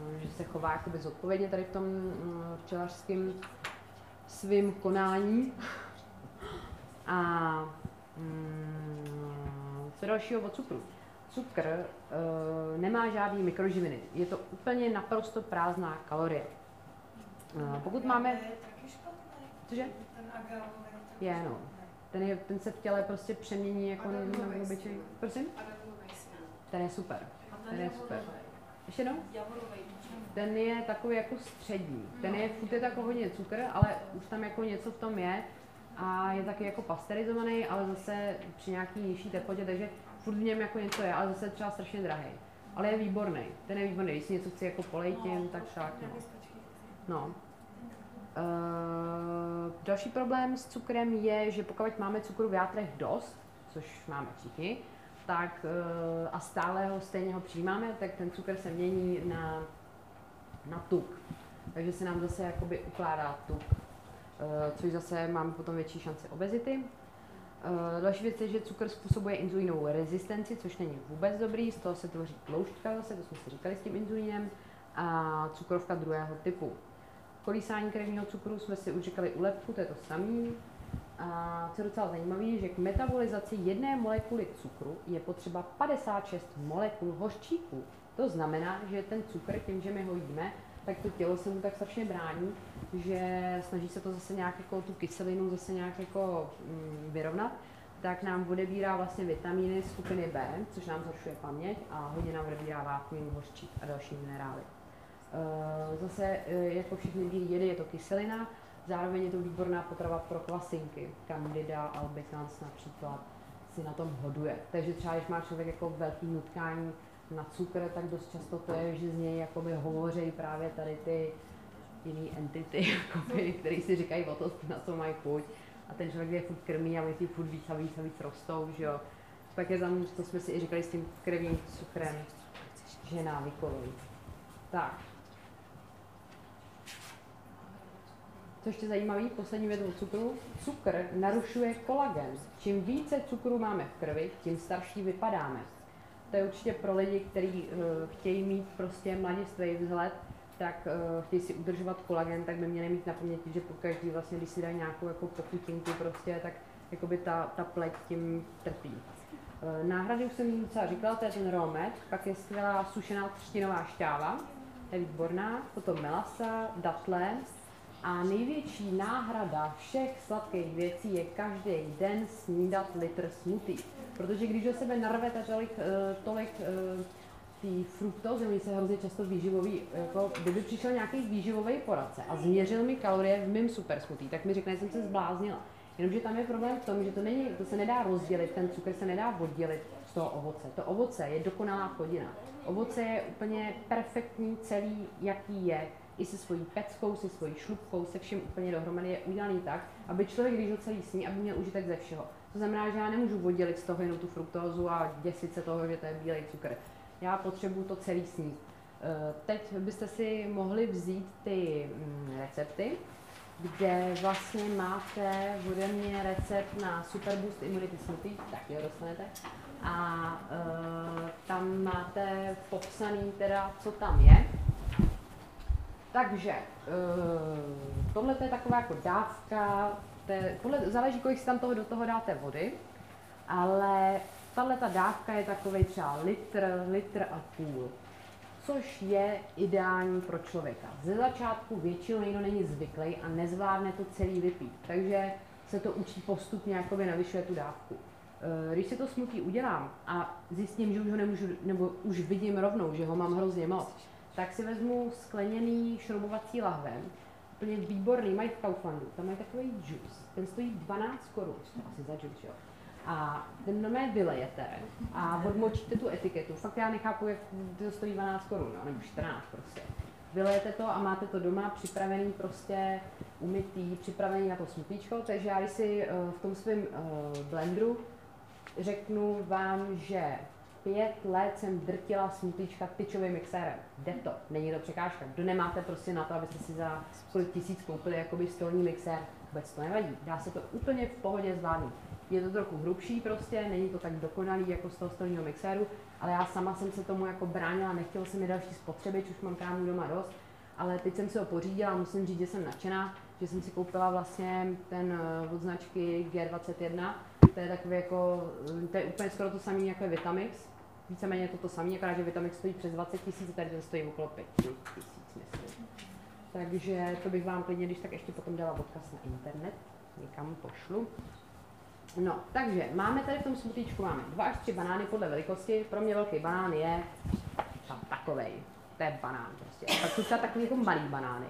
uh, že se chová jakoby zodpovědně tady v tom uh, včelařském svým konání. A um, co dalšího o cukru? Cukr uh, nemá žádný mikroživiny. Je to úplně naprosto prázdná kalorie. Uh, pokud máme... Cože? Ten. Je, no. Ten, je, ten se v těle prostě přemění jako na na obyčej. Prosím? Ten je super. Ten je super. Ještě jednou? Ten je takový jako střední. Ten je, furt je tak hodně cukr, ale už tam jako něco v tom je. A je taky jako pasterizovaný, ale zase při nějaký nižší teplotě, takže furt v něm jako něco je, ale zase třeba strašně drahý. Ale je výborný. Ten je výborný. Když si něco chci jako polejtím, tak tak no. no. Uh, další problém s cukrem je, že pokud máme cukru v játrech dost, což máme všichni, tak uh, a stále ho stejně ho přijímáme, tak ten cukr se mění na, na tuk. Takže se nám zase jakoby ukládá tuk, uh, což zase máme potom větší šanci obezity. Uh, další věc je, že cukr způsobuje inzulínovou rezistenci, což není vůbec dobrý, z toho se tvoří tloušťka zase, to jsme si říkali s tím inzulínem, a cukrovka druhého typu. Kolísání krevního cukru jsme si už říkali u lepku, to je to samé. A co je docela zajímavé, že k metabolizaci jedné molekuly cukru je potřeba 56 molekul hořčíku. To znamená, že ten cukr, tím, že my ho jíme, tak to tělo se mu tak strašně brání, že snaží se to zase nějak jako tu kyselinu zase nějak jako mm, vyrovnat, tak nám odebírá vlastně vitamíny skupiny B, což nám zhoršuje paměť a hodně nám odebírá vákuum, hořčík a další minerály. Eh, zase, eh, jako všechny bílé jedy, je to kyselina, zároveň je to výborná potrava pro kvasinky. Candida albicans například si na tom hoduje. Takže třeba, když má člověk jako velký nutkání na cukr, tak dost často to je, že z něj jakoby hovoří právě tady ty jiné entity, které si říkají o to, na co mají chuť. A ten člověk je furt krmí a oni ty furt víc a víc a víc rostou, že jo. Pak je tam, to jsme si i říkali s tím krevním cukrem, že je návykový. Tak, Co ještě zajímavý, poslední věc cukru. Cukr narušuje kolagen. Čím více cukru máme v krvi, tím starší vypadáme. To je určitě pro lidi, kteří uh, chtějí mít prostě mladistvý vzhled, tak uh, chtějí si udržovat kolagen, tak by měli mít na paměti, že po každý vlastně, když si dají nějakou jako pokutinku prostě, tak jakoby ta, ta pleť tím trpí. Uh, náhrady už jsem docela říkala, to je ten romet, pak je skvělá sušená třtinová šťáva, je výborná, potom melasa, datle, a největší náhrada všech sladkých věcí je každý den snídat litr smutí. Protože když do sebe narvete tolik, eh, tolik té fruktózy, oni se hrozně často výživový, jako kdyby přišel nějaký výživový poradce a změřil mi kalorie v mém super smutí, tak mi řekne, že jsem se zbláznila. Jenomže tam je problém v tom, že to, není, to se nedá rozdělit, ten cukr se nedá oddělit z toho ovoce. To ovoce je dokonalá plodina. Ovoce je úplně perfektní celý, jaký je i se svojí peckou, se svojí šlubkou, se vším úplně dohromady je udělaný tak, aby člověk, když ho celý sní, aby měl užitek ze všeho. To znamená, že já nemůžu oddělit z toho jenom tu fruktózu a děsit se toho, že to je bílej cukr. Já potřebuju to celý snít. Eh, teď byste si mohli vzít ty mm, recepty, kde vlastně máte ode mě recept na Super Boost Immunity Smoothie, taky ho dostanete. A uh, tam máte popsaný teda, co tam je. Takže uh, tohle je taková jako dávka, te, podle, záleží, kolik si tam toho do toho dáte vody, ale tahle ta dávka je takový třeba litr, litr a půl, což je ideální pro člověka. Ze začátku většinou někdo není zvyklý a nezvládne to celý vypít, takže se to učí postupně, jakoby navyšuje tu dávku. Eh, když si to smutí udělám a zjistím, že už ho nemůžu, nebo už vidím rovnou, že ho mám hrozně moc, tak si vezmu skleněný šroubovací lahven, úplně výborný, mají v Kauflandu, tam je takový juice, ten stojí 12 korun, asi za juice, jo. A ten normálně vylejete a odmočíte tu etiketu. Fakt já nechápu, jak to stojí 12 korun, no, nebo 14 prostě. Vylejete to a máte to doma připravený prostě umytý, připravený na to smutíčko, takže já si uh, v tom svém uh, blendru řeknu vám, že pět let jsem drtila smutíčka tyčovým mixérem. Jde to, není to překážka. Kdo nemáte prostě na to, abyste si za kolik tisíc koupili jakoby stolní mixér, vůbec to nevadí. Dá se to úplně v pohodě zvládnout. Je to trochu hrubší prostě, není to tak dokonalý jako z toho stolního mixéru, ale já sama jsem se tomu jako bránila, nechtěla jsem mi další spotřeby, už mám krámů doma dost, ale teď jsem si ho pořídila musím říct, že jsem nadšená, že jsem si koupila vlastně ten eh, od značky G21, to je takový jako, eh, to je úplně skoro to samé jako je Vitamix, víceméně to to samé, akorát, že Vitamix stojí přes 20 tisíc, tady to stojí okolo 5 tisíc, myslím. Takže to bych vám klidně, když tak ještě potom dala odkaz na internet, někam pošlu. No, takže máme tady v tom smutíčku máme dva až tři banány podle velikosti. Pro mě velký banán je takovej. To je banán prostě. A pak jsou třeba takový jako malý banány.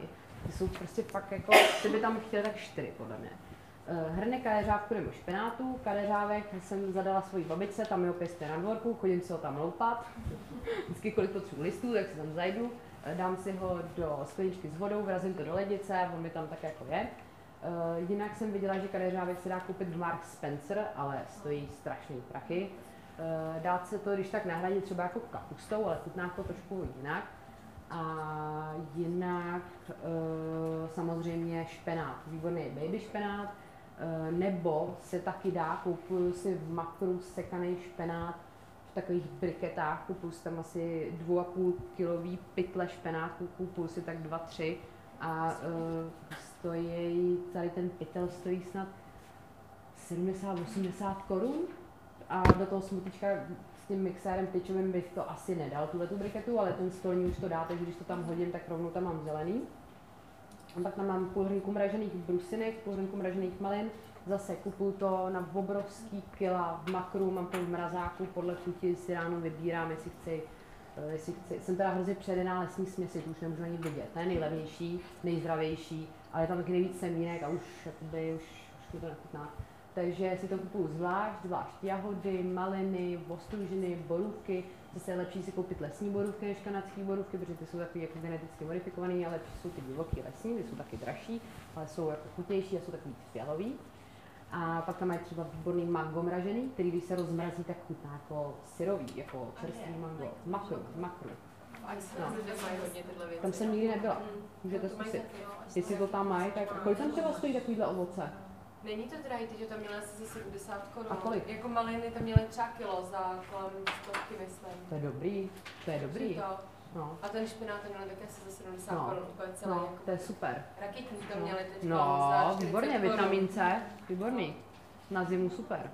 Ty jsou prostě fakt jako, ty by tam chtěli tak čtyři podle mě. Hrnek kadeřávku nebo špenátu. Kadeřávek jsem zadala svojí babičce, tam je opět na dvorku, chodím si ho tam loupat. Vždycky kolik potřebuji listů, tak si tam zajdu. Uh, dám si ho do skleničky s vodou, vrazím to do lednice, on mi tam tak jako je. Uh, jinak jsem viděla, že kadeřávek se dá koupit v Mark Spencer, ale stojí strašný prachy. Dát se to, když tak nahradit třeba jako kapustou, ale chutná to trošku jinak. A jinak samozřejmě špenát, výborný baby špenát, nebo se taky dá, koupuju si v makru sekaný špenát v takových briketách, kupuju si tam asi 2,5 kilový pytle špenátu, kupuju si tak 2-3 a uh, stojí, tady ten pytel stojí snad 70-80 korun a do toho smutička s tím mixérem tyčovým bych to asi nedal, tuhle tu briketu, ale ten stolní už to dá, takže když to tam hodím, tak rovnou tam mám zelený. A pak tam mám půl hrnku mražených brusinek, půl hrnku mražených malin, zase kupuju to na obrovský kila v makru, mám to v mrazáku, podle chuti si ráno vybírám, jestli chci Eh, jestli chci, jsem teda hrozně předená lesní směsi, to už nemůžu ani vidět. To je nejlevnější, nejzdravější, ale je tam taky nejvíc semínek a už, jakoby, už, už mi to nechutná. Takže si to kupuju zvlášť, zvlášť jahody, maliny, ostružiny, borůvky. Zase je lepší si koupit lesní borůvky než kanadské borůvky, protože ty jsou takový jako geneticky modifikované, ale lepší jsou ty divoký lesní, ty jsou taky dražší, ale jsou jako chutnější a jsou takový fialový. A pak tam mají třeba výborný mango mražený, který když se rozmrazí, tak chutná jako syrový, jako čerstvý mango. Makru, makru. No. Tam jsem nikdy nebyla. Mm. Můžete zkusit. Jestli to tam mají, tak kolik tam třeba stojí takovýhle ovoce? Není to drahý, teď tam měla asi za 70 korun. A kolik? Jako maliny tam měly třeba kilo za kolem stovky, myslím. To je dobrý, to je dobrý. To. No. A ten špenát ten měl také asi za 70 no. korun, úplně celý. No, jako to je super. Rakitní to no. měli teď No, za výborně, vitamin C, výborný. Na zimu super.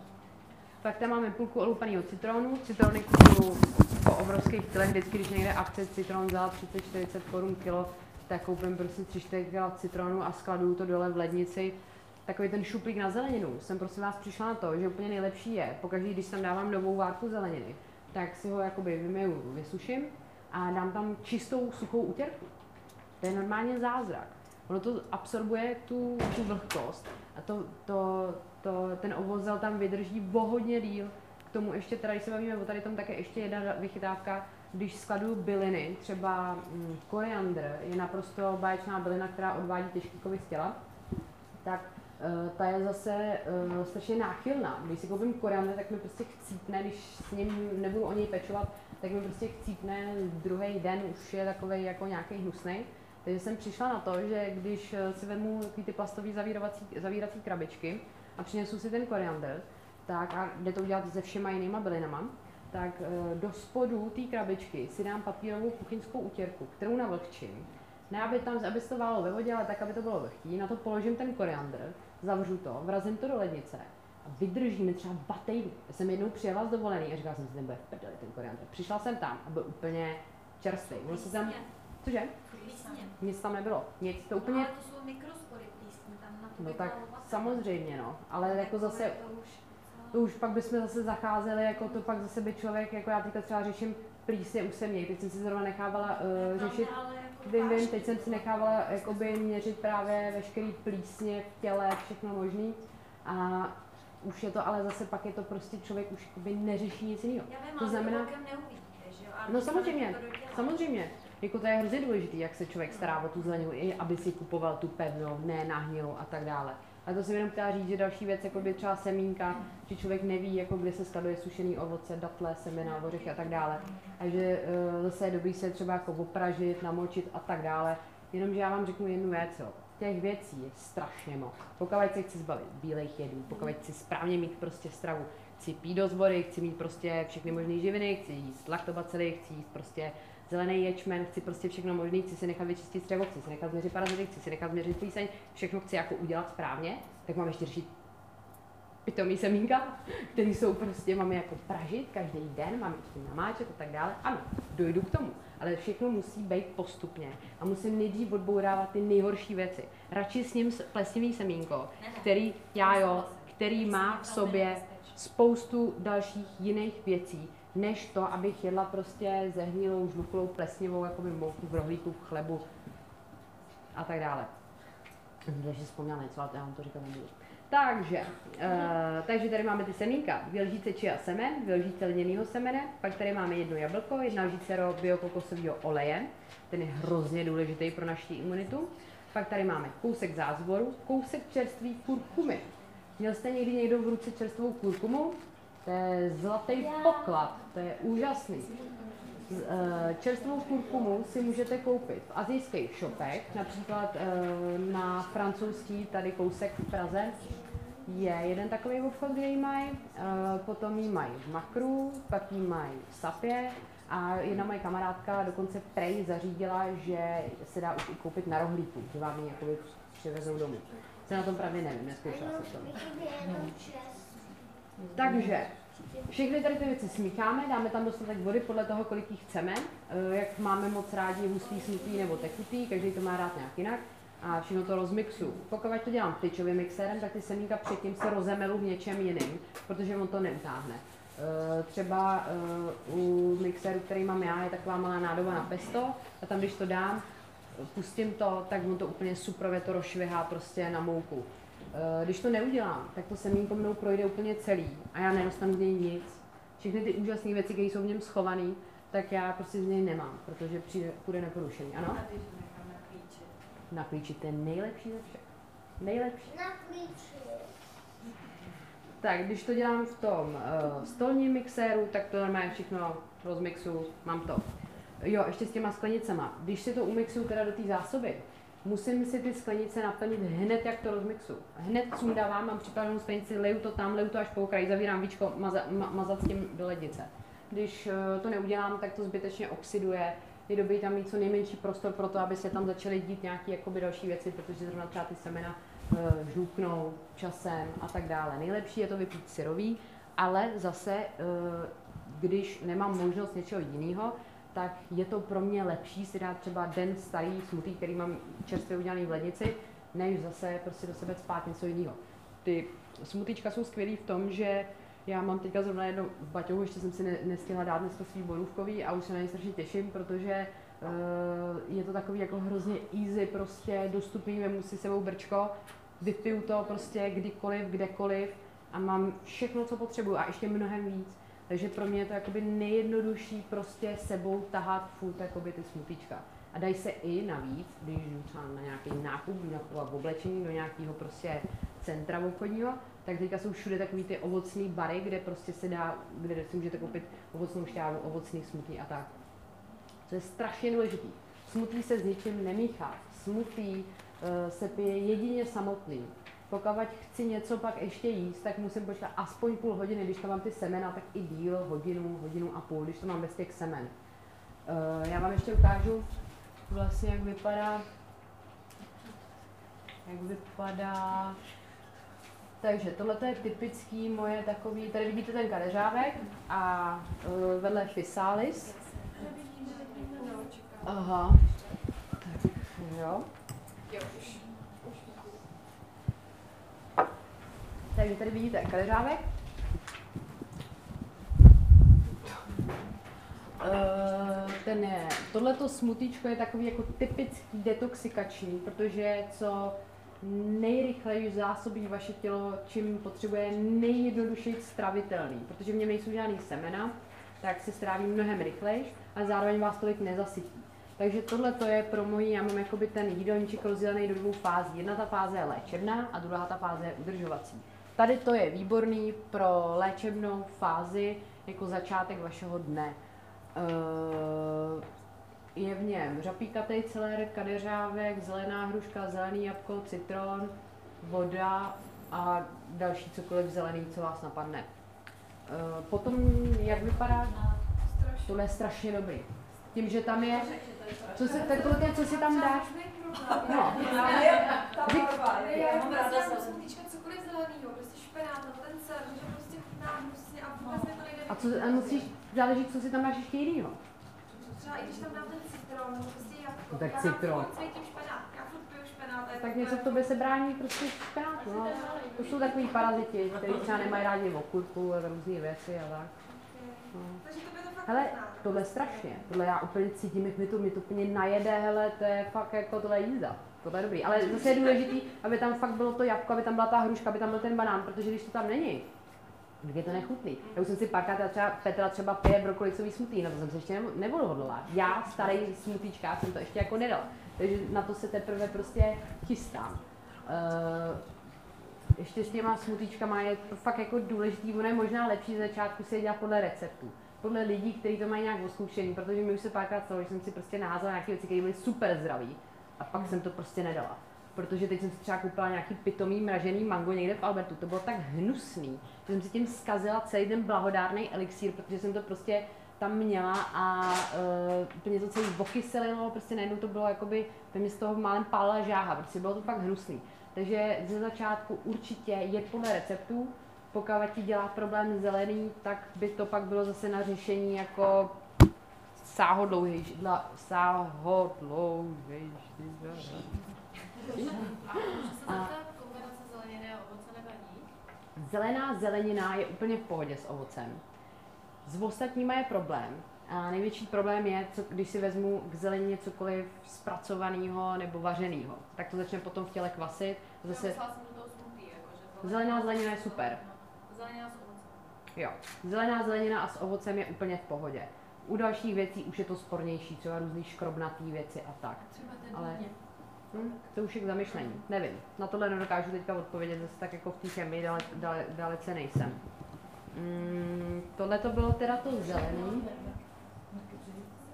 Tak tam máme půlku olupaného citronu. Citrony kupuju po obrovských kilech, vždycky, když někde akce citron za 30-40 korun kilo, tak koupím prostě 3-4 kg citronu a skladuju to dole v lednici. Takový ten šuplík na zeleninu. Jsem prosím vás přišla na to, že úplně nejlepší je, pokaždé, když tam dávám novou várku zeleniny, tak si ho jakoby vymeju, vysuším a dám tam čistou suchou utěrku. To je normálně zázrak. Ono to absorbuje tu, tu vlhkost a to, to, to, ten ovozel tam vydrží o hodně díl. K tomu ještě, teda, když se bavíme o tady tom, také ještě jedna vychytávka, když skladuju byliny, třeba hm, koriandr je naprosto báječná bylina, která odvádí těžký kovy z těla, tak ta je zase uh, strašně náchylná. Když si koupím koriandr, tak mi prostě chcípne, když s ním nebudu o něj pečovat, tak mi prostě chcípne druhý den, už je takový jako nějaký hnusný. Takže jsem přišla na to, že když eh, si vezmu ty plastové zavírací, zavírací krabičky a přinesu si ten koriander, tak a jde to udělat se všema jinýma bylinama, tak eh, do spodu té krabičky si dám papírovou kuchyňskou utěrku, kterou navlhčím. Ne, aby, tam, aby se to válo ve vodě, ale tak, aby to bylo vlhký. Na to položím ten koriander, zavřu to, vrazím to do lednice a vydrží mi třeba dva týdny. Já jsem jednou přijela z dovolený a říkala jsem si, ten bude v prdeli, ten koriander. Přišla jsem tam a byl úplně čerstvý. Byl se tam, cože? Nic tam nebylo. Nic, to úplně... No, ale to jsou mikrospory plísní, tam na to No tak samozřejmě, no. Ale jako zase, to už pak bychom zase zacházeli, jako to pak zase by člověk, jako já teďka třeba řeším plísně u mě, teď jsem si zrovna nechávala uh, řešit, jako vím, vím, teď jsem si nechávala jakoby měřit právě veškerý plísně v těle, všechno možný a už je to, ale zase pak je to prostě člověk už jakoby neřeší nic jiného. to znamená, neuvidíte, že jo? no samozřejmě, samozřejmě. Jako to je hrozně důležité, jak se člověk stará o tu zeleninu, i aby si kupoval tu pevnou, ne nahnilou a tak dále. A to jsem jenom chtěla říct, že další věc, jako by třeba semínka, že člověk neví, jako kde se skladuje sušený ovoce, datle, semena, ořechy a tak dále. A že uh, zase je dobrý se třeba jako opražit, namočit a tak dále. Jenomže já vám řeknu jednu věc, jo. Těch věcí je strašně moc. Pokud se chci zbavit bílejch jedů, pokud chci správně mít prostě stravu, chci pít dost vody, chci mít prostě všechny možné živiny, chci jíst laktobacily, chci jíst prostě zelený ječmen, chci prostě všechno možné, chci si nechat vyčistit střevo, chci si nechat změřit parazity, chci si nechat změřit plíseň, všechno chci jako udělat správně, tak mám ještě řešit pitomý semínka, který jsou prostě, máme jako pražit každý den, máme ještě namáčet a tak dále. Ano, dojdu k tomu, ale všechno musí být postupně a musím nejdřív odbourávat ty nejhorší věci. Radši s ním plesnivý semínko, který já jo, který má v sobě spoustu dalších jiných věcí, než to, abych jedla prostě zehnilou, žluklou, plesnivou, jako by mouku v rohlíku, v chlebu a tak dále. Takže vzpomněla něco, ale já vám to říkat nebudu. Takže, uh, takže tady máme ty semínka, dvě lžíce čia semen, dvě lžíce lněného semene, pak tady máme jedno jablko, jedna lžíce biokokosového oleje, ten je hrozně důležitý pro naši imunitu. Pak tady máme kousek zázvoru, kousek čerstvý kurkumy. Měl jste někdy někdo v ruce čerstvou kurkumu? To je zlatý poklad, to je úžasný. Eh, čerstvou kurkumu si můžete koupit v azijských shopech, například eh, na francouzský, tady kousek v Praze, je jeden takový obchod, kde ji mají, eh, potom ji mají v Makru, pak ji mají v Sapě a jedna moje kamarádka dokonce prej zařídila, že se dá už i koupit na rohlíku, že vám ji jakoby přivezou domů. Se na tom právě nevím, neskoušela jsem to. Takže všechny tady ty věci smícháme, dáme tam dostatek vody podle toho, kolik jich chceme, eh, jak máme moc rádi hustý, smutý nebo tekutý, každý to má rád nějak jinak a všechno to rozmixu. Pokud to dělám tyčovým mixérem, tak ty semínka předtím se rozemelu v něčem jiným, protože on to neutáhne. Eh, třeba eh, u mixéru, který mám já, je taková malá nádoba na pesto a tam, když to dám, pustím to, tak on to úplně suprově to rozšvihá prostě na mouku. Eh, když to neudělám, tak to semínko mnou projde úplně celý a já nedostanu z něj nic. Všechny ty úžasné věci, které jsou v něm schované, tak já prostě z něj nemám, protože přijde, půjde neporušený. Ano? Na klíči, to je nejlepší ze všech. Nejlepší. Na klíči. Tak, když to dělám v tom uh, stolním mixéru, tak to normálně všechno rozmixu, mám to. Jo, ještě s těma sklenicema. Když si to umixuju teda do té zásoby, musím si ty sklenice naplnit hned, jak to rozmixu. Hned sundávám, mám připravenou sklenici, leju to tam, leju to až po okraji, zavírám víčko, maza, ma, mazat s tím do lednice. Když uh, to neudělám, tak to zbytečně oxiduje, je dobré tam mít co nejmenší prostor pro to, aby se tam začaly dít nějaké jakoby další věci, protože zrovna třeba ty semena uh, žluknou časem a tak dále. Nejlepší je to vypít syrový, ale zase, uh, když nemám možnost něčeho jiného, tak je to pro mě lepší si dát třeba den starý smutý, který mám čerstvě udělaný v lednici, než zase prostě do sebe spát něco jiného. Ty smutíčka jsou skvělý v tom, že já mám teďka zrovna jedno v baťohu, ještě jsem si ne, nestihla dát dneska svý borůvkový a už se na ně strašně těším, protože uh, je to takový jako hrozně easy, prostě dostupný, vemu si sebou brčko, vypiju to prostě kdykoliv, kdekoliv a mám všechno, co potřebuju a ještě mnohem víc. Takže pro mě je to jakoby nejjednodušší prostě sebou tahat furt jakoby ty smutíčka. A dají se i navíc, když jdu třeba na nějaký nákup, v oblečení do nějakého prostě centra obchodního, tak teďka jsou všude takový ty ovocný bary, kde prostě se dá, kde si můžete koupit ovocnou šťávu, ovocný smutí a tak. To je strašně důležitý. Smutí se s ničím nemíchá. Smutí uh, se pije jedině samotný. Pokud chci něco pak ještě jíst, tak musím počkat aspoň půl hodiny, když tam mám ty semena, tak i díl, hodinu, hodinu a půl, když to mám bez těch semen. Uh, já vám ještě ukážu vlastně, jak vypadá, jak vypadá takže tohle je typický moje takový, tady vidíte ten kadeřávek a uh, vedle Physalis. Aha. Tak, jo. Takže tady vidíte kadeřávek. Uh, ten je, tohleto smutíčko je takový jako typický detoxikační, protože co nejrychleji zásobí vaše tělo, čím potřebuje nejjednodušeji stravitelný, protože v něm nejsou žádný semena, tak se stráví mnohem rychleji a zároveň vás tolik nezasytí. Takže tohle to je pro mojí, já mám jakoby ten jídelníček rozdělený do dvou fází. Jedna ta fáze je léčebná a druhá ta fáze je udržovací. Tady to je výborný pro léčebnou fázi jako začátek vašeho dne. Uh, je v něm řapíkatý celer, kadeřávek, zelená hruška, zelený jabko, citron, voda a další cokoliv zelený, co vás napadne. Uh, potom, jak vypadá? Tohle je strašně dobrý. Tím, že tam je, co se, tak tohle, co si tam dáš? No, Já mám ráda cokoliv zelenýho, nebo ten cel, že prostě chutná hnusně a vůbec mi to nejde a co, a musíš, záleží, co si tam dáš ještě jinýho. Třeba i když tam dám ten citron, nebo prostě jabko. No tak já citron. furt cítím špenát, já furt piju špenát. Tak něco v tobě se brání prostě špenátu, no. To jsou takový paraziti, kteří třeba nemají rádi okurku a různé věci a tak. No. Takže to by to fakt Hele, tohle strašně, tohle já úplně cítím, jak mi to, mi to úplně najede, hele, to je fakt jako tohle je jízda. Tohle je dobrý, ale zase je důležitý, aby tam fakt bylo to jabko, aby tam byla ta hruška, aby tam byl ten banán, protože když to tam není, tak je to nechutný. Já už jsem si párkrát, třeba Petra třeba pije brokolicový smutý, na to jsem se ještě neodhodlala. Já, starý smutíčka, jsem to ještě jako nedala. Takže na to se teprve prostě chystám. Uh, ještě s těma smutíčkama je to fakt jako důležitý, ono je možná lepší začátku si je dělat podle receptů. Podle lidí, kteří to mají nějak oskoušený, protože mi už se párkrát stalo, že jsem si prostě naházela nějaké věci, které byly super zdraví a pak jsem to prostě nedala. Protože teď jsem si třeba koupila nějaký pitomý mražený mango někde v Albertu, to bylo tak hnusný, že jsem si tím zkazila celý ten blahodárný elixír, protože jsem to prostě tam měla a uh, úplně to celý okyselilo, prostě najednou to bylo jakoby, by mi z toho málem pálila žáha, protože bylo to fakt hnusný. Takže ze začátku určitě je podle receptů, pokud ti dělá problém zelený, tak by to pak bylo zase na řešení jako sáhodlouhejší. A? Zelená zelenina je úplně v pohodě s ovocem. S ostatníma je problém. A největší problém je, co, když si vezmu k zelenině cokoliv zpracovaného nebo vařeného. Tak to začne potom v těle kvasit. Zase Myslela jsem do toho smutý, jako, že zelená zelenina je super. Zelenina s ovocem. Jo. Zelená zelenina a s ovocem je úplně v pohodě. U dalších věcí už je to spornější, třeba různý škrobnatý věci a tak. Třeba ten Ale- Ale... Hm, to už je k zamyšlení. Nevím. Na tohle nedokážu teďka odpovědět, zase tak jako v té chemii dale, dale, dalece nejsem. Mm, tohle to bylo teda to zelený.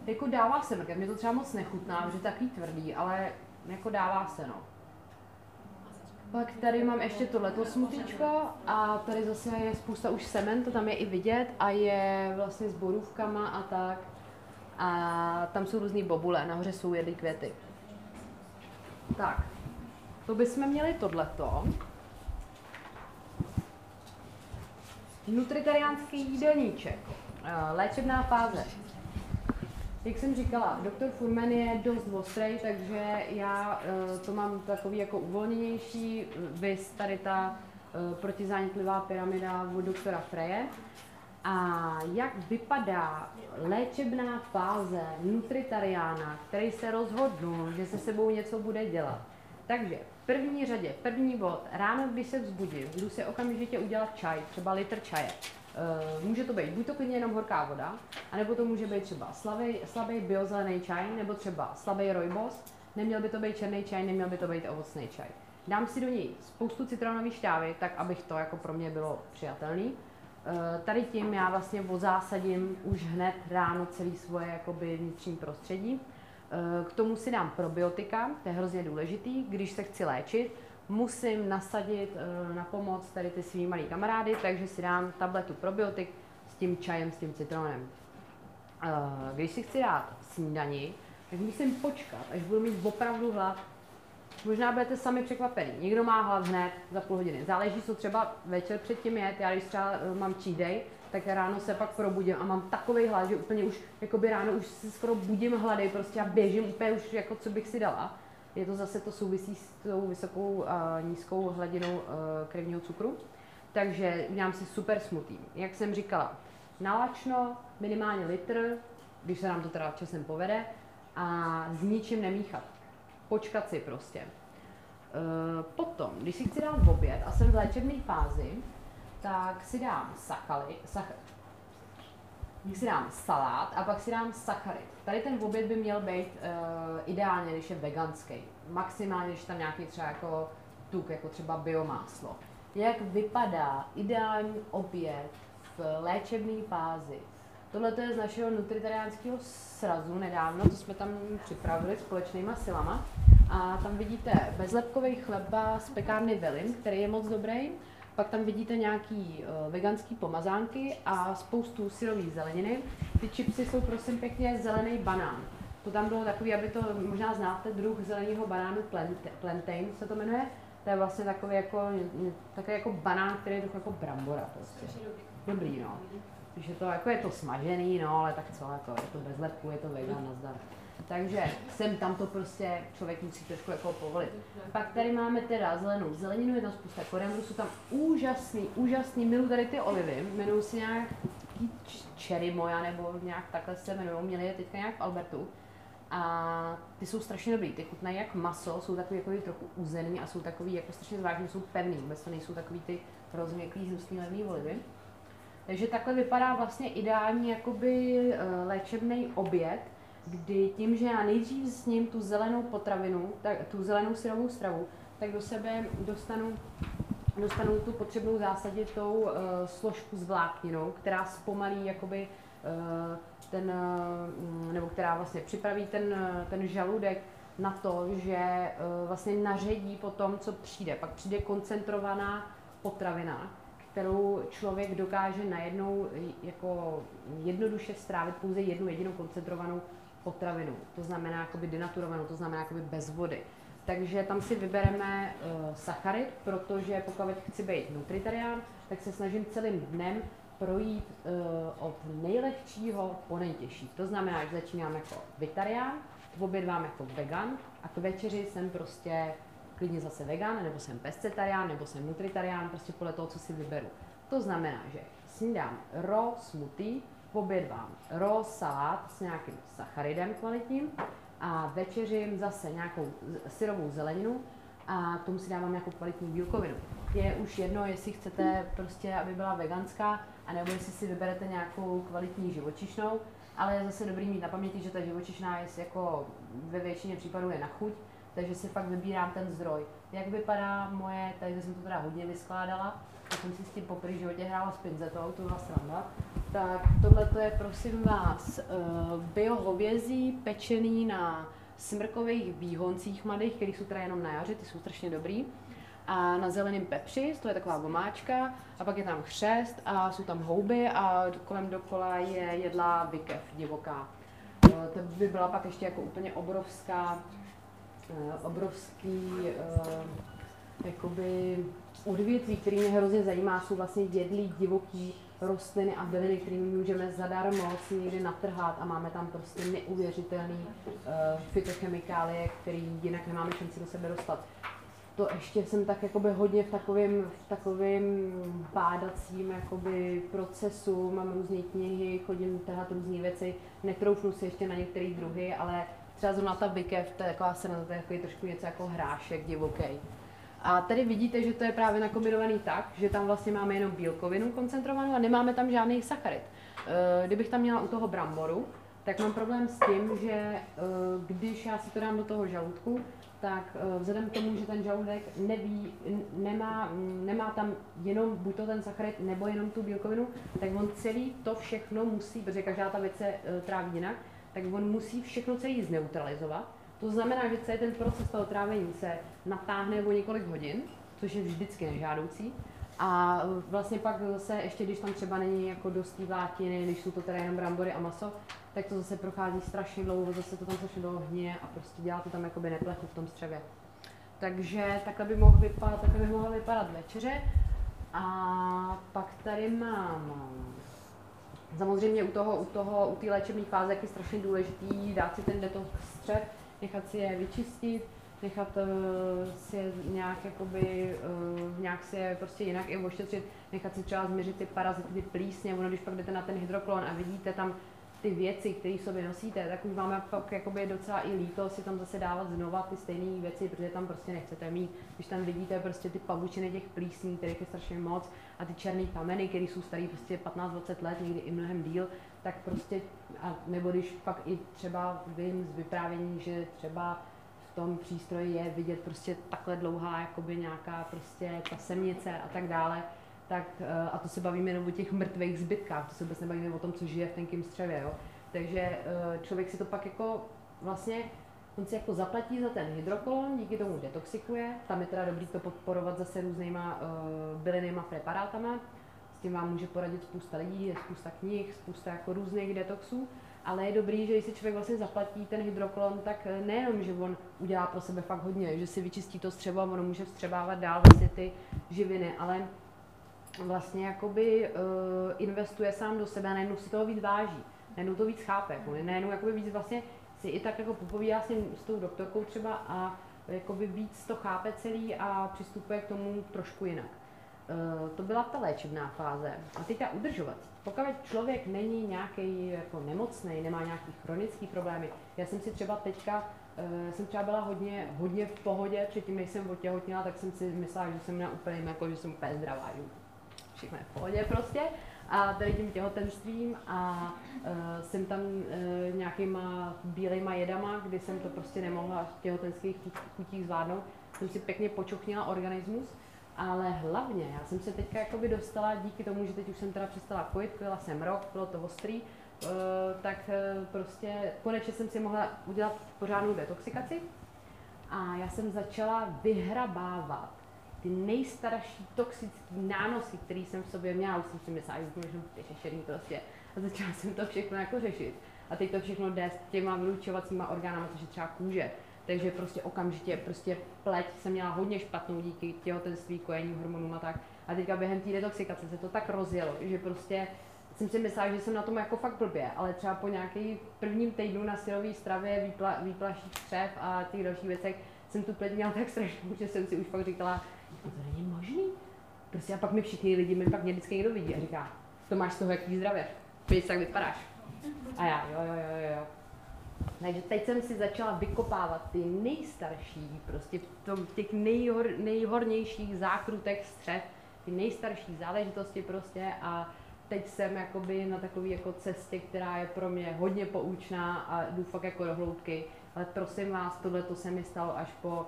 Jako dává se mrkev, mě to třeba moc nechutná, protože je takový tvrdý, ale jako dává se no. Pak tady mám ještě tohleto smutíčko a tady zase je spousta už semen, to tam je i vidět a je vlastně s borůvkama a tak. A tam jsou různý bobule, nahoře jsou jedny květy. Tak, to bychom měli tohleto. Nutritariánský jídelníček. Eh, Léčebná fáze. Jak jsem říkala, doktor Furman je dost ostrý, takže já eh, to mám takový jako uvolněnější, vys tady ta eh, protizánětlivá pyramida od doktora Freje. A jak vypadá léčebná fáze nutritariána, který se rozhodnul, že se sebou něco bude dělat. Takže v první řadě, první bod, ráno, když se vzbudím, jdu si okamžitě udělat čaj, třeba litr čaje. Eh, Může to být buď to klidně jenom horká voda, anebo to může být třeba slabý, slabý biozelený čaj, nebo třeba slabý rojbos. Neměl by to být černý čaj, neměl by to být ovocný čaj. Dám si do něj spoustu citronové šťávy, tak abych to jako pro mě bylo přijatelný. Eh, Tady tím já vlastně ozásadím už hned ráno celý svoje jakoby vnitřní prostředí. Eh, K tomu si dám probiotika, to je hrozně důležitý, když se chci léčit, musím nasadit eh, na pomoc tady ty svý malý kamarády, takže si dám tabletu probiotik s tím čajem, s tím citronem. Eh, Když si chci dát snídani, tak musím počkat, až budu mít opravdu hlad. Možná budete sami překvapení. Někdo má hlad hned za půl hodiny. Záleží, co třeba večer předtím jet. Já když třeba eh, mám cheat day, tak ráno se pak probudím a mám takový hlad, že úplně už jakoby ráno už se skoro budím hlady prostě a běžím úplně už jako co bych si dala. Je to zase to souvisí s tou vysokou a nízkou hladinou eh, krevního cukru. Takže udělám si super smutý. Jak jsem říkala, nalačno, minimálně litr, když se nám to teda časem povede, a s ničím nemíchat. Počkat si prostě. E, Potom, když si chci dát v oběd a jsem v léčebné fázi, tak si dám sakaly, sach, pak si dám salát a pak si dám sacharid. Tady ten oběd by měl být uh, ideálně, když je veganský. Maximálně, když tam nějaký třeba jako tuk, jako třeba biomáslo. Jak vypadá ideální oběd v léčebné fázi? Tohle je z našeho nutritariánského srazu nedávno, to jsme tam připravili společnýma silama. A tam vidíte bezlepkový chleba z pekárny Velim, který je moc dobrý. Pak tam vidíte nějaký uh, veganský pomazánky a spoustu syrové zeleniny. Ty chipsy jsou prosím pěkně zelený banán. To tam bylo takový, aby to možná znáte, druh zeleného banánu plantain se to jmenuje. To je vlastně takový jako, takový jako banán, který je trochu jako brambora prostě. Dobrý, no. Takže to jako je to smažený, no, ale tak co, jako je to bez lepku, je to vegan, nazdar. Takže sem tam to prostě člověk musí trošku jako povolit. Pak tady máme teda zelenou zeleninu, jedna spousta koriandru, jsou tam úžasný, úžasný, milu tady ty olivy, jmenují si nějak cherry moja, nebo nějak takhle se jmenují, měli je teďka nějak v Albertu. A ty jsou strašně dobrý, ty chutnají jak maso, jsou takový jako trochu uzený a jsou takový jako strašně zvláštní, jsou pevný, vůbec to nejsou takový ty rozměklý, hnusný levný olivy. Takže takhle vypadá vlastně ideální jakoby eh, léčebný oběd, kdy tím, že já nejdřív s ním tu zelenou potravinu, tak, tu zelenou syrovou stravu, tak do sebe dostanu, dostanu tu potřebnou zásaditou uh, složku s vlákninou, která zpomalí jakoby uh, ten, uh, nebo která vlastně připraví ten, uh, ten žaludek na to, že uh, vlastně naředí po tom, co přijde. Pak přijde koncentrovaná potravina, kterou člověk dokáže najednou jako jednoduše strávit pouze jednu jedinou koncentrovanou potravinu. To znamená jakoby denaturovanou, to znamená jakoby bez vody. Takže tam si vybereme uh, sacharid, protože pokud chci být nutritarián, tak se snažím celým dnem projít uh, od nejlehčího po nejtěžší. To znamená, že začínám jako vitarián, v oběd vám jako vegan a k večeři jsem prostě klidně zase vegan, nebo jsem pescetarián, nebo jsem nutritarián, prostě podle toho, co si vyberu. To znamená, že snídám raw smoothie, oběd vám raw salát s nějakým sacharidem kvalitním a večeřím zase nějakou syrovou zeleninu a tomu si dávám nějakou kvalitní bílkovinu. Je už jedno, jestli chcete prostě, aby byla veganská, anebo jestli si vyberete nějakou kvalitní živočišnou, ale je zase dobrý mít na paměti, že ta živočišná je jako ve většině případů je na chuť, takže si fakt vybírám ten zdroj. Jak vypadá moje, tady jsem to teda hodně vyskládala, já jsem si s tím poprvé životě hrála s pinzetou, to byla sranda. Tak tohle to je prosím vás uh, bio hovězí pečený na smrkových výhoncích mladých, které jsou teda jenom na jaře, ty jsou strašně dobrý. A na zeleném pepři, to je taková vomáčka, a pak je tam chřest a jsou tam houby a kolem dokola je jedlá vykev divoká. Uh, to by byla pak ještě jako úplně obrovská, uh, obrovský jakoby odvětví, který mě hrozně zajímá, jsou vlastně jedlí divoký rostliny a byliny, kterými můžeme zadarmo si někde natrhat a máme tam prostě neuvěřitelný uh, fytochemikálie, který jinak nemáme šanci do sebe dostat. To ještě jsem tak jakoby hodně v takovém, v takovém pádacím jakoby procesu, mám různé knihy, chodím trhat různé věci, netroufnu si ještě na některé druhy, ale třeba zrovna ta bikev, to je taková se to je trošku něco jako hrášek divoký. A tady vidíte, že to je právě nakombinovaný tak, že tam vlastně máme jenom bílkovinu koncentrovanou a nemáme tam žádný sacharid. Eh, kdybych tam měla u toho bramboru, tak mám problém s tím, že eh, když já si to dám do toho žaludku, tak eh, vzhledem k tomu, že ten žaludek neví, nemá, nemá tam jenom buď to ten sacharid nebo jenom tu bílkovinu, tak on celý to všechno musí, protože každá ta věc se tráví jinak, tak on musí všechno celý zneutralizovat to znamená, že celý ten proces toho trávení se natáhne o několik hodin, což je vždycky nežádoucí. A vlastně pak zase, ještě když tam třeba není jako dost vlákniny, když jsou to teda jenom brambory a maso, tak to zase prochází strašně dlouho, zase to tam strašně dlouho hně a prostě dělá to tam jakoby neplechu v tom střevě. Takže takhle by, mohl vypadat, takhle by mohla vypadat večeře. A pak tady mám Samozřejmě u toho, u toho, u té léčebné fáze je strašně důležitý dát si ten detox střev, nechat si je vyčistit, nechat uh, si je nějak, jakoby, uh, nějak si je prostě jinak i ošetřit, nechat si třeba změřit ty parazity, ty plísně, ono když pak jdete na ten hydroklon a vidíte tam ty věci, které sobě nosíte, tak už máme pak jakoby docela i líto si tam zase dávat znova ty stejné věci, protože tam prostě nechcete mít. Když tam vidíte prostě ty pavučiny těch plísní, kterých je strašně moc, a ty černé kameny, které jsou staré prostě 15-20 let, někdy i mnohem díl, tak prostě, a nebo když pak i třeba vím z vyprávění, že třeba v tom přístroji je vidět prostě takhle dlouhá jakoby nějaká prostě ta semnice a tak dále, tak, eh, a to se bavíme jenom o těch mrtvých zbytkách, to se vůbec nebavíme o tom, co žije v tenkém střevě, jo. Takže eh, člověk si to pak jako vlastně, on si jako zaplatí za ten hydrokolon, díky tomu detoxikuje, tam je teda dobrý to podporovat zase různýma uh, bylinnýma preparátama, s tím vám může poradit spousta lidí, je spousta knih, spousta jako různých detoxů, ale je dobrý, že když si člověk vlastně zaplatí ten hydrokolon, tak nejenom, že on udělá pro sebe fakt hodně, že si vyčistí to střevo a ono může vstřebávat dál vlastně ty živiny, ale vlastně jakoby uh, investuje sám do sebe a najednou si toho víc váží, najednou to víc chápe, jako, najednou jakoby víc vlastně si i tak jako popovídá s, s tou doktorkou třeba a jakoby víc to chápe celý a přistupuje k tomu trošku jinak. Uh, to byla ta léčebná fáze. A teď ta udržovací. Pokud člověk není nějaký jako nemocný, nemá nějaký chronický problémy, já jsem si třeba teďka uh, jsem třeba byla hodně, hodně v pohodě, předtím, než jsem otěhotněla, tak jsem si myslela, že jsem na úplně jako, že jsem úplně zdravá, že všechno je v pohodě prostě. A tady tím těhotenstvím a uh, jsem tam uh, nějakýma bílejma jedama, kdy jsem to prostě nemohla v těhotenských chutích zvládnout. Jsem si pěkně počuchnila organismus, ale hlavně já jsem se teďka jakoby dostala díky tomu, že teď už jsem teda přestala kojit, kojila jsem rok, bylo to ostrý, uh, tak uh, prostě konečně jsem si mohla udělat pořádnou detoxikaci a já jsem začala vyhrabávat ty nejstarší toxické nánosy, které jsem v sobě měla, už jsem si myslela, že to je šešerný prostě. A začala jsem to všechno jako řešit. A teď to všechno jde s těma vylučovacíma orgánama, což je třeba kůže. Takže prostě okamžitě, prostě pleť jsem měla hodně špatnou díky těhotenství, kojení hormonům a tak. A teďka během té detoxikace se to tak rozjelo, že prostě jsem si myslela, že jsem na tom jako fakt blbě, ale třeba po nějaký prvním týdnu na silové stravě, výpla, výplaších střev a těch dalších věcech jsem tu pleť měla tak strašnou, že jsem si už fakt říkala, to není možný. Prostě a pak mi všichni lidi, mi pak mě vždycky někdo vidí a říká, to máš z toho jaký zdravě, pojď tak vypadáš. A já, jo, jo, jo, jo. Takže teď jsem si začala vykopávat ty nejstarší, prostě v tom, těch nejhor, nejhornějších zákrutech střev, ty nejstarší záležitosti prostě a teď jsem jakoby na takové jako cestě, která je pro mě hodně poučná a jdu fakt jako do hloubky. Ale prosím vás, tohle to se mi stalo až po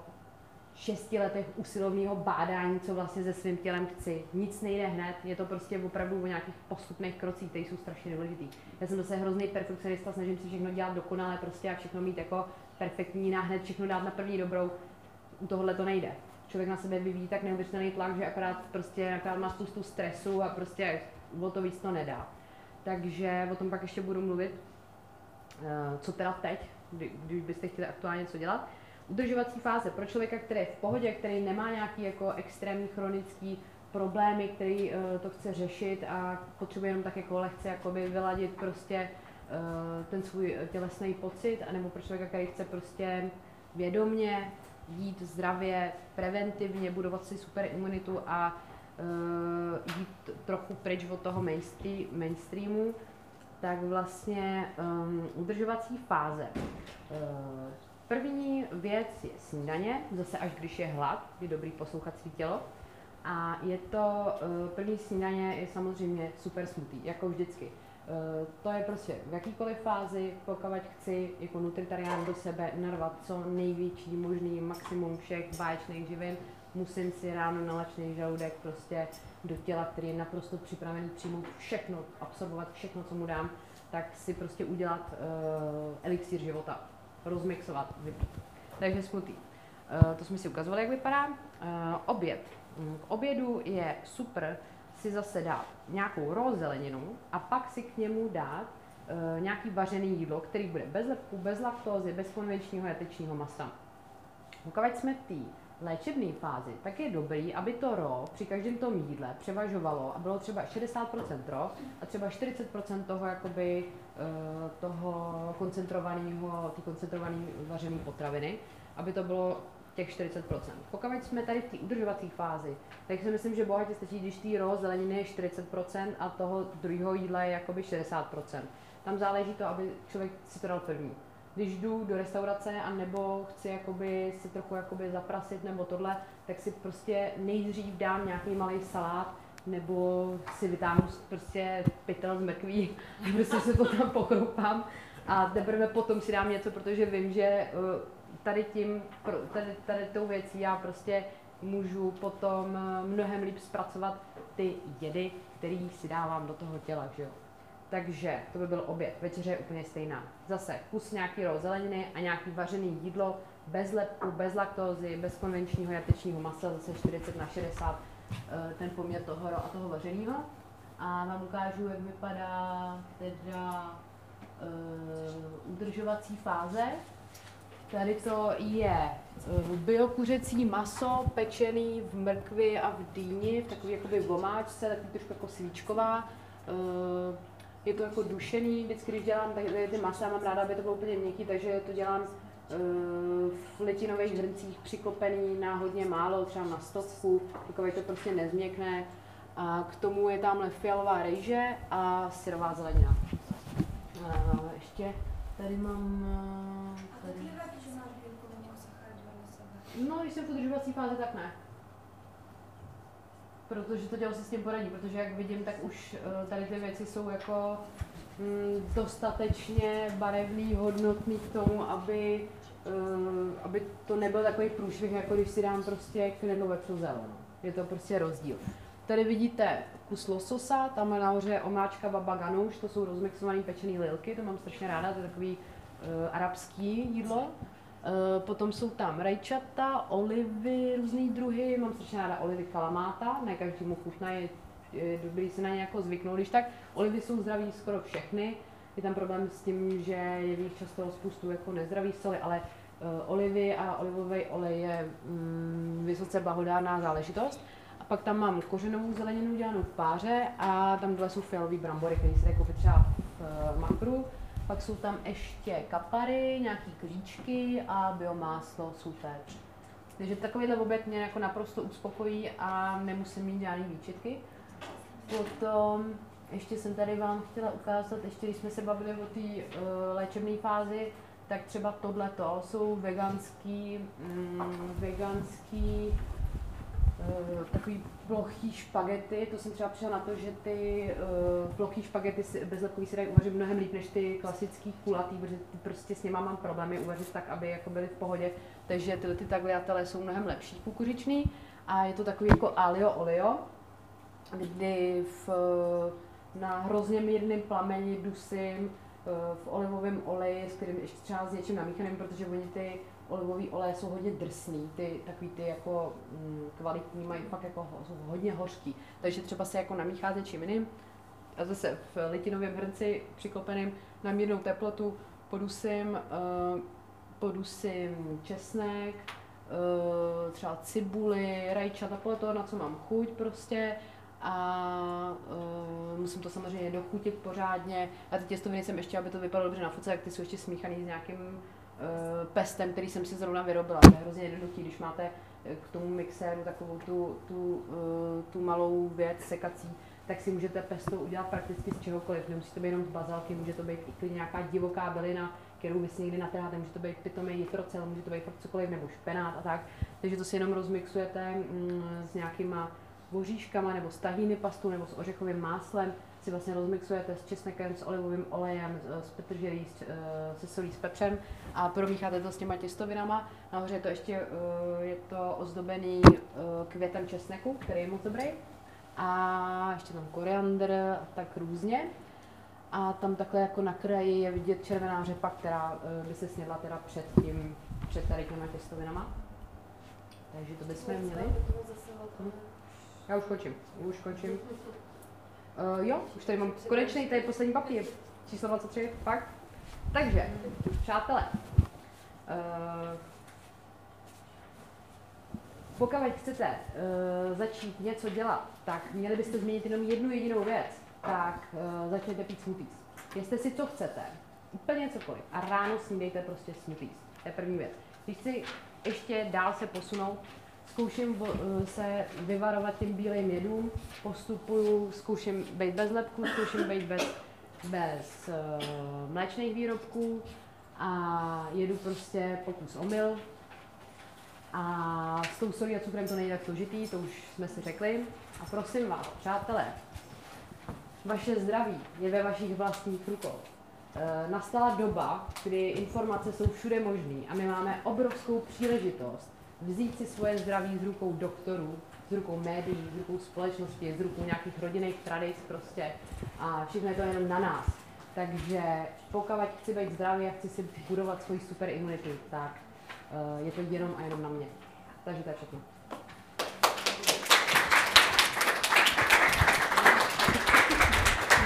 šesti letech usilovného bádání, co vlastně se svým tělem chci. Nic nejde hned, je to prostě opravdu o nějakých postupných krocích, které jsou strašně důležitý. Já jsem zase hrozný perfekcionista, snažím se všechno dělat dokonale prostě a všechno mít jako perfektní, náhned všechno dát na první dobrou. U tohohle to nejde. Člověk na sebe vyvíjí tak neuvěřitelný tlak, že akorát prostě akorát má spoustu stresu a prostě o to víc to nedá. Takže o tom pak ještě budu mluvit. Eh, co teda teď, když byste chtěli aktuálně něco dělat udržovací fáze pro člověka, který je v pohodě, který nemá nějaký jako extrémní chronický problémy, který uh, to chce řešit a potřebuje jenom tak jako lehce jakoby vyladit prostě uh, ten svůj tělesný pocit, anebo pro člověka, který chce prostě vědomně jít zdravě, preventivně, budovat si super imunitu a uh, jít trochu pryč od toho mainstreamu, tak vlastně um, udržovací fáze. Uh, První věc je snídaně, zase až když je hlad, je dobrý poslouchat svý tělo. A je to, eh, první snídaně je samozřejmě super smutý, jako vždycky. Eh, to je prostě v jakýkoliv fázi, pokud chci jako nutritarián do sebe narvat co největší možný maximum všech báječných živin, musím si ráno nalačný žaludek prostě do těla, který je naprosto připravený přijmout všechno, absorbovat všechno, co mu dám, tak si prostě udělat uh, elixír života rozmixovat. Takže smutý. Uh, to jsme si ukazovali, jak vypadá. Uh, oběd. Mm, k obědu je super si zase dát nějakou rozeleninu a pak si k němu dát uh, nějaký vařený jídlo, který bude bez lepku, bez laktózy, bez konvenčního jatečního masa. Pokud jsme v té léčebné fázi, tak je dobrý, aby to ro při každém tom jídle převažovalo a bylo třeba 60% ro a třeba 40% toho jakoby Eh, toho koncentrovaného, ty koncentrované vařené potraviny, aby to bylo těch 40%. Pokud jsme tady v té udržovací fázi, tak si myslím, že bohatě stačí, když tý ro zeleniny je 40% a toho druhého jídla je jakoby 60%. tam záleží to, aby člověk si to dal první. Když jdu do restaurace a nebo chci jakoby si trochu jakoby zaprasit nebo tohle, tak si prostě nejdřív dám nějaký malý salát, nebo si vytáhnu prostě pytel z mrkví, prostě se to tam pokroupám a teprve potom si dám něco, protože vím, že eh, tady tím, tady, tady tou věcí já prostě můžu potom eh, mnohem líp zpracovat ty jedy, který si dávám do toho těla, že jo. Takže to by byl oběd. Večeře je úplně stejná. Zase kus nějaký roh zeleniny a nějaký vařený jídlo bez lepku, bez laktózy, bez konvenčního jatečního masa, zase 40 na 60 eh, ten poměr toho a toho vařeného. A vám ukážu, jak vypadá teda uh, udržovací fáze. Tady to je uh, biokuřecí maso pečený v mrkvi a v dýni, v takové jakoby vomáčce, takový trošku jako svíčková. Je to jako dušený, vždycky když dělám ty masa, mám ráda, aby to bylo úplně měkký, takže to dělám v litinových hrncích přiklopený na hodně málo, třeba na stovku, takové to prostě nezměkne. A k tomu je tamhle fialová rejže a syrová zelenina. Uh, ještě tady mám... To tady... No, když jsem v udržovací fázi, tak ne. Protože to tělo si s tím poradí, protože jak vidím, tak už eh, tady ty věci jsou jako mm, dostatečně barevný, hodnotný k tomu, aby, eh, aby to nebyl takový průšvih, jako když si dám prostě knedlo vepřozel. No. Je to prostě rozdíl. Tady vidíte kus lososa, tam nahoře je omáčka baba ganouš, to jsou rozmixované pečené lilky, to mám strašně ráda, to je takový uh, arabský jídlo. Eh, Potom jsou tam rajčata, olivy, různý druhy, mám strašně ráda olivy kalamáta, ne každému chutná, je, je dobrý si na ně jako zvyknout, když tak. Olivy jsou zdraví skoro všechny, je tam problém s tím, že je v nich často spoustu jako nezdravých soli, ale olivy a olivový olej je mm, vysoce blahodárná záležitost. A pak tam mám kořenovou zeleninu dělanou v páře a tam dole jsou fialové brambory, které se koupit třeba v uh, makru. Pak jsou tam ještě kapary, nějaký klíčky a biomáslo, super. Takže takovýhle oběd mě jako naprosto uspokojí a nemusím mít žádný výčitky. Potom ještě jsem tady vám chtěla ukázat, ještě když jsme se bavili o té uh, léčebné fázi, tak třeba tohleto. Jsou veganský, mm, veganský uh, takový plochý špagety, to jsem třeba přišla na to, že ty uh, plochý špagety bezlepkový se dají uvařit mnohem líp než ty klasický kulatý, protože ty prostě s nima mám problémy uvařit tak, aby jako byly v pohodě, takže tyhle ty tagliatele jsou mnohem lepší. Kukuřičný a je to takový jako alio olio, kdy v, na hrozně mírném plameni dusím v olivovém oleji, s kterým ještě třeba s něčím namíchaným, protože oni ty olivový oleje jsou hodně drsný, ty takový ty jako mm, kvalitní mají fakt jako jsou hodně hořký, takže třeba se jako namíchá s něčím jiným a zase v litinovém hrnci přiklopeným na mírnou teplotu podusím, uh, podusím česnek, uh, třeba cibuli, rajčata, podle toho, na co mám chuť prostě a uh, musím to samozřejmě dochutit pořádně. A ty těstoviny jsem ještě, aby to vypadalo dobře na fotce, tak ty jsou ještě smíchaný s nějakým uh, pestem, který jsem si zrovna vyrobila. To je hrozně jednoduchý, když máte eh, k tomu mixéru takovou tu, tu, uh, tu malou věc sekací, tak si můžete pesto udělat prakticky z čehokoliv. Nemusí to být jenom z bazalky, může to být i nějaká divoká bylina, kterou vy si někdy natrháte, může to být pitomý jitrocel, může to být fakt cokoliv, nebo špenát a tak. Takže to si jenom rozmixujete mm, s nějakýma voříškama nebo s tahíny pastou nebo s ořechovým máslem, si vlastně rozmixujete s česnekem, s olivovým olejem, s- petrželí, s, eh, se solí, s pepřem a promícháte to s těma těstovinama. Nahoře je to ještě eh, je to ozdobený eh, květem česneku, který je moc dobrý. A ještě tam koriandr a tak různě. A tam takhle jako na kraji je vidět červená řepa, která by se snědla teda před tím, před tady těma těstovinama. Takže to bychom měli. Hm. Já už končím, už končím. Uh, jo, už tady mám konečný, tady poslední papír. Číslo 23, fakt. Takže, přátelé, uh, pokud chcete uh, začít něco dělat, tak měli byste změnit jenom jednu jedinou věc, tak uh, začněte pít smoothies. Jestli si co chcete, úplně cokoliv, a ráno snídejte prostě smoothies. To je první věc. Když chci ještě dál se posunout, zkouším eh, se vyvarovat těm bílým jedům, postupuju, zkouším být bez lepku, zkouším být bez bez uh, mléčných výrobků a jedu prostě pokus omyl. A s tou solí a cukrem to není tak složitý, to už jsme si řekli. A prosím vás, přátelé, vaše zdraví je ve vašich vlastních rukou. E, nastala doba, kdy informace jsou všude možné a my máme obrovskou příležitost vzít si svoje zdraví z rukou doktorů, z rukou médií, z rukou společnosti, z rukou nějakých rodinných tradic prostě a všechno je to jenom na nás. Takže pokud chci být zdravý a chci si budovat svoji super imunitu, tak uh, je to jenom a jenom na mě. Takže to je všechno.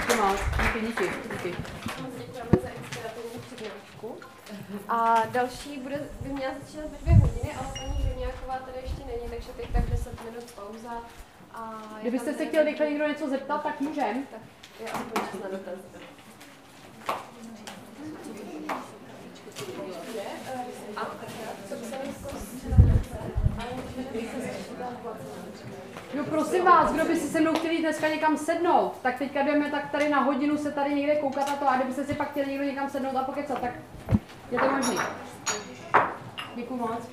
Díky moc, díky, díky, díky. A další bude, by měla začínat ve dvě hodiny, ale paní Hřivňáková tady ještě není, takže teď tak 10 minut pauza. A Kdybyste se tady- chtěl rychle někdo něco zeptat, tak můžem. Tak je aspoň čas na dotaz. A co by se mi Jo, prosím vás, kdo by si se mnou chtěli dneska někam sednout, tak teďka jdeme tak tady na hodinu se tady někde koukat na to a kdybyste si pak chtěli někdo někam sednout a pokecat, tak je to možný. Děkuju moc.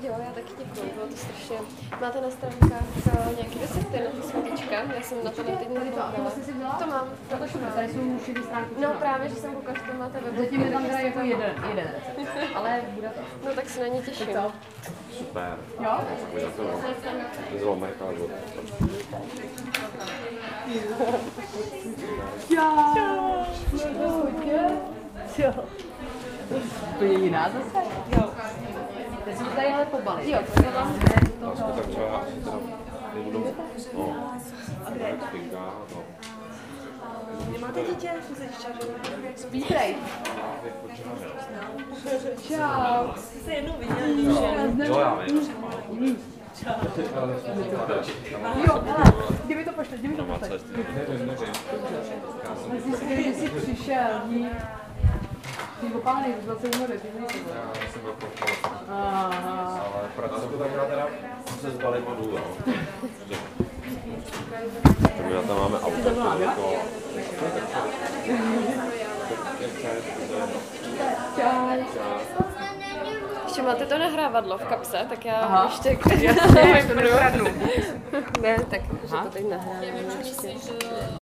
Jo, já taky děkuji, bylo to strašně. Máte na stránkách eh, nějaký recepty na ty svítička? Já jsem na to teď Tady to? To mám. To to šupe, tady jsou šedý stránky. No právě, že jsem koukala, že to máte web. Zatím je tam teda jako jeden, jeden recept, ale bude to. No tak se na ně těším. Co? Super. Jo? Děkuji za to. Zlomek a život. Čau. To je jiná zase? Jo. Teď jsme tady ale pobalit. Jo, to tam Aspoň tak třeba asi teda nebudu. No. Spinka, no. Nemáte dítě? Speedray. Čau. Jsi se jednou viděli, že? Jo, já vím. Jo, hele, kdy mi to pošle, kdy mi to No, pošle. Nevím, nevím. Myslím si, že jsi přišel, dík. Ty opány, byl jsem umorek, ty nejsi byl. Já jsem byl. Aha. Ale pracuji tak teda se zbalím a jdu, jo. Takže tam máme auto, to jako... Čau. Ještě máte to nahrávadlo v kapse, tak já Aha. ještě... Jasně, to nekradnu. ne, tak že to teď nahrávám. Myslím, že